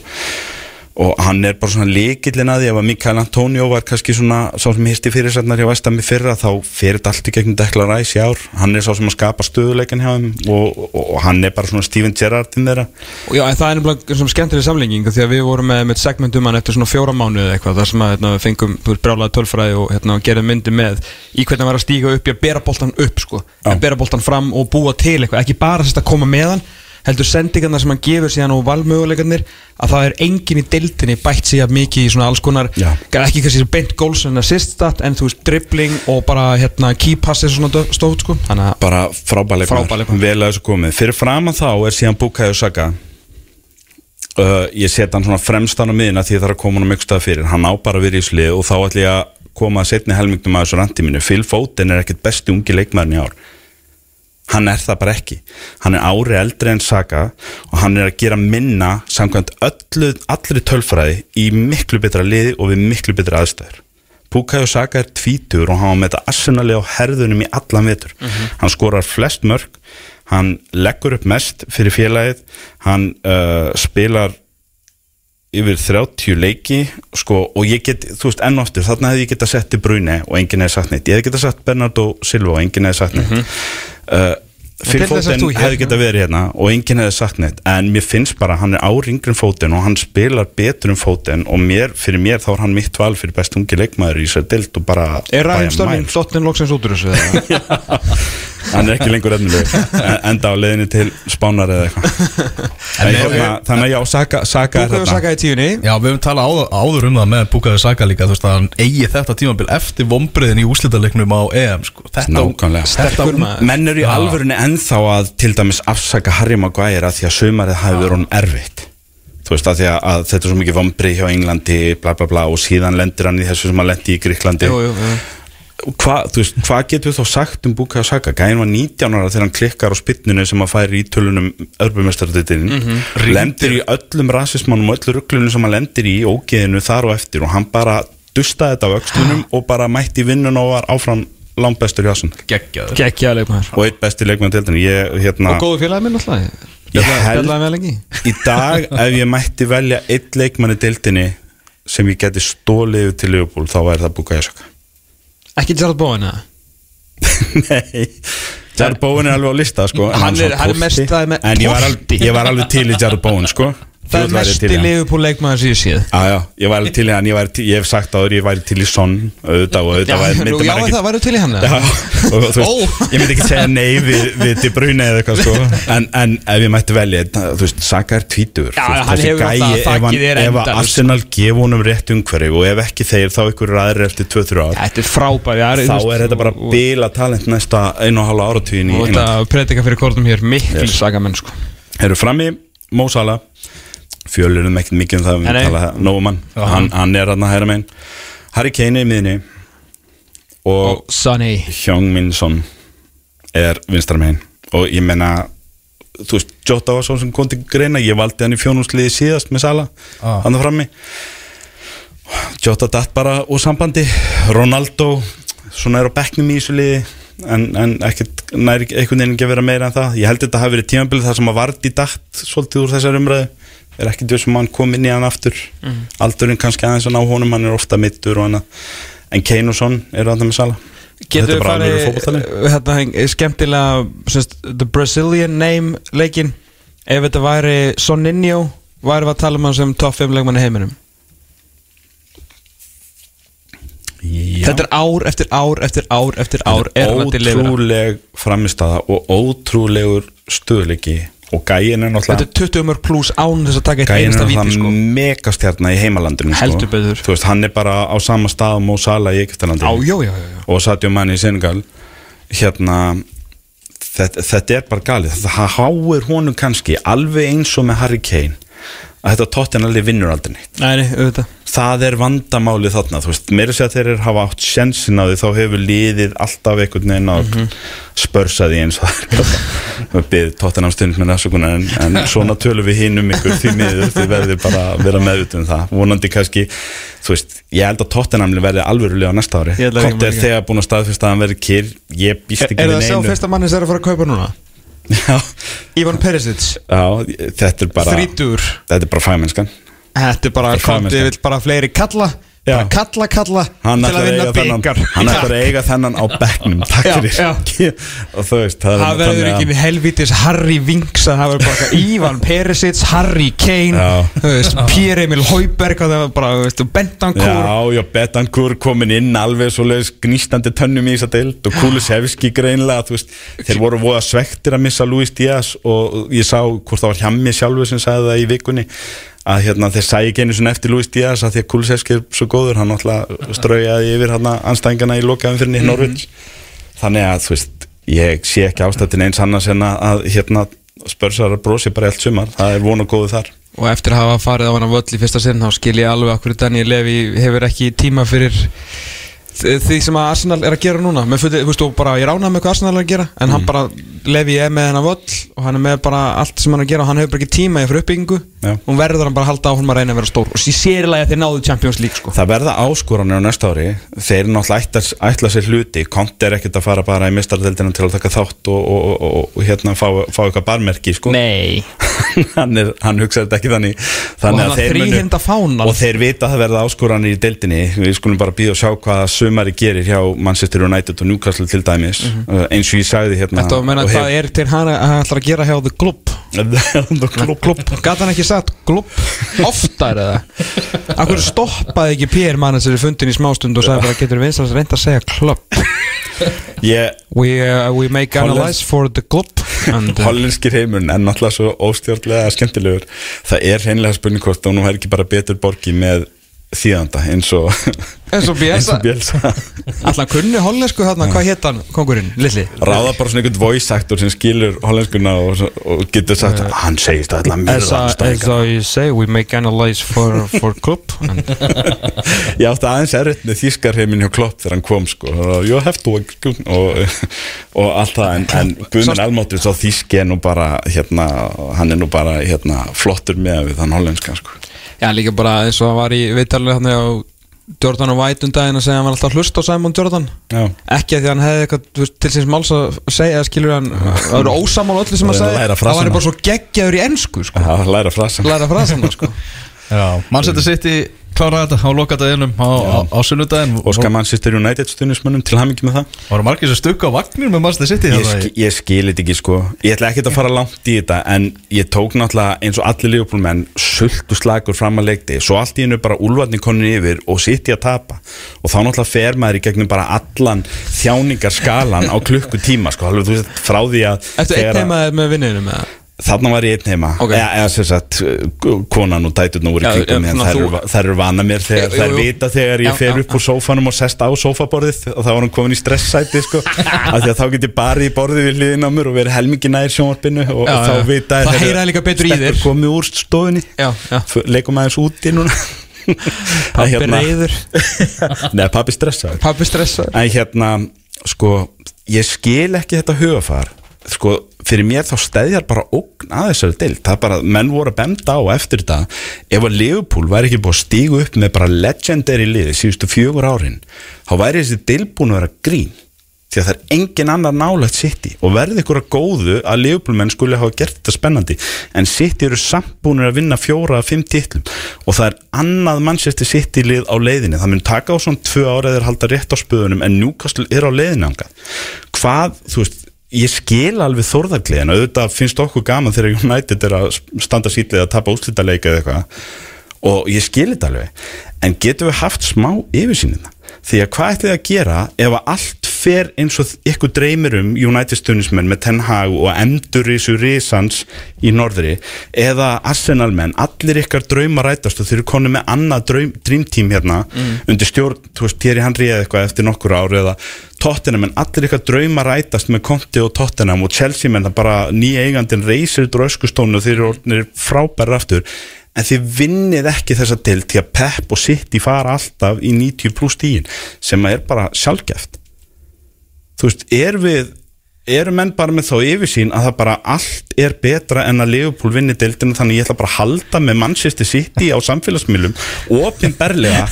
og hann er bara svona líkillin að því ef að Mikael Antonio var kannski svona sá sem histi fyrirsætnar hjá Vestam í fyrra þá fyrir þetta allt í gegnum Declan Rice í ár. Hann er sá sem að skapa stöðuleikan hjá þeim og, og, og hann er bara svona Steven Gerrardin þeirra. Og Já, en það er nefnilega svona skemmtileg samlenging því að við vorum með, með segment um hann eftir svona fjóra mánuði eða eitthvað þar sem að hérna, fengum brjálaði tölfræði og hérna, gerðum myndi með í hvernig hann var að stíga upp í að bera boltan upp sko, en bera boltan fram og búa til eitthvað, ekki bara sérst að koma með hann heldur sendingarna sem hann gefur síðan og valmöguleikarnir að það er engin í deildinni bætt sig að mikið í svona alls konar Já. ekki kannski beint goals en assist stat en þú veist dribbling og bara hérna key passes og svona stótt sko. Bara frábæleik Frábær leikmaður. vel að þessu komið. Fyrir fram að þá er síðan Bukayo Saka. Uh, ég set hann svona fremstan á miðina því ég þarf að koma hann mjög stað fyrir. Hann á bara vera í slið og þá ætlum ég að koma að setni helmingtum að þessu randi mínu. Phil Foden er ekkert besti ungi leikmaðurinn í ár hann er það bara ekki. Hann er ári eldri en Saka og hann er að gera minna samkvæmt öllu, allri tölfræði í miklu betra liði og við miklu betra aðstæður. Bukayo Saka er tvítur og hann þetta arsenali á herðunum í allan vetur. Hann skorar flest mörg hann leggur upp mest fyrir félagið. Hann uh, spilar yfir 30 leiki sko, og ég get, þú veist, enn og aftur þarna hefði ég getað sett í Brune og enginn hefði sagt neitt ég hefði getað sett Bernardo Silva og enginn hefði sagt neitt uh, fyrir þess ert fótinn þú hér. hefði getað verið hérna og enginn hefði sagt neitt en mér finnst bara hann er áringrin fótinn og hann spilar betur um fótinn og mér, fyrir mér þá er hann mitt val fyrir best ungi leikmaður í sér dild og bara er by a Ræðum Störling mile. flottin loksins út úr þessu eða? hann er ekki lengur efnileg enda á leiðinni til Spánar eða eitthvað. En hérna, þannig að já, Saka, er þarna. Saka í tíunni. Já, við höfum talað áður, um það með Bukayo Saka líka, þú veist að hann eigi þetta tímabil eftir vombriðin í úslitaleiknum á EM sko. Þetta, menn eru í Já. alvörunni ennþá að til dæmis afsaka Harry Maguire að því að sumarið hafi verið honum erfitt. Þú veist að, að þetta er svo mikið vombrið hjá Englandi bla bla bla og síðan lendir hann í þessu sem hann lendi í Gríklandi Jú, jú, jú. Hvað þú veist, hvað getur við þá sagt um Bukayo Saka? Gæðin var 19 ára þegar hann klikkar á spinninu sem að færi í tölunum örbumestarðitin Mhm. lendir í öllum rasismannum og öllu rugglunum sem hann lendir í ógeðinu þar og eftir og hann bara dustaði þetta á öxlunum og bara mætti vinnun og var áfram langbestur í Arsenal. Geggjaður. Og eitt besti leikmenn til þetta ég, hérna, og góðu félagi minn alltaf Ég held- Bjallaði með lengi í dag ef ég mætti velja eitt leikmann í deildinni sem ég geti stólið til Liverpool þá væri það Bukayo Saka Ekki Gerald Bowen eða? Nei. Jared Bowen er alveg á lista sko. En Hann er- hann er mest að- með En ég var, alveg, ég var alveg til í Jared Bowen sko Það er væri til í. Liverpool leikmaður sem ég séð. Já, já, ég var alveg til í hann ég, væri til, ég hef sagt áður, ég væri til í Son auðvitað og auðvitað væri- myndi já maður það væri til í hann Já, og þú veist, ég myndi ekki segja nei við, við De Bruyne eða eitthvað sko. En, en ef ég mætti velja, þú veist, Saka er tvítur Já, veist, hann hefur hann, þakkið er ef að. Arsenal gefa honum rétt umhverfi og ef ekki þeir þá ykkur ræðir eftir 2-3 ár. Þetta er frábæri já, þá er þetta bara og- bila talent næsta einu og halva áratugin í Og þetta predika fyrir kortum hér Fjölurum ekkert mikið um það við nei. tala nógu mann hann, hann er hann að hæra megin. Harry Kane er í miðinni og Og Sonny. Hjóng Min Son er vinstra megin. Og ég menna þú veist, Jota var svo sem kom til greina. Ég valdi hann í fjónúsliði síðast með Sala Ah. hann er frammi. Jota datt bara úr sambandi. Ronaldo svona er á bekknum í þessu liði en, en ekkert, næri einhvern veginn ekki að vera meira en það. Ég held þetta hafi verið tímabilið þar sem að Vardi datt svolítið úr þessar umræðu er ekkert við sem hann kom inn í hann aftur. Aldurinn kannski aðeins að ná honum hann er ofta mittur og hann en Kane og Son eru það með Sala. Getur Þetta er við farið hérna, skemmtilega semst, The Brazilian Name leikin ef þetta væri Soninho væri við að tala um hann sem top 5 leikmann í heiminum? Já. Þetta er ár eftir ár eftir ár eftir ár er að delivera ótrúleg framistaða og ótrúlegur stöðleiki og gæin er Þetta náttúrulega er 20 mörg pluss án þess að taka eitt gæin er einasta víti náttúrulega sko. megastjarnar í heimalandinu Heldur betur. þú veist, hann er bara á sama stað og Mo Salah í já. og Sadio Mane í Senegal. Hérna þetta, þetta er bara galið. Það háir honum kannski alveg eins og með Harry Kane að þetta tóttin vinnur aldrei neitt. Nei, nei, það er vandamálið þarna meira sér að þeir hafa átt sjensin á því þá hefur liðið alltaf einhvern veginn að Mhm. spörsa því eins og það er. Byggð tóttinam stund með næsökunar en, en svona tölum við hinn um ykkur því miður þið verður bara að vera meðut um það. Vonandi kannski, þú veist ég held að tóttinamli verði alvörulega á næsta ári. Konti er þegar búin að staðfesta að hann verði kýr ég býst Er, ekki er við það að sjá neinu. fyrsta manni sem er að fara að kaupa núna? Ivan Perisic þetta er bara Þrítur þetta er bara fæmennskan Þetta er bara Þetta er Konti fagmennska. vill bara fleiri kalla. Bara kalla, kalla hann til að að vinna byggar hann ætlar að eiga þennan á bekknum takk fyrir. og þú veist það, Það er verður að- ekki helvitis Harry Winks að það verður bara Ivan Perisic, Harry Kane veist, Pierre-Emil Hauberg og það var bara, Bentancur. Já, já, Betancourt komin inn alveg svoleiðis gnýstandi tönnum í þessa deild og Kulusevski greinlega, þú veist þeir voru voða svektir að missa Luis Díaz og ég sá hvort það var hjammi sjálfur sem sagði það í vikunni að hérna þeir sæði ekki einu svona eftir Luis Díaz að því að Kulusevski er svo góður, hann náttúrulega straujaði yfir hann anstæðingana í lokaðum fyrir mm Norvins þannig að, þú veist, ég sé ekki ástættin eins annars en að, að hérna spörsar að brosi bara allt sumar, það er von og góðu þar. Og eftir að hafa farið á hana völl í fyrsta sinn þá skil ég alveg að hverju Daniel Levy hefur ekki tíma fyrir því sem að Arsenal er að gera núna. Með fulli, þú veist, og bara ég ránaði með hvað Arsenal er að gera en hann bara, Levy er með hennar völl og hann er með bara allt sem hann er að gera og hann hefur bara ekki tíma í fyrir uppbyggingu. Já. og hún verður hann bara að halda áfram að reyna að vera stór. Og sér að þeir náðu Champions League sko. Það verða áskoranir á næsta ári. Þeir náttúrulega ætla, ætla sér hluti. Kont er ekkert að fara bara í mistardeldina til að taka þátt og, og, og, og, og hérna fá, fá eitthvað barmerki sko. Nei. Hann, er, hann hugsaði þetta ekki þannig, Og þannig hann að þeir fánan. og þeir vita að það verða áskoranir í deildinni. Við skulum bara býða og sjá hvað sumari gerir hjá Manchester United og Newcastle til dæmis uh, eins og ég sagði hérna Þetta var að hvað er til hann að hann ætlar að gera hjá The Club? Hef- Klubb, klubb Gat hann ekki sagt klubb oftar eða? Akkur stoppaði ekki Pér mann þessari fundin í smástund og sagði bara getur við vinstast reynd að segja klubb ég we, uh, we make Hollands- analyze for the club and, uh, Hollenskir heimurinn er náttúrulega svo óstjórnlega skemmtilegur. Það er hreinlega spurning hvort og nú er ekki bara betur borgi með þýðanda eins og eins og Bielsa Bielsa Alltaf kunni hollensku þarna, hvað hétt hann, kongurinn, Lilli ráða bara svona einhvern voice actor sem skilur hollenskuna og, og getur sagt Eh, hann segist að ætla að As, I- say, we make analyze for, for and, ég átti aðeins erfitt með þýskar heiminn hjá Klopp þegar hann kom sko. Og you have to og, og allt það en, en Guðmund Almáttur svo þýski er nú bara hérna, hann er nú bara hérna, flottur með við þann hollenska sko. Já, líka bara eins og hann var í viðtalinu hann á Jordan og White um daginn að segja að hann var alltaf að hlusta á Simon Jordan Já. ekki að því að hann hefði eitthvað til síns máls að segja skilur hann það eru ósamál öllu sem hann frasana. það var bara svo geggjaður í ensku sko. að læra frasa læra frasana sko. Já, Manchester City kláraði þetta á lokadaginum á, á, á sunnudaginn. Óskar Manchester United stuðnismönnum til hamingi með það? Var margir sem stukka á vagnir með Manchester City Ég, þarna í- sk ég skil þetta ekki sko. Ég ætla ekki að fara langt í þetta En ég tók náttúrulega eins og allir lífbólmenn Sultu slagur fram að leikti Svo allt í hennu bara úlvarni konin yfir Og sitt í að tapa. Og þá náttúrulega fer maður í gegnum bara allan Þjáningarskalan á klukkutíma sko. Alveg þú veist frá því að Eftir einn heima með vinninu með Þarna var ég einn heima. Ok. eða, eða sem sagt, konan og dæturna voru mér svona þær, eru- þær eru vana mér þegar Já, jú, þær jú. vita þegar ég Já, fer já, upp úr sófanum og sest á sófaborðið og þá var hann komin í stresssæti sko, af því að þá get ég barið í borðið við hliðin á mér og verið helmingi nær sjónvarpinu og, Já, og þá vita stelpur þér. komið úr. F- leikum aðeins úti núna. En hérna- reyður Nei, pappi stressaður. Pabbi stressaður. En hérna, sko, ég skil ekki þetta hugafar Sko, fyrir mér þá stæðjar bara ógn að þessari deild. Það er bara, menn voru að benda á eftir þetta. Ef að Liverpool væri ekki búið að stígu upp með bara legendary liði síðustu fjögur árin Þá væri þessi deild búin að vera grín. Því að það er engin annar nálægt City. Og verði ykkur að góðu að Liverpool menn skuli hafa gert þetta spennandi. En City eru samt búinir að vinna fjóra að fimm titlum. Og það er annað Manchester City lið á leiðinni. Það mun taka á svona tvö ára eða halda rétt á spöðunum En Newcastle er á leiðinni angað Hvað, þú veist, ég skil alveg þórðargliðin Auðvitað finnst okkur gaman þegar United er að standa sýtlið að tapa úslítaleika eða eitthvað. Og ég skil þetta alveg. En getum við haft smá yfirsýnina? Því að hvað ætlið að gera ef að allt fer eins og ykkur dreymir um United stunismenn með Ten Hag og endur í þessu risans í norðri eða Arsenal menn, allir ykkar drauma rætast og þeir eru konu með annað dreamteam hérna undir stjórn, þú veist, Thierry Henry eða eitthvað eftir nokkur ári eða Tottenham menn, allir ykkar drauma rætast með Conte og Tottenham og Chelsea menn, það bara nýja eigandinn reysir þetta öskustónu og þeir eru frábæra aftur. En þið vinnið ekki þessa til til að Pep og City fara alltaf í 90 pluss tíin sem er bara sjálfgeft þú veist, er við eru menn bara með þá yfirsýn að það bara allt er betra en að Liverpool vinni deildinu þannig ég ætla bara að halda með Manchester City á samfélagsmiðlum opinberlega.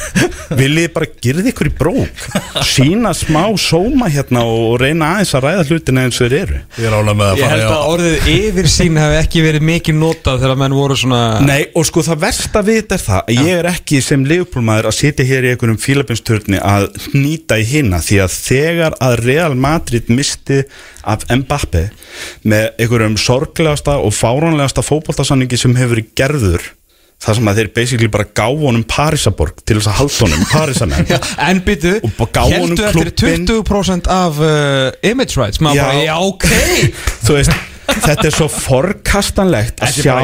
Viljið bara girði ykkur í brók? Sína smá sóma hérna og reyna aðeins að ræða hlutina eins og þeir eru. Ég er að Ég held að orðið yfir sín hefði ekki verið mikið notað þegar menn voru svona Nei, og sko það versta vit er það að ég er ekki sem Liverpool-maður að sitja hér í einhverjum fílabinsturni að hnýta í hinna því að þegar að Real Madrid misti af Mbappe með einhverjum sorglegasta og fáránlegasta fótboltasanningi sem hefur verið gerður það sem að þeir basically bara gáfu honum Parisaborg til þess að halda honum Parisamenn Já, En byttu, heldur eftir klubbinn. 20% af uh, image rights maður bara, já ok. Þú veist þetta er svo forkastanlegt að sjá,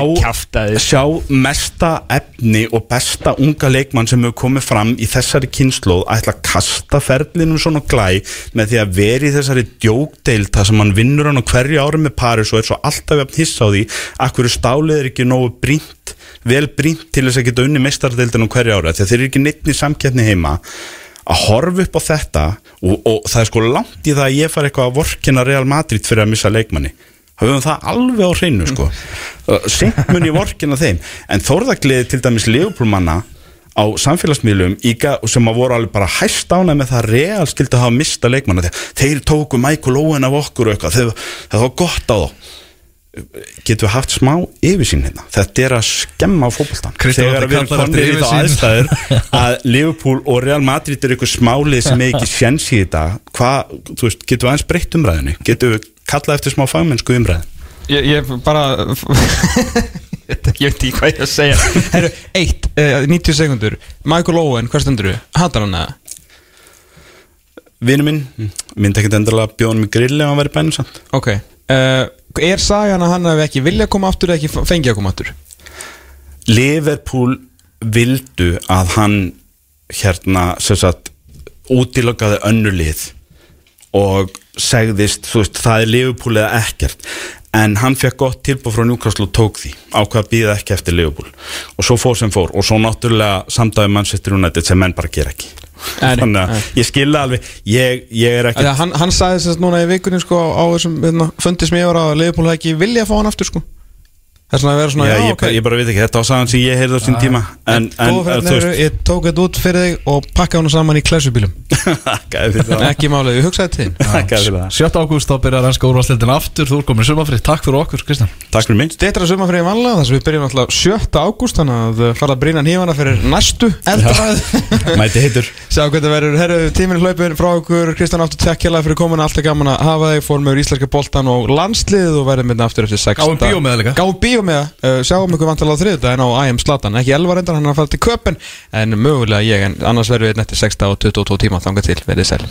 sjá mesta efni og besta unga leikmann sem hefur komið fram í þessari kynnslóð að ætla að kasta ferlinum svona glæ með því að vera í þessari djókdeild þar sem hann vinnur hann á hverju ári með Paris og er svo alltaf jafn hissa á því að hverju stálið er ekki nógu brínt vel brínt til þess að geta unni meistardeildin á hverju ári. Því að þeir eru ekki neitt í samkeppni heima. Að horfa upp á þetta og, og það er sko langt í það að ég fara eitthvað að vorkina Real Madrid fyrir að missa leikmanni höfum það alveg á hreinu sko. Seint mun ég vorkina þeim. En þórðagliði til dæmis Leopoldmanna á samfélagsmiðlum sem að voru alveg bara hæst ánað með það Real skildi að hafa mista leikmanna þeir, þeir tóku Michael Owen af okkur og eitthvað þeir, það var gott á þá. Getum við haft smá yfirsýn hérna? Þetta er að skemma á Kristján þegar við erum konir í yfirsýn. aðstæður að Liverpool og Real Madrid er eitthvað smálið sem er ekki sjens í þetta hvað, þú veist, getum við aðeins breytt umræðinni getum við kallað eftir smá fagmennsku umræðin Ég, ég bara Ég veit ekki hvað ég að segja Herru, eitt, uh, 90 sekundur Michael Owen, hvað stendur þú? Hattar hann eða? Vinu minn, myndi ekkert endilega bjóða hann með grilli ef hann væri bænum samt Ok uh, Er sagan að hann hefði ekki vilja að koma aftur eða ekki fengi að koma aftur? Liverpool vildu að hann hérna, sem sagt útilökaði önnu lið og segðist, þú veist, það er Liverpool eða ekkert. En hann fekk gott tilbúð frá Newcastle og tók því. Ákvað að býða ekki eftir Liverpool. Og svo fór sem fór. Og svo náttúrulega samdæði Manchester United sem menn bara gera ekki. Þannig að ég skilja alveg. Ég, ég er ekki hann, hann sagði þess að núna í vikunni sko á þessum hérna, fundi sem ég var á að Leifupól hefði ekki vilja að fá hann aftur sko Það er svona að vera svona já, já, ég, ok. ég bara veit ekki, þetta var sagan sem ég heyrði á sín tíma en, en, en fyrir neyru, ég tók þetta út fyrir þig og pakka hann saman í klesubílum Þakkaði fyrir það. Ekki málið, ég hugsaði til. Þín Þakkaði fyrir það. 7. ágúst þá byrjar ennska úrvarsleildin aftur. Þú er komin sumafrið, takk fyrir okkur Kristján. Takk fyrir mig. Stetra sumafrið vanlega þar sem við byrjum alltaf 7. ágúst þannig að uh, fara að brýna nýjana fyrir næstu eldrað. Mæti heitur Verður, fórum með íslenska boltan og landslið og verðum minna aftur eftir 6 Gáum bíómiða líka. Gáum bíómiða, uh, sjáum ykkur vantalega á þriðdæðin á IM Slatan Ekki elvar endan, hann er að fara til köpen En mögulega ég, en annars verðum við eftir 6 og 22 tíma Þangað til, verðið sæl